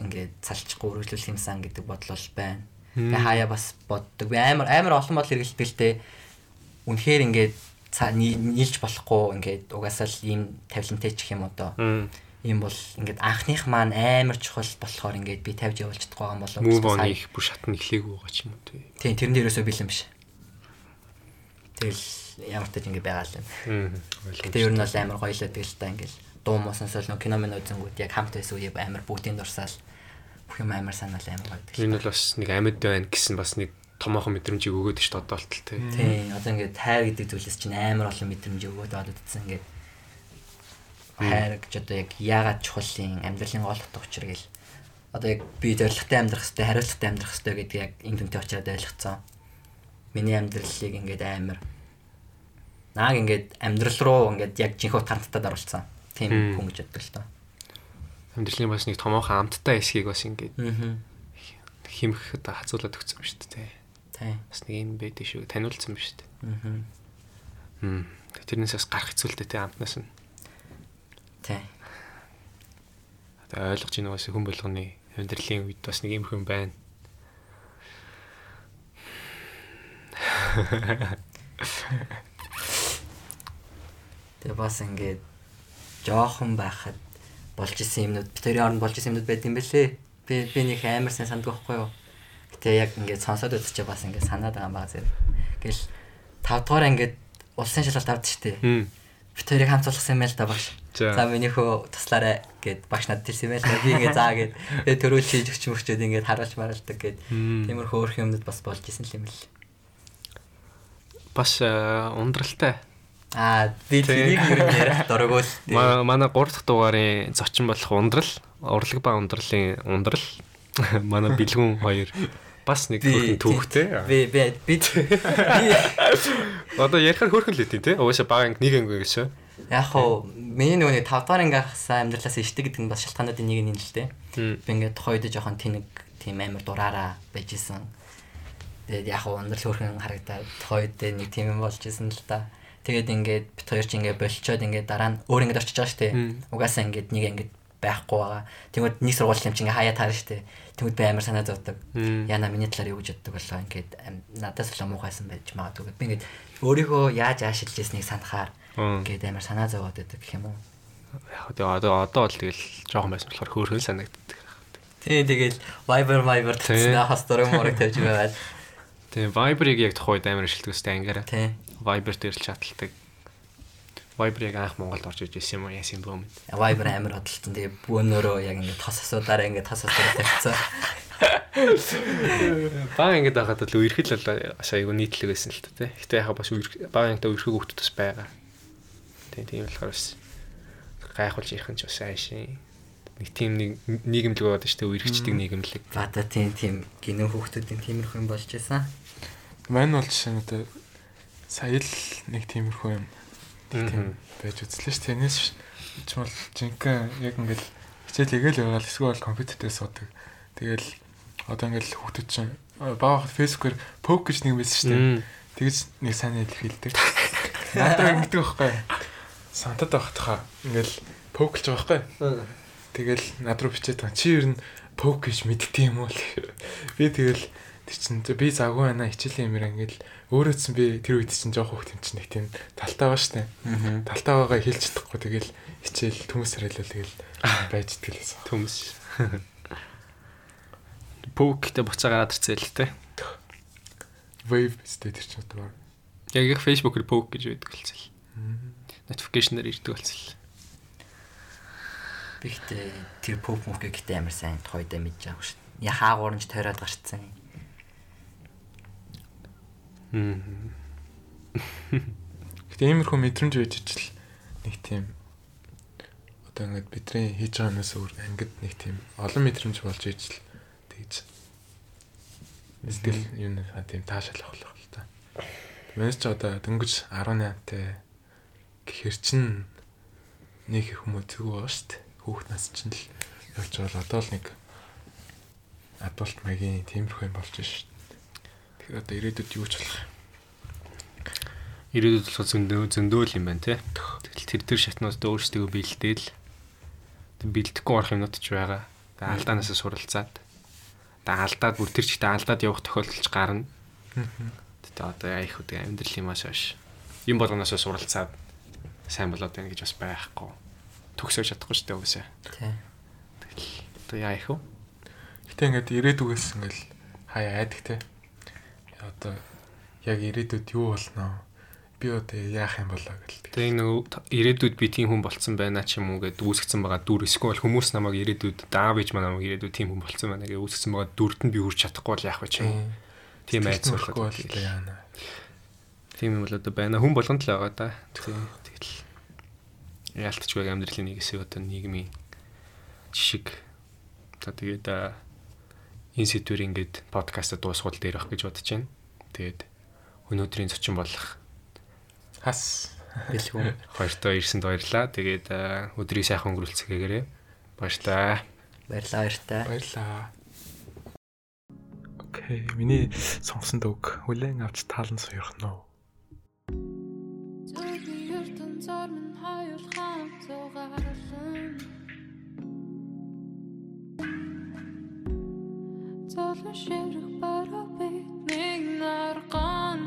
ингээд цалчихгүй үргэлжлүүлэх юмсан гэдэг бодол бол байна. Тэгээ хаяа бас боддог. Би амар амар олон бодол эргэлдэг л дээ. Үнэхээр ингээд нийлж болохгүй ингээд угаасаа л ийм тавилантай ч юм одоо. Ийм бол ингээд анхных маань амар чухал болохоор ингээд би тавьж явуулж чадахгүй юм болов Move on их бүр шатны эхлэегүй байгаа ч юм уу тий. Тийм тэрэн дээрээсөө бэлэн биш. Тэгэл ямар ч тач ингэ байгаа л юм. Гэтэ ер нь бол амар гоёлоо тэгэл та ингээл дуу муу сонсол нөө кино минь үзэнгүүд яг хамт байсан үеийг амар бүгдийн дурсаал бүх юм амар санаал амар байдаг. Энэ бол бас нэг амьд байна гэсэн бас нэг томоохон мэдрэмжийг өгөөд шүү дээ одоолтол тий. Тийм одоо ингээд хайр гэдэг зүйлээс чинь амар олон мэдрэмж өгөөд ододсон ингээд хайр гэж одоо яг яагаад чухалын амьдралын гол утга учир гэл одоо яг би зоригтой амьдрах хэрэгтэй хариуцлагатай амьдрах хэрэгтэй гэдэг яг энэ дүнтэй очиад ойлгоцсон. Миний амьдралыг ингээд амар нааг ингээд амьдрал руу ингээд яг жинхэнэ утгаартай оруулсан. Тийм хүн гэж боддог л тоо. Амьдралын бас нэг томоохон амттай хэсгийг бас ингээд химэх одоо хазуулаад өгсөн юм шүү дээ тий. Тийм. Бас нэг юм байдаг шүү таниулсан юм шүү дээ. Аа. Тэрнээс бас гарах хэцүүлтэй тий амтнаас нь. Тийм. Одоо ойлгож ийн бас хүн болгоны амьдралын үед бас нэг юм хүн байна. Тэгээ бас ингээд жоохон байхад болж исэн юмнууд би тэрийн оронд болж исэн юмнууд байт юм бэлээ. Би би нэг амар сайн санддаг байхгүй юу. Гэтэ яг ингээд сонсоод үзчихээ бас ингээд санаад байгаа юм байна зэрэг. Гэл 5 дугаар ингээд улсын шалгалт авд штэ. Хм. Би тэрийг хамтуулсан юм байл та багш. За. Миний хөө туслаарай гэд багш надад хэлсэн байл та. Би ингээд заа гэд тэгээ төрүүл хийж өгч мөрчөөд ингээд харуулж маралдаг гэд. Тиймэрхүү өөр юмнууд бас болж исэн юм л. Бас э, ундралтай. Аа би тэрийг юу ярих. Ма- Манай 3 дахь дугаарын зочин болох ундрал, урлаг ба ундралын ундрал. <laughs> Манай бэлгүн хоёр бас нэг хөрхөн түүхтэй. Би би би Одоо ярихаар хөрхөн л үгүй тий. Угаасаа бага анги нэг анги гэсэн. Яг хоо миний нөгөө 5 дахь анги хасаа амьдралаас ишдэг гэдэг нь бас шалтгаануудын нэг нь юм л дээ. Хм. Би ингээд тохойд жоохон тэнэг тийм амар дураараа байж исэн. Тэгээд яг хоо өндөр хөөрхөн харагдаад тохойд нэг тийм юм болж исэн л та. Тэгээд ингээд бит хоёр ч ингээд болчоод ингээд дараа нь өөр ингээд орчиж байгаа штэ. Угаасаа ингээд нэг ингээд байхгүй байгаа. Тэгмэд нэг сургууль юм чи ингээд хаяа таарна штэ. Тэгмэд би амар санаа зовдөг. Яна миний талаар юу гэж боддог болоо ингээд надаас л муухайсан байж магадгүй. Би ингээд өөрийгөө яаж аашилж ирснийг санахаар ингээд амар санаа зовоод байдаг гэх юм уу. Яг тэгээ одоо одоо бол тэгэл жоохон байсан болохоор хөөрхөн санагддаг. Тий тэгэл Viber Viber Тий. гэсэн хас дөрөв мөрөг тавьж байгаад. Тэгээ Viber-ыг яг тухайд амар ашигладаг өстэй ангаараа. Тий. Viber дээр л чаталдаг. Viber-ыг анх Монголд орж иж ирсэн юм уу яасан бөөм. Viber амар хөдөлтөн тэгээ бөөнөрөө яг ингээд тос асуудаараа ингээд тос асуудаар тавьчихсан. <laughs> Баа ингэж байгаад л үерхэл сая айгу нийтлэг байсан л та тий. Гэтэ яхаа бас баа ангитай үерхэг хөвгт бас байгаа. Тийм тийм болохоор бас гайхуулж ярих нь ч бас аашийн нэг тийм нэг нийгэмлэг шүү дээ үерхчдэг нийгэмлэг. Бата тийм тийм гинөө хүүхдүүдийн тиймэрхүү юм болж исэн. Мань бол жишээ нь одоо сая л нэг тиймэрхүү юм тийм байж үзлээ ш. Тэнэс ч бол жинхэнэ яг ингээл хичээл хийгээл байгаа л эсвэл компьютер дээр суудаг. Тэгэл одоо ингээл хүүхдүүд чинь баахад фэйсбүүкээр поke гэж нэг дээ. Мм. Тэгэж нэг сайн илэрхийлдэг. Надад ингэдэг байхгүй. Сантад байхад хаа ингээл поклж байгаа байхгүй. Тэгэл над руу бичээд байгаа. Чи ер нь поke гэж мэддэг юм уу? <laughs> Би тэгэл тэр чин би завгүй байна хичээлийн юмэр ингээл өөрөө ч би тэр үед чин жоох хөвгт юм чин нэг тийм талтай байгаа штэ. Талтай байгаа хэлж чадахгүй тэгэл хичээл төмөс хариулал тэгэл <laughs> байж идгэлээс. Төмс. Пүүктэй буцаа гараад ирцээ л те. Wave сте тэр чин одоо. Яг их Facebook-ээр пүүк гэж байдаг болцсон. Notification-аар ирдэг болцсон. Би ихтэй тэр поп мөкө гэхдээ амар сайн тохойдоо мэдж байгаа шүү. Яхаа гуранж тойроод гарцсан. Мм. Гэтэ иймэрхүү мэдрэмж байж ичл нэг тийм одоо ингээд бидний хийж байгаа юмээс өөр ангид нэг тийм олон мэдрэмж болж ичл тэгж сэтгэл юу нэг тийм таашаалах болох л та. Манайс ч одоо дөнгөж 18-тай гэхэр чин нэг их хүмүүс зүг байгаа шүү дээ. Хүүхд нас чинь л явж байгаа л одоо л нэг адуулт магийн тиймэрхүү юм болж шээ. Одоо ирээдүйд юу ч болох Ирээдүйд болох зөндөө зөндөө юм байна те. Тэгэл тэр тэр шатнаас өөрсдөө бэлдээл бэлдэхгүй орох юмнууд ч байгаа. Тэгээ алдаанаас суралцаад. Тэгээ алдаад бүр тэр чигтээ алдаад явах тохиолдол ч гарна. Тэгээ одоо яах вэ амьдрал юмас хойш. Юм болгоноос суралцаад сайн болоод байна гэж бас байхгүй. Төгсөө чадахгүй шүү дээ үгүйсээ. Тий. Одоо яах вэ? Гэтэ ингээд ирээдүгээс ингээл хаяа айдаг те. Одоо яг ирээдүйд юу болно? би одоо яах юм болоо гэл. Тэгээ нөгөө ирээдүйд би тийм хүн болцсон байна ч юм уу гэд үүсгэсэн байгаа дүр эсвэл хүмүүс намайг ирээдүйд даав ээж манайг ирээдүйд тийм хүн болцсон байна гэж үүсгэсэн байгаа дүрд нь би хүрч чадахгүй бол яах вэ ч юм. Тийм айцуулах бол яана. Тийм юм бол одоо байна. Хүн болгонд л байгаа да. Тэгэл яалтчгүй амьдралын нэг хэсэг одоо нийгмийн жишг. За тэгээд энэ сэдвэр ингээд подкастад дуусгуул дээр ах гэж бодож байна. Тэгээд өнөөдрийн зочин болох хас бэлгүү. Хоёртоо ирсэнд баярлаа. Тэгээд өдрийг сайхан өнгөрүүлцгээгээрэй. Баярлаа. Баярлаа баяртай. Баярлаа. Окей, миний сонгосон үг хүлэн авч таалан суурах Золон ширх бараа бид нэг нарган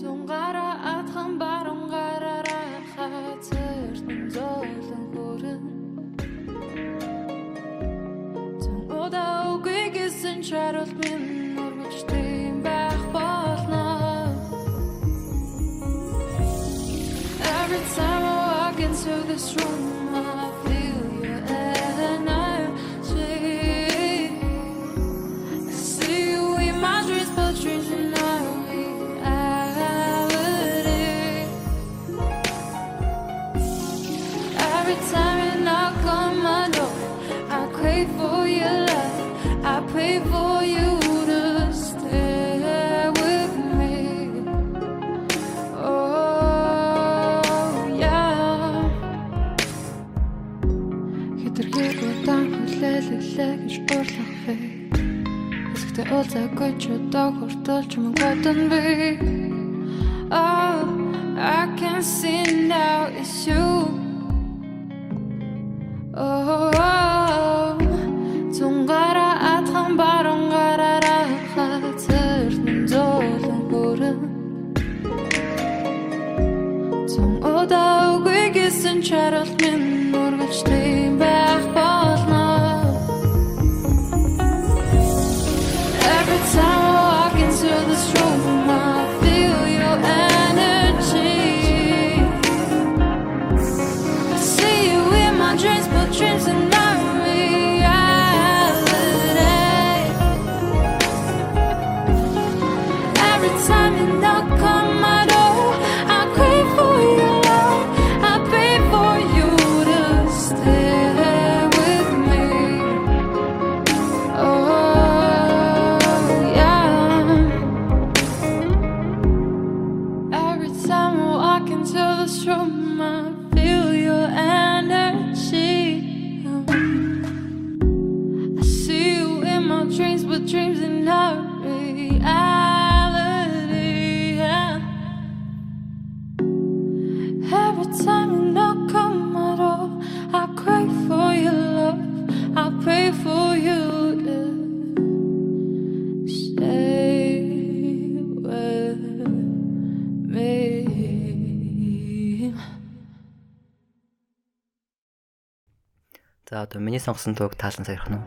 Зунгара атхан барунгаараа хацэрт зөөлөн хүрэн. Зун удаа үгүй гэсэн чарал минь тийм байх болно. Every time I walk into this room I feel Эсэгтэй уулзаагүй ч удаа хүртэл ч юм бодон би Oh I can see now it's you Oh Зунгара атхан барунгаараа хацэрт зөөлөн хүрэн Зун удаа үгүй гэсэн чарал минь ургаж одоо миний сонгосон тууг таалан саярах нь.